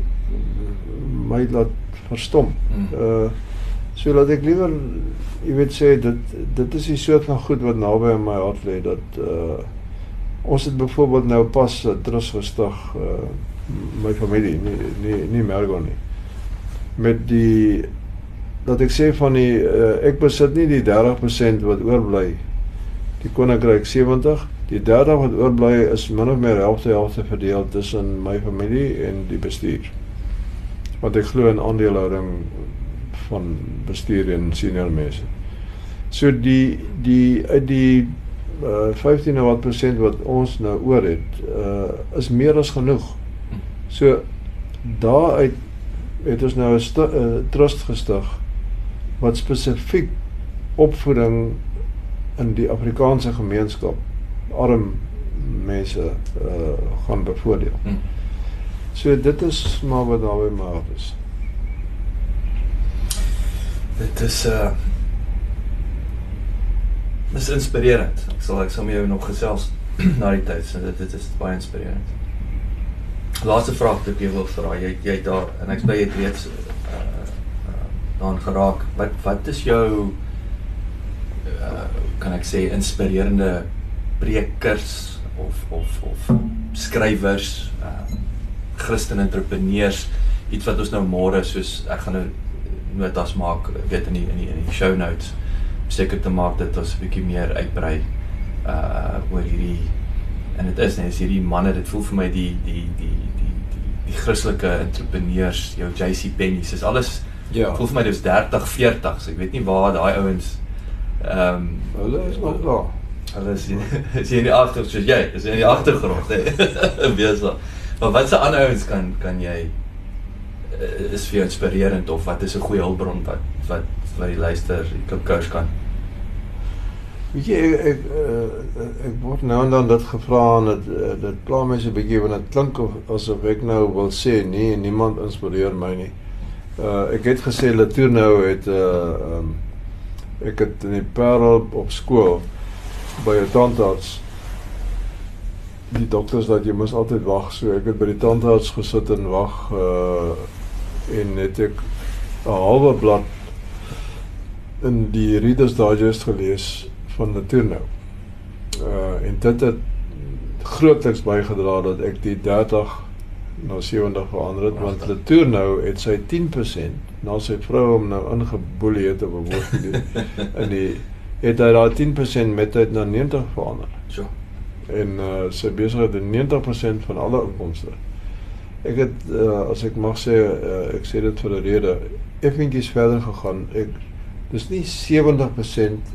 [SPEAKER 2] my laat verstom. Mm. Uh so laat ek liewer jy weet sê dit dit is die soort van goed wat naby aan my hart lê dat uh Ons het byvoorbeeld nou pas 'n trust gestig uh my familie nie nie nie Mergo nie. Met die dat ek sê van die uh, ek besit nie die 30% wat oorbly. Die koninkryk 70, die 30 wat oorbly is min of meer helfte helfte verdeel tussen my familie en die bestuur. Want ek glo in aandelehouding van bestuur en senior mense. So die die uit die uh, 15 en wat persent wat ons nou oor het, uh is meer as genoeg. So daaruit het ons nou 'n uh, trust gestig wat spesifiek opvoeding in die Afrikaanse gemeenskap arm mense uh gaan bevoordeel. Hmm. So dit is maar wat daar by maar is.
[SPEAKER 1] dit is uh Dis inspirerend. Ek sal ek sal met jou nog gesels [clears throat] na die tyd, so dit dit is baie inspirerend. Laaste vraag wat ek jou wil vra. Jy jy daar en ek sê jy het reeds uh, uh daaraan geraak. Wat wat is jou uh kan ek sê inspirerende prekers of of of skrywers, uh Christen entrepreneurs, iets wat ons nou môre soos ek gaan nou notas maak, weet in die in die in die show notes. Seker te maak dat ons 'n bietjie meer uitbrei uh oor hierdie en dit is net as hierdie manne dit voel vir my die die die die die die Christelike entrepreneurs jou JC Penney's is alles ja. voel vir my dis 30 40s ek weet nie waar daai ouens ehm um,
[SPEAKER 2] hulle is nog daar.
[SPEAKER 1] hulle is [laughs] is in die agter soos jy is in die agtergrond hè. [laughs] Besig maar wat se ander ouens kan kan jy uh, is vir jou inspirerend of wat is 'n goeie hulpbron wat wat wat die luister die coach kan
[SPEAKER 2] Weet jy ek ek, uh, ek word nou en dan dit gevra en dit uh, dit pla my so 'n bietjie want dit klink of, asof ek nou wil sê nee, niemand inspireer my nie. Uh ek het gesê Latournou het 'n uh, um, ek het in die Parel op skool by 'n tandarts die dokters dat jy mos altyd wag so ek het by die tandarts gesit en wag uh en net ek 'n halwe blad in die Reader's Digest gelees van natuur nou. Uh en dit het grootliks bygedra dat ek die 30 na 70 verander het want Latour nou het sy 10% na sy vrou hom nou ingeboelie het op 'n woord [laughs] in die het hy daai 10% met tyd na 90 verander.
[SPEAKER 1] So.
[SPEAKER 2] En uh sy besigheid het 90% van alle inkomste. Ek het uh as ek mag sê uh, ek sê dit vir 'n rede effentjies verder gegaan. Ek dis nie 70%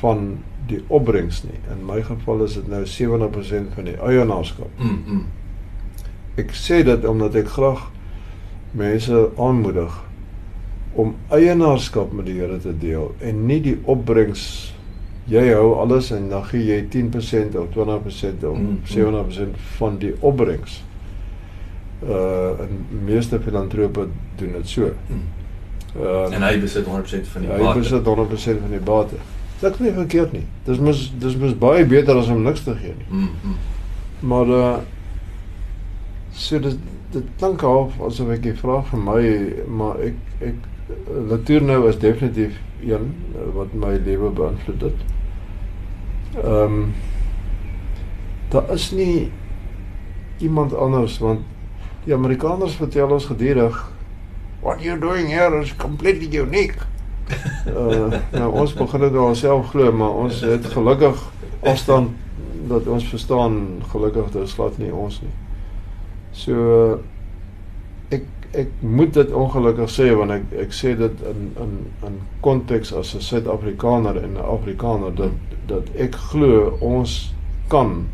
[SPEAKER 2] van die opbrengs nie. In my geval is dit nou 70% van die eienaarskap.
[SPEAKER 1] Mm. mm.
[SPEAKER 2] Ek sê dit omdat ek graag mense aanmoedig om eienaarskap met die Here te deel en nie die opbrengs jy hou alles en dan gee jy 10% of 20% of mm, 70% mm. van die opbrengs. Uh en meeste filantrope doen dit so.
[SPEAKER 1] Mm. Uh, en hy besit 100% van die bate.
[SPEAKER 2] Hy besit 100% van die bate. Dit nie verkeerd nie. Dis mos dis mos baie beter as om niks te gee nie.
[SPEAKER 1] Mm. -hmm.
[SPEAKER 2] Maar uh so dit dit klink half asof ek die vraag vir my maar ek ek natuur nou is definitief een wat my lewe beïnvloed het. Ehm um, daar is nie iemand anders want die Amerikaners vertel ons gedurig what you're doing here is completely unique uh [laughs] nou ons begin dit nou onsself glo maar ons het gelukkig afstand dat ons verstaan gelukkig dit glad nie ons nie. So ek ek moet dit ongelukkig sê want ek ek sê dit in in in konteks as 'n Suid-Afrikaner en 'n Afrikaner dat dat ek glo ons kan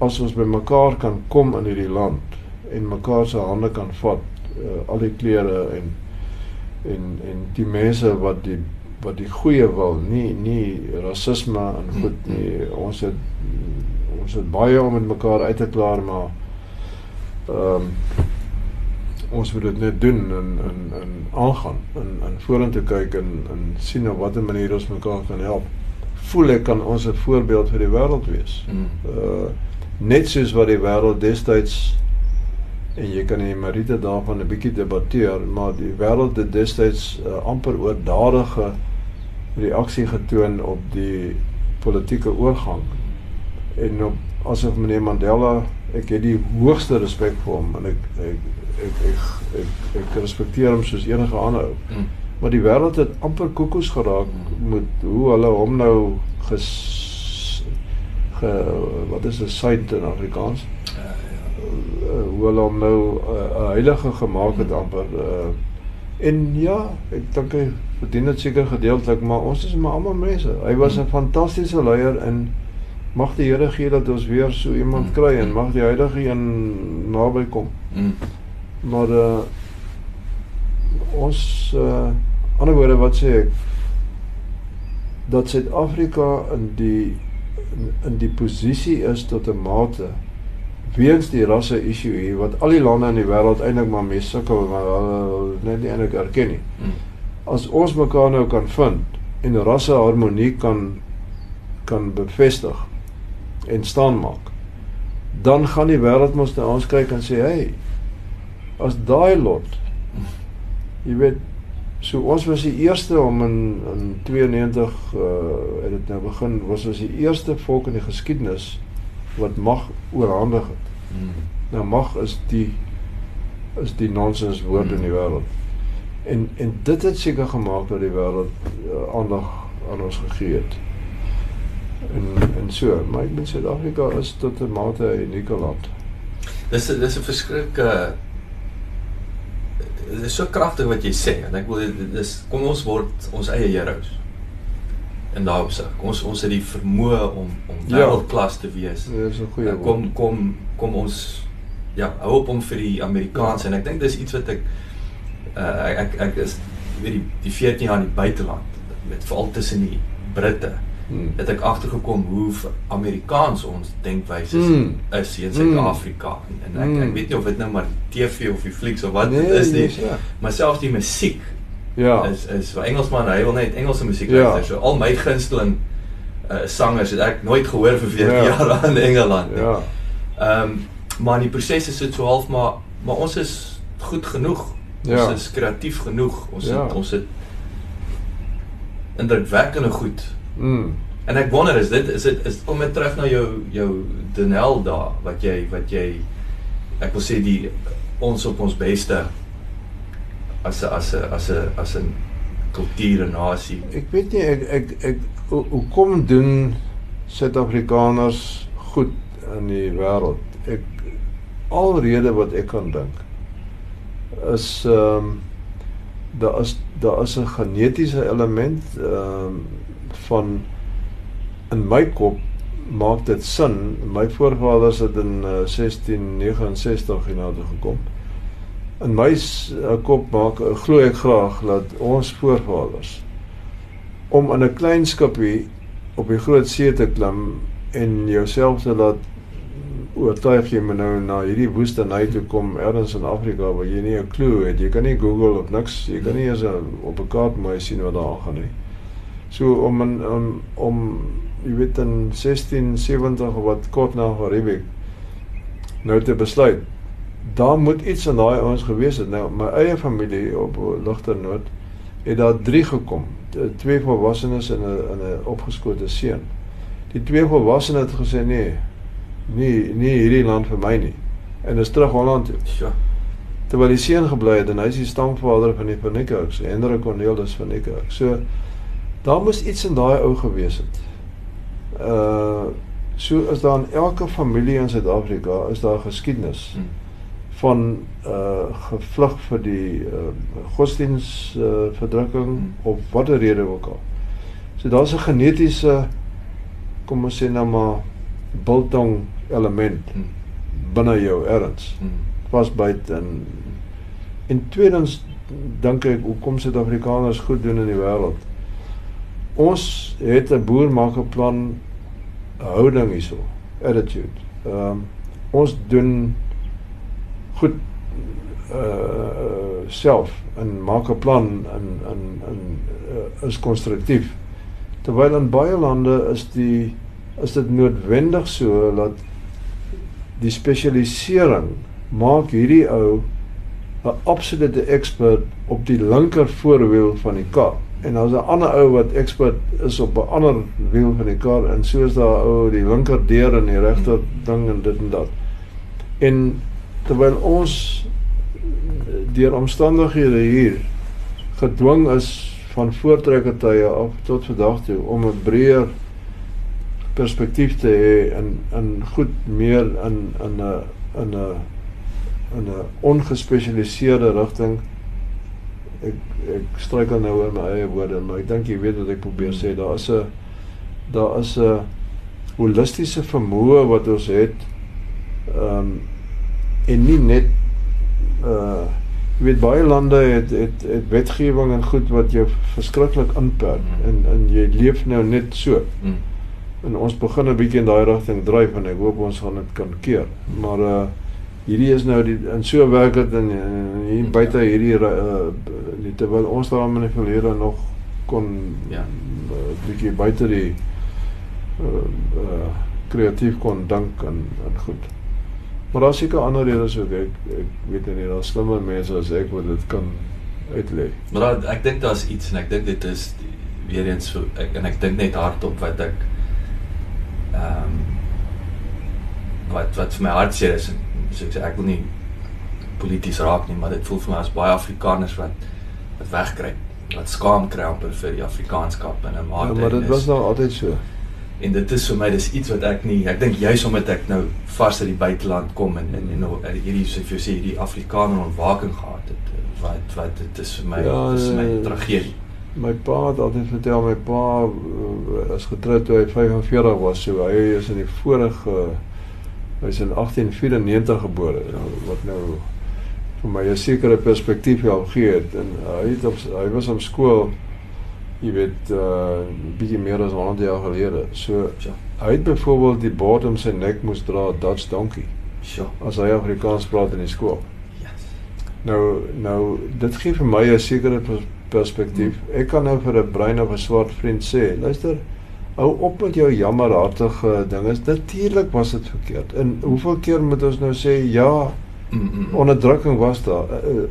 [SPEAKER 2] as ons by mekaar kan kom in hierdie land en mekaar se hande kan vat uh, al die klere en en en die mense wat die wat die goeie wil nie nie rasisme en goed nie. Ons het ons het baie om met mekaar uit te klaar maar ehm um, ons moet dit net doen en en en aangaan en en vorentoe kyk en en sien op watter manier ons mekaar kan help voel ek kan ons 'n voorbeeld vir die wêreld wees
[SPEAKER 1] mm.
[SPEAKER 2] uh net soos wat die wêreld destyds en jy kan die Marita daarvan 'n bietjie debatteer, maar die wêreld het destyds uh, amper oordadige reaksie getoon op die politieke oorgang. En op asof meneer Mandela, ek het die hoogste respek vir hom en ek ek ek ek ek, ek, ek respekteer hom soos enige ander ou.
[SPEAKER 1] Mm.
[SPEAKER 2] Maar die wêreld het amper koekoes geraak met hoe hulle hom nou ges ge, wat is 'n saint in Afrikaans? uh, hoe hulle hom nou 'n uh, heilige gemaak het amper uh, en ja, ek dink hy verdien dit seker gedeeltelik, maar ons is maar almal mense. Hy was 'n mm. fantastiese leier en mag die Here gee dat ons weer so iemand mm. kry en mag die Heilige een naby kom.
[SPEAKER 1] Mm.
[SPEAKER 2] Maar uh, ons uh ander woorde wat sê ek dat Suid-Afrika in die in, in die posisie is tot 'n mate weens die rasse issue hier wat al die lande in die wêreld eintlik maar mee sukkel maar hulle net nie eintlik erken nie.
[SPEAKER 1] Mm.
[SPEAKER 2] as ons mekaar nou kan vind en rasse harmonie kan kan bevestig en staan maak dan gaan die wêreld mos na ons kyk en sê hey as daai lot jy weet so ons was die eerste om in in 92 uh het dit nou begin was ons die eerste volk in die geskiedenis wat mag oorhandig het.
[SPEAKER 1] Mm.
[SPEAKER 2] nou mag is die is die nonsens woord in die wêreld. En en dit het seker gemaak dat die wêreld uh, aandag aan ons gegee het en en so maar ek dink Suid-Afrika is tot 'n mate 'n unieke land
[SPEAKER 1] Dis dis 'n verskriklike dit is so kragtig wat jy sê en ek wil dis kom ons word ons eie heroes. In daardie opsig. Ons ons het die vermoë om om
[SPEAKER 2] Ja.
[SPEAKER 1] wêreldklas te wees.
[SPEAKER 2] dit is 'n goeie
[SPEAKER 1] Ja, kom kom kom ons ja, hou op om vir die Amerikaners
[SPEAKER 2] Ja.
[SPEAKER 1] en ek dink dis iets wat ek uh, ek ek is weet die die 14 jaar in die buiteland met veral tussen die Britte
[SPEAKER 2] Hmm.
[SPEAKER 1] het ek agtergekom hoe Amerikaans ons denkwyse
[SPEAKER 2] Mm.
[SPEAKER 1] is hier in
[SPEAKER 2] Mm.
[SPEAKER 1] Suid-Afrika en, en ek,
[SPEAKER 2] Mm.
[SPEAKER 1] ek weet nie of dit nou maar TV of die flieks of wat
[SPEAKER 2] Nee,
[SPEAKER 1] dit is nie
[SPEAKER 2] jy's reg.
[SPEAKER 1] maar selfs die musiek
[SPEAKER 2] ja
[SPEAKER 1] is is vir Engelsman hy wil net Engelse musiek
[SPEAKER 2] Ja.
[SPEAKER 1] luister so al my gunsteling uh, sangers het ek nooit gehoor vir 14
[SPEAKER 2] Ja.
[SPEAKER 1] jaar in Engeland nie.
[SPEAKER 2] ja
[SPEAKER 1] Ehm maar in die proses is dit so half maar maar ons is goed genoeg.
[SPEAKER 2] Ja.
[SPEAKER 1] Ons is kreatief genoeg. Ons
[SPEAKER 2] Ja.
[SPEAKER 1] het ons het indrukwekkende goed.
[SPEAKER 2] Mm.
[SPEAKER 1] En ek wonder is dit is dit is om net terug na jou jou Denel daar wat jy wat jy ek wil sê die ons op ons beste as 'n as 'n as 'n as 'n kultuur en nasie.
[SPEAKER 2] ek weet nie ek ek ek hoe hoe kom doen Suid-Afrikaners goed in die wêreld ek alrede wat ek kan dink is ehm um, daar is daar is 'n genetiese element ehm um, van in my kop maak dit sin. My voorvaders het in uh, 1669 hiernatoe gekom. In my uh, kop maak uh, glo ek graag dat ons voorvaders om in 'n klein skipie op die groot see te klim en jouself te laat oortuig jy moet nou na hierdie woestynheid toe kom ergens in Afrika waar jy nie 'n klou het. Jy kan nie Google of niks. Jy kan nie eens a, op 'n kaart mooi sien wat daar aangaan nie. So om in, om om jy weet in 1670 of wat kort na Karibik nou te besluit daar moet iets in daai ouens gewees het. Nou my eie familie op Ligternoot het daar 3 gekom. Twee volwassenes en 'n en 'n opgeskote seun. Die twee volwassenes het gesê nee. Nee, nie hierdie land vir my nie. En is terug Holland toe.
[SPEAKER 1] Ja.
[SPEAKER 2] Terwyl die seun gebly het en hy is die stamvader van die van Niekerk, Hendrik Cornelis van Niekerk. So daar moes iets in daai ou gewees het. Uh so is daar in elke familie in Suid-Afrika is daar geskiedenis
[SPEAKER 1] Hm.
[SPEAKER 2] van uh gevlug vir die uh godsdiens uh verdrukking
[SPEAKER 1] Hmm.
[SPEAKER 2] of watter rede ook al. So daar's 'n genetiese kom ons sê nou maar biltong element
[SPEAKER 1] Hm.
[SPEAKER 2] binne jou erns
[SPEAKER 1] Hm.
[SPEAKER 2] vasbyt en en tweedens dink ek hoekom Suid-Afrikaners goed doen in die wêreld. Ons het 'n boer maak 'n plan houding hierso, attitude. Ehm um, ons doen goed uh self en maak 'n plan en en en uh, is konstruktief. Terwyl in baie lande is die is dit noodwendig so dat die spesialisering maak hierdie ou 'n absolute expert op die linker voorwiel van die kar. En daar's 'n ander ou wat expert is op 'n ander wiel van die kar en so is daar 'n ou die linker deur en die regter ding en dit en dat. En terwyl ons deur omstandighede hier gedwing is van voortrekker tye af tot vandag toe om 'n breër perspektief te hê en en goed meer in in 'n in 'n in 'n ongespesialiseerde rigting ek ek struikel nou oor my eie woorde maar ek dink jy weet wat ek probeer sê daar is 'n daar is 'n holistiese vermoë wat ons het ehm um, en nie net uh jy weet baie lande het het het wetgewing en goed wat jou verskriklik inperk
[SPEAKER 1] Mm.
[SPEAKER 2] en en jy leef nou net so
[SPEAKER 1] Hm.
[SPEAKER 2] en ons begin 'n bietjie in daai rigting dryf en ek hoop ons gaan dit kan keer. Maar uh hierdie is nou die en so werk dit in, in hier buite hierdie uh die en terwyl ons daar in die verlede nog kon
[SPEAKER 1] Ja.
[SPEAKER 2] uh, bietjie buite die uh, uh kreatief kon dink en en goed. Maar daar's seker ander redes ook. Ek ek weet nie, daar's slimmer mense as ek wat dit kan uitlê.
[SPEAKER 1] Maar daar, ek dink daar's iets en ek dink dit is weer eens so ek en ek dink net hardop wat ek ehm wat wat vir my hartseer is en so ek sê ek wil nie polities raak nie, maar dit voel vir my as baie Afrikaners wat wat wegkruip, wat skaam kry amper vir die Afrikaanskap en 'n
[SPEAKER 2] Ja, maar dit was nou altyd so.
[SPEAKER 1] en dit is vir my dis iets wat ek nie ek dink juis omdat ek nou vars uit die buiteland kom en en, en nou eh, hierdie soos jy sê hierdie Afrikaner ontwaking gehad het eh, wat wat dit is vir my
[SPEAKER 2] Ja,
[SPEAKER 1] dit is vir my
[SPEAKER 2] eh,
[SPEAKER 1] tragedie.
[SPEAKER 2] My pa het altyd vertel my pa uh, is getroud toe hy 45 was, so hy is in die vorige hy's in 1894 gebore nou, wat nou vir my 'n sekere perspektief help gee het en hy het op hy was op skool jy weet uh bietjie meer as 100 jaar gelede. So
[SPEAKER 1] Ja.
[SPEAKER 2] hy het byvoorbeeld die bord om sy nek moes dra Dutch donkey
[SPEAKER 1] Sjoe.
[SPEAKER 2] as hy Afrikaans praat in die skool.
[SPEAKER 1] Yes.
[SPEAKER 2] Nou nou dit gee vir my 'n sekere pers- perspektief. Ek kan nou vir 'n bruin of 'n swart vriend sê, luister, hou op met jou jammerhartige dinge. Natuurlik was dit verkeerd. En hoeveel keer moet ons nou sê ja,
[SPEAKER 1] Mm, mm,
[SPEAKER 2] onderdrukking was daar. Uh, uh,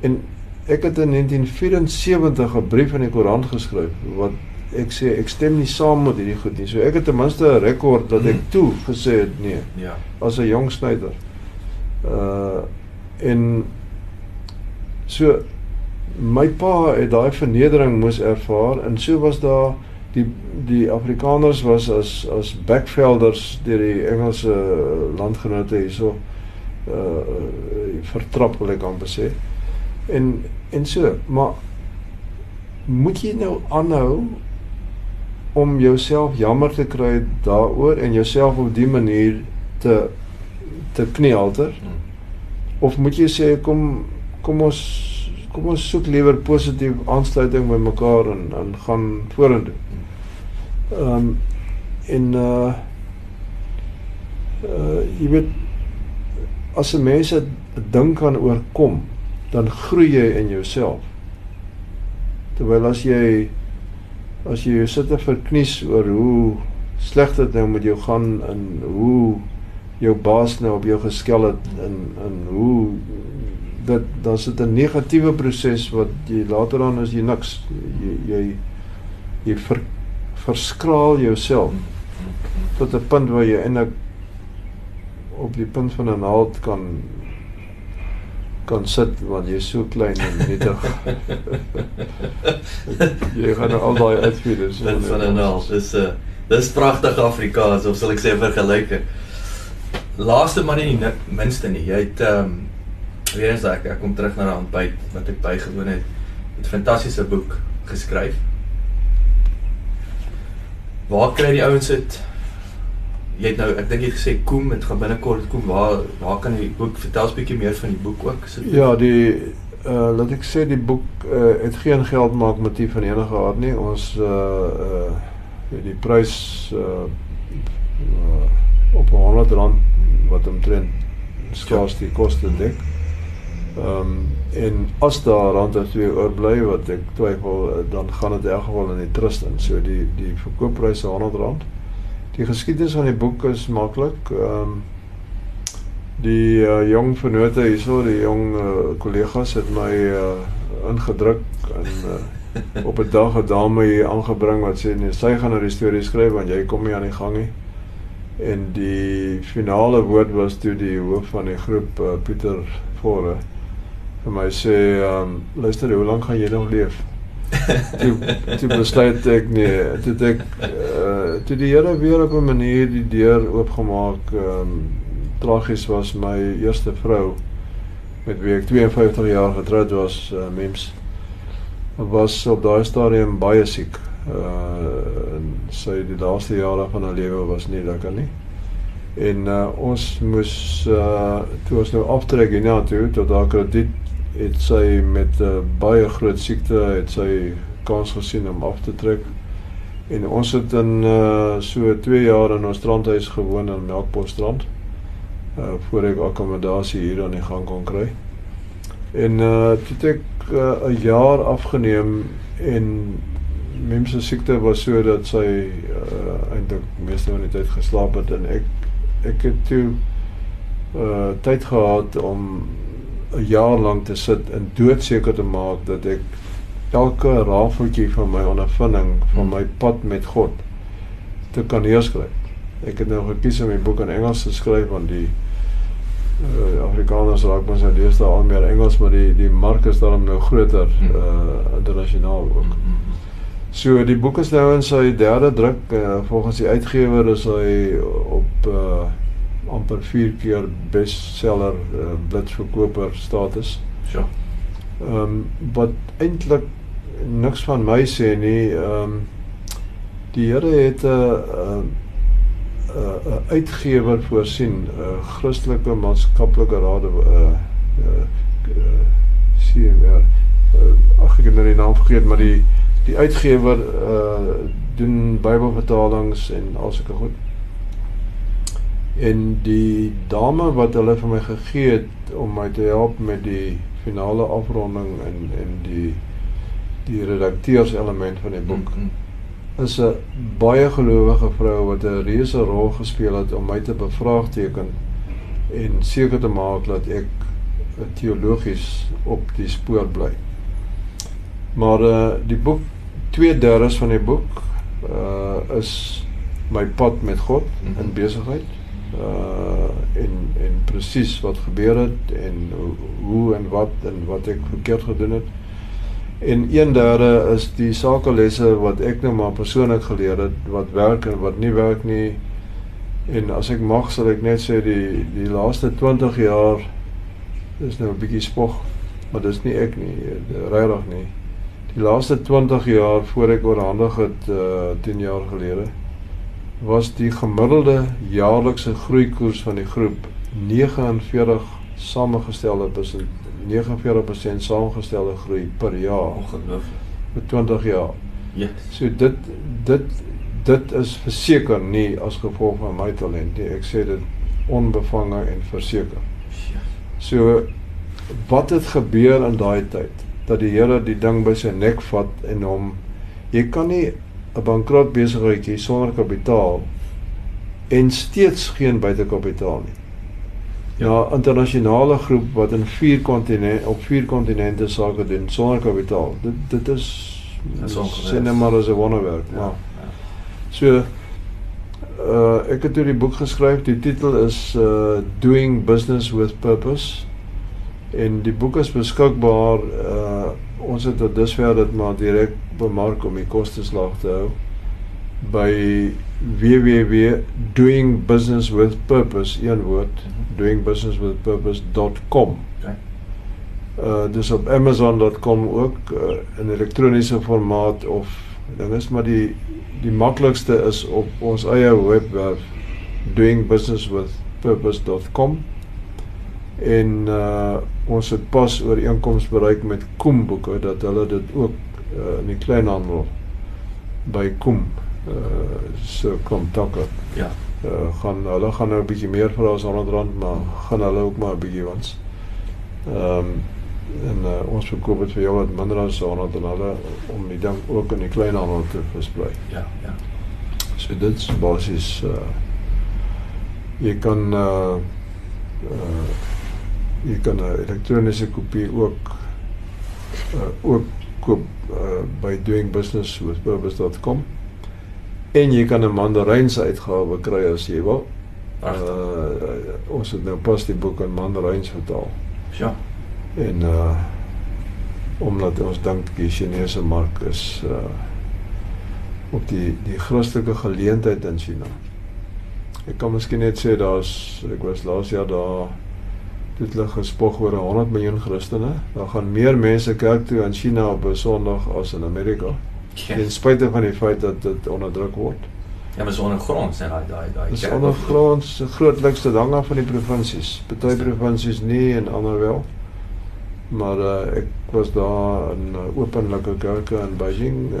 [SPEAKER 2] en ek het in 1974 'n brief in die koerant geskryf wat ek sê ek stem nie saam met hierdie goed nie. So ek het ten minste 'n rekord dat ek
[SPEAKER 1] Mm.
[SPEAKER 2] toe gesê het nee
[SPEAKER 1] Ja.
[SPEAKER 2] as 'n jong snyder. Uh en so my pa het daai vernedering moes ervaar en so was daar die die Afrikaners was as as backvelders deur die Engelse landgenote hierso uh vertrap wil ek amper sê. En en so, maar moet jy nou aanhou om jouself jammer te kry daaroor en jouself op die manier te te kniehalter
[SPEAKER 1] Mm.
[SPEAKER 2] of moet jy sê kom kom ons kom ons soek liewer positief aansluiting by mekaar en en gaan vorentoe. Ehm um, en uh uh jy weet as 'n mens 'n ding kan oorkom, dan groei jy in jouself. Terwyl as jy as jy sit te verknies oor hoe sleg dit nou met jou gaan en hoe jou baas nou op jou geskel het en en hoe dit dan sit 'n negatiewe proses wat jy later aan as jy niks jy jy, jy ver, verskraal jouself tot 'n punt waar jy eintlik op die punt van 'n naald kan kan sit want jy is so klein en nietig. [laughs] jy gaan nou al daai uitvier so
[SPEAKER 1] Dit van 'n naal. Dis 'n uh, dis pragtig Afrikaans of sal ek sê vergelyke. Laaste maar nie minste nie. Jy het ehm um, weer eens ek ek kom terug na daai ontbyt wat ek bygewoon het. Het 'n fantastiese boek geskryf. Waar kry die ouens dit? Jy het nou ek dink jy het gesê Koem, dit gaan binnekort Koem. Waar waar kan jy boek vertel 'n bietjie meer van die boek ook? Is dit
[SPEAKER 2] Ja, die uh laat ek sê die boek uh het geen geld maak motief van enige aard nie. Ons uh uh die prys uh, uh op R100 wat omtrent skaars die koste dek. Ehm um, en as daar rand of 2 oorbly wat ek twyfel, uh, dan gaan dit in elk geval in die trust in. So die die verkoopprys is R100. Die geskiedenis van die boek is maklik. Ehm um, Die uh, jong vennote hierso, die jong uh, kollegas het my uh, ingedruk en uh, op 'n dag 'n dame hier aangebring wat sê nee, sy gaan nou die storie skryf want jy kom nie aan die gang nie. En die finale woord was toe die hoof van die groep uh, Pieter Vore vir my sê, ehm um, luister, hoe lank gaan jy nog leef? [laughs] toe toe besluit ek nee, toe ek uh, toe die Here weer op 'n manier die deur oopgemaak ehm um, tragies was my eerste vrou met wie ek 52 jaar getroud was, uh, Mems. Was op daai stadium baie siek. Uh en sy die laaste jare van haar lewe was nie lekker nie. En uh ons moes uh toe ons nou aftrek hierna toe tot haar krediet het sy met 'n uh, baie groot siekte het sy kans gesien om af te trek. En ons het in uh so 2 jaar in ons strandhuis gewoon in Melkbosstrand uh voor ek akkommodasie hier aan die gang kon kry. En uh het ek uh, 'n jaar afgeneem en Mem se siekte was so dat sy uh eintlik meeste van die tyd geslaap het en ek ek het toe uh tyd gehad om 'n jaar lank te sit en doodseker te maak dat ek elke rafeltjie van my ondervinding van
[SPEAKER 1] Hmm.
[SPEAKER 2] my pad met God te kan neerskryf. Ek het nou gekies om my boek in Engels te skryf want die uh, Afrikaners raak mos nou deesdae al meer Engels, maar die die mark is daarom nou groter
[SPEAKER 1] Hmm.
[SPEAKER 2] uh internasionaal ook.
[SPEAKER 1] Mm-hmm.
[SPEAKER 2] So die boek is nou in sy derde druk. Uh, volgens die uitgewer is hy op uh amper 4 keer bestseller uh, blitsverkoper status.
[SPEAKER 1] Sure.
[SPEAKER 2] Ehm um, wat eintlik niks van my sê nie. Ehm um, die Here het 'n 'n 'n uitgewer voorsien, 'n Christelike maatskaplike raad uh uh, uh CMR. Uh, ag ek het nou die naam vergeet, maar die die uitgewer uh doen Bybelvertalings en al sulke goed. En die dame wat hulle vir my gegee het om my te help met die finale afronding en en die die redakteurselement van die boek
[SPEAKER 1] Mm-hmm.
[SPEAKER 2] is 'n baie gelowige vrou wat 'n reuse rol gespeel het om my te bevraagteken en seker te maak dat ek teologies op die spoor bly. Maar uh die boek 2/3 van die boek uh is my pad met God in besigheid. Uh en en presies wat gebeur het en hoe, en wat en wat ek verkeerd gedoen het. En 1/3 is die sakelesse wat ek nou maar persoonlik geleer het wat werk en wat nie werk nie. En as ek mag sal ek net sê die die laaste 20 jaar is nou 'n bietjie spog, maar dis nie ek nie, regtig nie. Die laaste 20 jaar voor ek oorhandig het uh 10 jaar gelede was die gemiddelde jaarlikse groeikoers van die groep 49 samengestelde persent 49% samengestelde groei per jaar
[SPEAKER 1] Ongelooflik.
[SPEAKER 2] vir 20 jaar.
[SPEAKER 1] Yes.
[SPEAKER 2] So dit dit dit is verseker nie as gevolg van my talent nie. Ek sê dit onbevange en verseker.
[SPEAKER 1] Yes.
[SPEAKER 2] So wat het gebeur in daai tyd dat die Here die ding by sy nek vat en hom jy kan nie 'n bankrot besigheidjie sonder kapitaal en steeds geen buitekapitaal nie. Ja, internasionale groep wat in vier kontinente op vier kontinente sake doen sonder kapitaal. Dit dit is sê net maar as 'n wonderwerk.
[SPEAKER 1] Ja.
[SPEAKER 2] Maar so uh ek het toe die boek geskryf. Die titel is uh Doing Business with Purpose. En die boek is beskikbaar uh ons het tot dusver dit maar direk bemark om die kostes laag te hou by www.doingbusinesswithpurpose een woord
[SPEAKER 1] Mhm.
[SPEAKER 2] doingbusinesswithpurpose.com. Uh dis op amazon.com ook uh, in elektroniese formaat of dan is maar die die maklikste is op ons eie webwerf doingbusinesswithpurpose.com en uh ons het pas ooreenkoms bereik met Koem boeke dat hulle dit ook uh, in die kleinhandel by Koem uh se kontakke
[SPEAKER 1] Ja.
[SPEAKER 2] uh, gaan hulle gaan nou 'n bietjie meer vra as R100 maar gaan hulle ook maar 'n bietjie wans. Ehm um, en uh, ons verkoop dit vir jou wat minder as R100 en hulle om die ding ook in die kleinhandel te versprei.
[SPEAKER 1] Ja, ja.
[SPEAKER 2] So dit is basies uh jy kan uh uh jy kan 'n elektroniese kopie ook uh ook koop uh, by doingbusinesswithpurpose.com en jy kan 'n Mandarynse uitgawe kry as jy wil.
[SPEAKER 1] Pragtig.
[SPEAKER 2] Uh, ons het nou pas die boek in Mandaryns vertaal.
[SPEAKER 1] Ja.
[SPEAKER 2] En uh omdat ons dink die Chinese mark is uh op die die Christelike geleentheid in China. Ek kan miskien net sê daar's ek was laas jaar daar dit hulle gespog oor 100 miljoen Christene. Daar gaan meer mense kerk toe in China op 'n Sondag as in Amerika. Ten
[SPEAKER 1] Yes.
[SPEAKER 2] spyte van die feit dat dit onderdruk word.
[SPEAKER 1] Ja, maar so ondergrond sê daai daai daai.
[SPEAKER 2] Dis
[SPEAKER 1] kerk-
[SPEAKER 2] ondergronds se grootlikste hang af van die provinsies. Party provinsies nie en ander wel. Maar uh, ek was daar in uh, openlike kerke in Beijing, uh,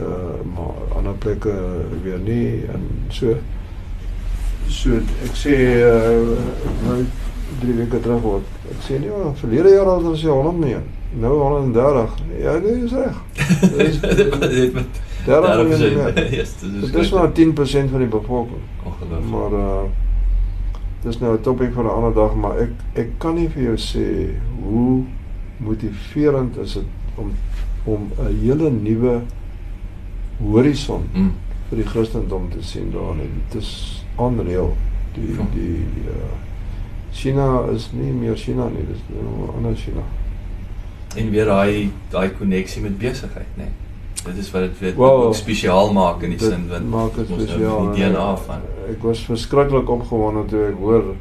[SPEAKER 2] maar ander plekke uh, weer nie en so. So ek sê uh, drie weke terug word. Ek sê nie, maar verlede jaar was ons 100 miljoen. Nou 130. Ja, [laughs] dit is reg. Dis
[SPEAKER 1] dit met
[SPEAKER 2] 30 miljoen meer. [laughs]
[SPEAKER 1] Yes, dit is
[SPEAKER 2] Dit is maar 10% van die bevolking.
[SPEAKER 1] ongelooflik.
[SPEAKER 2] Maar uh dis nou 'n topik vir 'n ander dag, maar ek ek kan nie vir jou sê hoe motiverend is dit om om 'n hele nuwe horison
[SPEAKER 1] Mm.
[SPEAKER 2] vir die Christendom te sien daar nie. Dit is onreël. Die
[SPEAKER 1] Ja.
[SPEAKER 2] die uh, China is nie meer China nie, dis nou 'n ander China.
[SPEAKER 1] En weer daai daai koneksie met besigheid, nê. Nee. Dit is wat dit weer
[SPEAKER 2] Wel,
[SPEAKER 1] ook spesiaal maak in die sin want
[SPEAKER 2] maak dit
[SPEAKER 1] ons nou
[SPEAKER 2] spesiaal.
[SPEAKER 1] die
[SPEAKER 2] en
[SPEAKER 1] DNA van.
[SPEAKER 2] Ek was verskriklik opgewonde toe ek hoor 'n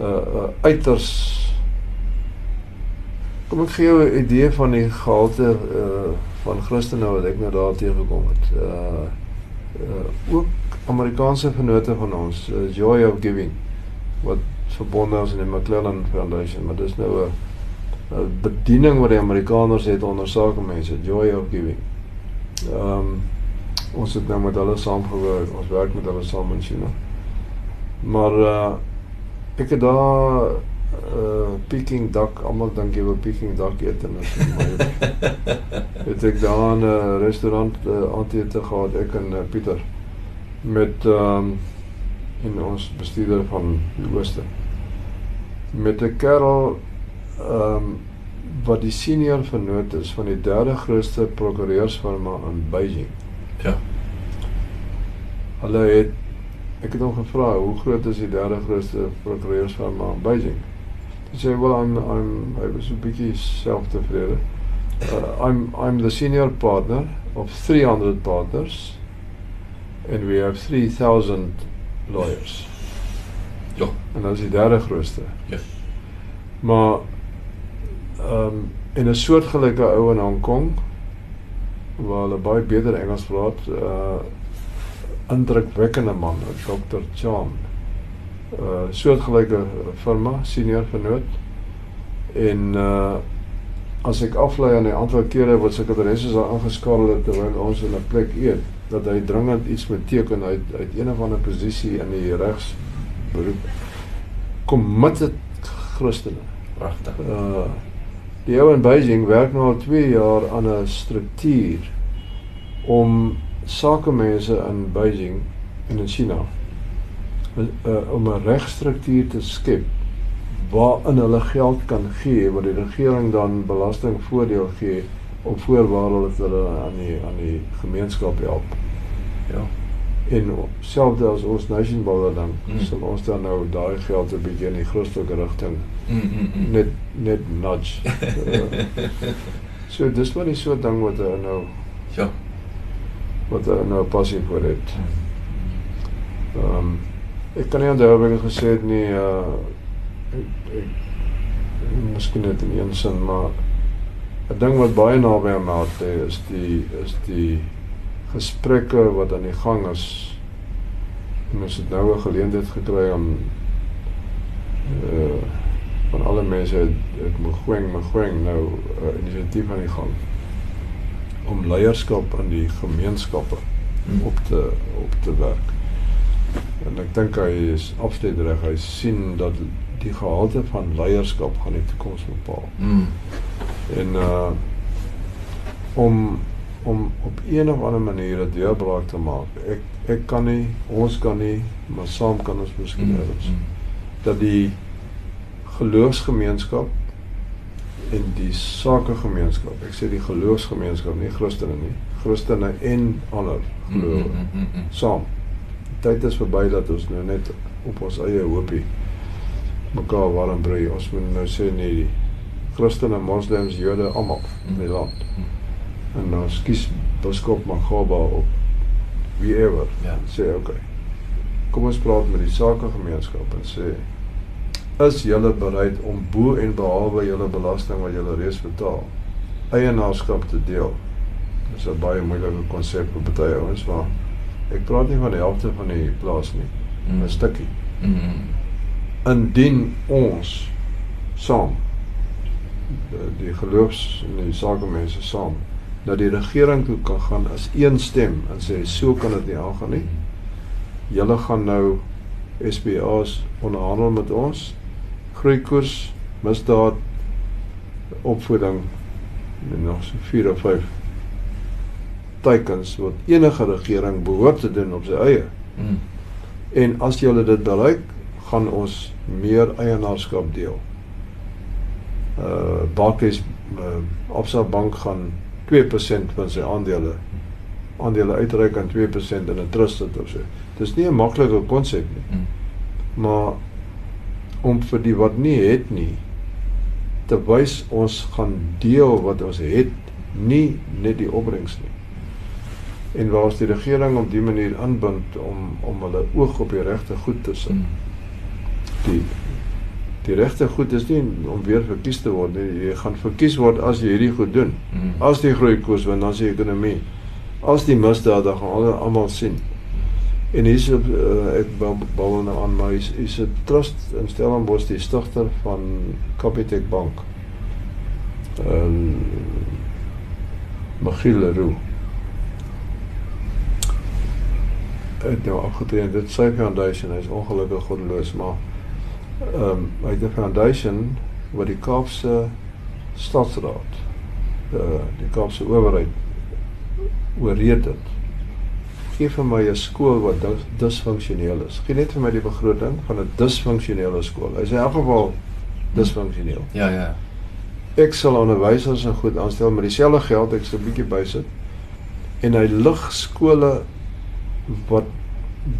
[SPEAKER 2] uh, uh, uiters Kom ek gee jou 'n idee van die gehalte uh van Christene wat ek nou daar teëgekom het. Uh uh ook Amerikaanse vennote van ons, uh, Joy of Giving wat verbonde is in die McClellan Foundation, maar dis nou 'n 'n bediening wat die Amerikaners het onder sakemense, Joy of Giving. Ehm um, ons het nou met hulle saamgewerk. Ons werk met hulle saam in China. Maar uh ek het daar uh Peking duck, almal dink jy wil Peking duck eet en as my [laughs] het ek daar 'n restaurant uh, aandete gehad ek en uh, Pieter met ehm um, en ons bestuurder van die ooste met 'n kerel ehm um, wat die senior vernoot is van die derde grootste prokureursfirma in Beijing.
[SPEAKER 1] Ja.
[SPEAKER 2] Hulle het ek het hom gevra hoe groot is die derde grootste prokureursfirma in Beijing. Hy sê well I'm I'm I was a bietjie selftevrede. Uh, I'm I'm the senior partner of 300 partners and we have 3000 lawyers.
[SPEAKER 1] Ja.
[SPEAKER 2] En dat is die derde grootste.
[SPEAKER 1] Ja.
[SPEAKER 2] Maar ehm um, in 'n soortgelyke ou in Hong Kong waar hulle baie beter Engels praat, uh indrukwekkende man, Dr. Chan. Uh soortgelyke firma, senior vernoot. En uh as ek aflei aan die wat sekretarisse daar aangeskakel het terwyl ons in 'n plek eet, dat hy dringend iets moet teken uit uit een of ander posisie in die regsberoep. Committed Christene.
[SPEAKER 1] Pragtig.
[SPEAKER 2] Uh die ou in Beijing werk nou al 2 jaar aan 'n struktuur om sakemense in Beijing en in China uh, om 'n regstruktuur te skep waarin hulle geld kan gee wat die regering dan belastingvoordeel gee op voorwaarde dat hulle aan die aan die gemeenskap help.
[SPEAKER 1] Ja.
[SPEAKER 2] En selfs as ons nation builder dan
[SPEAKER 1] Mm.
[SPEAKER 2] sal ons dan nou daai geld 'n bietjie in die Christelike rigting
[SPEAKER 1] Mm, mm, mm.
[SPEAKER 2] net net nudge. Uh, [laughs] so dis maar die soort ding wat hy nou
[SPEAKER 1] Ja.
[SPEAKER 2] wat hy nou passie vir het. Ehm um, ek kan nie onthou wat ek gesê het nie uh ek, ek, ek miskien net in een sin maar 'n ding wat baie naby aan my hart lê is die is die gesprekke wat aan die gang is. En ons het nou 'n geleentheid gekry om uh van alle mense het, het Mogoeng Mogoeng nou 'n uh, inisiatief aan die gang om leierskap in die gemeenskappe
[SPEAKER 1] Mm.
[SPEAKER 2] op te op te werk. En ek dink hy is absoluut reg. Hy sien dat die gehalte van leierskap gaan die toekoms bepaal.
[SPEAKER 1] Mm.
[SPEAKER 2] En uh om om op een of ander manier 'n deurbraak te maak. Ek ek kan nie, ons kan nie, maar saam kan ons miskien
[SPEAKER 1] Mm,
[SPEAKER 2] help.
[SPEAKER 1] mm.
[SPEAKER 2] Dat die geloofsgemeenskap en die sakegemeenskap. Ek sê die geloofsgemeenskap, nie Christene nie. Christene en ander gelowe
[SPEAKER 1] mm, mm, mm, mm.
[SPEAKER 2] saam. Die tyd is verby dat ons nou net op ons eie hoopie mekaar warm brei. Ons moet nou sê nee, die Christene, Moslems, Jode almal in die land. En ons kies biskop Magaba op wieever.
[SPEAKER 1] Ja.
[SPEAKER 2] Sê okay. Kom ons praat met die sakegemeenskap en sê is julle bereid om bo en behalwe julle belasting wat julle reeds betaal eienaarskap te deel? Dis 'n baie moeilike konsep vir baie ouens, maar ek praat nie van die helfte van die plaas nie,
[SPEAKER 1] Mm.
[SPEAKER 2] 'n stukkie.
[SPEAKER 1] Mm, mm.
[SPEAKER 2] Indien ons saam die- die geloofs en die sakemense saam na die regering toe kan gaan as een stem en sê so kan dit nie aangaan nie. Julle gaan nou SPA's onderhandel met ons. Groeikoers, misdaad, opvoeding en nog so 4 of 5 teikens wat enige regering behoort te doen op sy eie.
[SPEAKER 1] Mm.
[SPEAKER 2] En as jy dit bereik, gaan ons meer eienaarskap deel. Uh Barclays uh, Absa Bank gaan 2% van sy aandele aandele uitreik aan 2% in 'n trust sit of so. Dis nie 'n maklike konsep nie.
[SPEAKER 1] Mm.
[SPEAKER 2] Maar om vir die wat nie het nie te wys ons gaan deel wat ons het, nie net die opbrengs nie. En waar ons die regering op die manier aanbind om om hulle oog op die regte goed te sit.
[SPEAKER 1] Mm.
[SPEAKER 2] Die die regte goed is nie om weer verkies te word nie. Jy gaan verkies word as jy hierdie goed doen.
[SPEAKER 1] Mm.
[SPEAKER 2] As die groei koers wen, dan is die ekonomie. As die misdaad dan gaan alle almal sien. En hier is uh, ek bou nou aan maar is is 'n trust in Stellenbosch die stigter van Capitec Bank. Ehm um, Michiel Leroux. Het nou afgetree dit sy foundation, hy's ongelukkig goddeloos, maar um, hy het 'n foundation wat die Kaapse Stadsraad uh, die Kaapse owerheid ooreed het gee vir my 'n skool wat dis, disfunksioneel is. Gee net vir my die begroting van 'n disfunksionele skool. Hy sê in elk geval disfunksioneel.
[SPEAKER 1] Ja, ja.
[SPEAKER 2] Ek sal onderwysers en goed aanstel met dieselfde geld ek so 'n bietjie bysit. En hy lig skole wat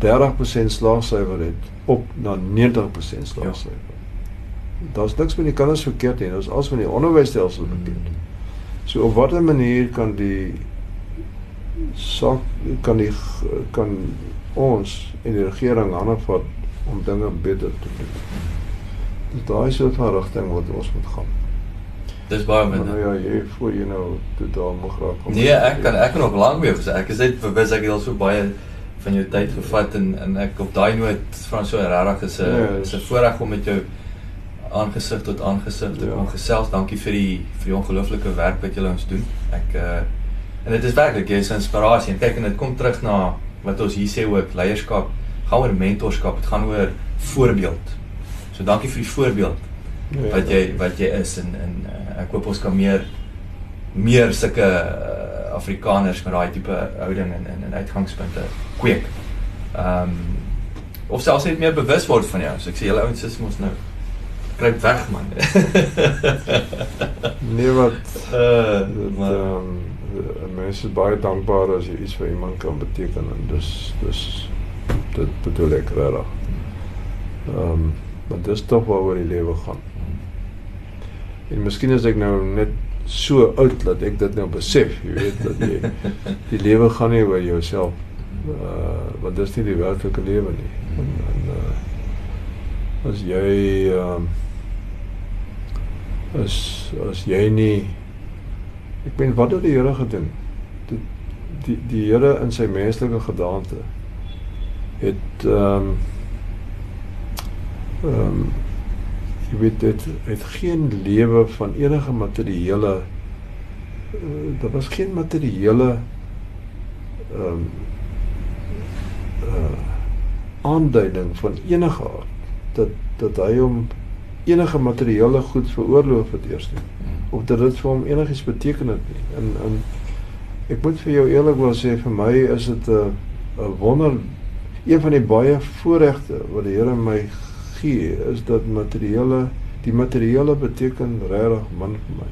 [SPEAKER 2] 30% slaagsyfer het op na 90% slaagsyfer. Ja. Daar's niks met die kinders verkeerd nie. Dit is alles van die onderwysstelsel verkeerd. So op watter manier kan die sak kan die kan ons en die regering hande vat om dinge beter te doen. Dis daai soort van rigting wat ons moet gaan.
[SPEAKER 1] Dis baie min.
[SPEAKER 2] nou ja, jy voel jy nou totaal mag raak. om-
[SPEAKER 1] Nee, ek kan ek kan nog lank mee gesê. Ek is net bewus ek het al so baie van jou tyd gevat en en ek op daai noot Frans so regtig is 'n
[SPEAKER 2] Ja,
[SPEAKER 1] is 'n voorreg om met jou aangesig tot aangesig te
[SPEAKER 2] Ja.
[SPEAKER 1] kon gesels. Dankie vir die vir die ongelooflike werk wat julle ons doen. Ek uh en dit is werklik jy is 'n inspirasie en kyk en dit kom terug na wat ons hier sê ook leierskap gaan oor mentorskap. Dit gaan oor voorbeeld. So dankie vir die voorbeeld
[SPEAKER 2] Ja,
[SPEAKER 1] wat jy wat jy is en en uh, ek hoop ons kan meer meer sulke uh, Afrikaners met daai tipe houding en en, en uitgangspunte kweek. Ehm um, of selfs net meer bewus word van jou. So ek sê julle ouens is mos nou kruip weg man. [laughs]
[SPEAKER 2] Nee wat
[SPEAKER 1] uh,
[SPEAKER 2] dit
[SPEAKER 1] maar
[SPEAKER 2] ehm um, mense is baie dankbaar as jy iets vir iemand kan beteken en dis dis dit bedoel ek regtig. Ehm um, want dis tog waaroor die lewe gaan. En miskien is ek nou net so oud dat ek dit nou besef, jy weet dat jy die lewe gaan nie oor jouself uh want dis nie die werklike lewe nie. En, en uh as jy ehm um, as as jy nie ek meen wat het die Here gedoen? Die die, die Here in sy menslike gedaante het ehm um, ehm um, jy weet dit het geen lewe van enige materiële uh, daar was geen materiële ehm um, uh, aanduiding van enige aard dat dat hy hom enige materiële goed veroorloof het eers nie of dat dit vir hom enigiets beteken het nie. En en ek moet vir jou eerlik wil sê vir my is dit 'n 'n wonder een van die baie voorregte wat die Here my gee is dat materiële die materiële beteken regtig min vir my.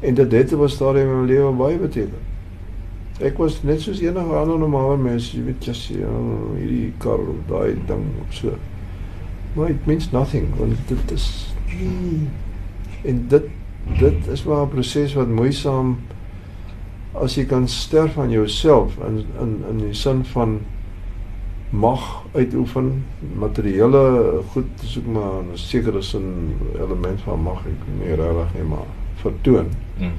[SPEAKER 2] En dit het op 'n stadium in my lewe baie beteken. Ek was net soos enige ander normale mens, jy weet jy ja, hierdie kar of daai ding of so. Maar it means nothing want dit is nie en dit dit is maar 'n proses wat moeisaam as jy kan sterf aan jouself in in in die sin van mag uitoefen materiële goed is ook maar 'n sekere sin element van mag ek nie regtig nie maar vertoon
[SPEAKER 1] mm.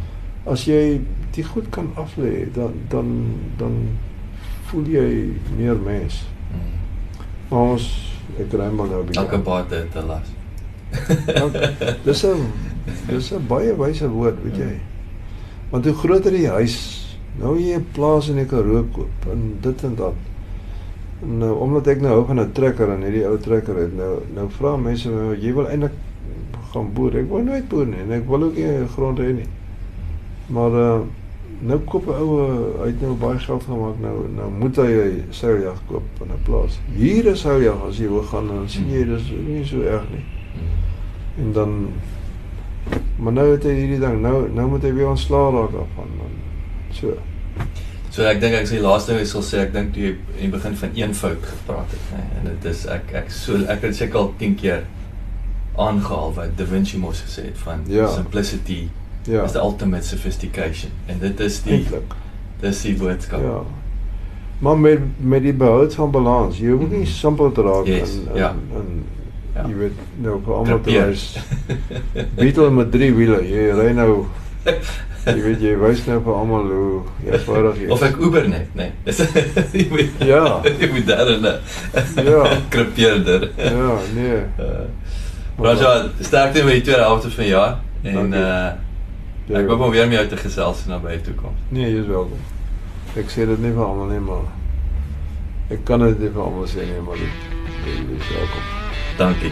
[SPEAKER 2] as jy die goed kan aflê dan dan dan voel jy meer mens
[SPEAKER 1] Mm.
[SPEAKER 2] maar ons ek ry maar nou 'n bietjie
[SPEAKER 1] elke bate te las.
[SPEAKER 2] Dis 'n dis 'n baie wyse woord, weet jy. Want hoe groter die huis, nou jy 'n plaas in die Karoo koop en dit en dat. Nou omdat ek nou hou van 'n trekker en hierdie ou trekker het nou nou vra mense my jy wil eintlik gaan boer. Ek wil nooit boer nie en ek wil ook nie grond hê nie. Maar uh nou koop 'n ou uit nou baie geld gemaak nou nou moet hy 'n seiljag koop in 'n plaas. Hier is seiljag as jy wil gaan dan sien jy dis nie so erg nie. En dan maar nou het hy hierdie ding nou nou moet hy weer ontslaa raak daarvan so.
[SPEAKER 1] So ek dink ek sê laaste ek sal sê ek dink jy in die begin van eenvoud gepraat het, nê. En dit is ek ek so ek het seker al 10 keer aangehaal wat Da Vinci mos gesê het van
[SPEAKER 2] Ja.
[SPEAKER 1] simplicity
[SPEAKER 2] Ja.
[SPEAKER 1] is the ultimate sophistication. En dit is die
[SPEAKER 2] Eintlik.
[SPEAKER 1] dis die boodskap.
[SPEAKER 2] Ja. Maar met met die behoud van balans, jy hoef nie simpel te raak
[SPEAKER 1] Yes,
[SPEAKER 2] en, en,
[SPEAKER 1] ja.
[SPEAKER 2] en
[SPEAKER 1] Ja.
[SPEAKER 2] jy weet nou vir almal te wys. Beetle met drie wiele. Jy ry nou [laughs] jy weet jy wys nou vir almal hoe eenvoudig jy is.
[SPEAKER 1] Of ek Uber net, nee. Dis jy moet
[SPEAKER 2] Ja.
[SPEAKER 1] jy moet daar in 'n
[SPEAKER 2] Ja.
[SPEAKER 1] krepeerder.
[SPEAKER 2] Ja, nee.
[SPEAKER 1] Uh, Raja, sterkte met die tweede helfte van jaar en
[SPEAKER 2] Dankie.
[SPEAKER 1] uh ek hoop om weer met jou te gesels in nabye toekoms.
[SPEAKER 2] Nee, jy's welkom. Ek sê dit nie vir almal nie, maar ek kan dit nie vir almal sê nie, maar dit is welkom.
[SPEAKER 1] Dankie.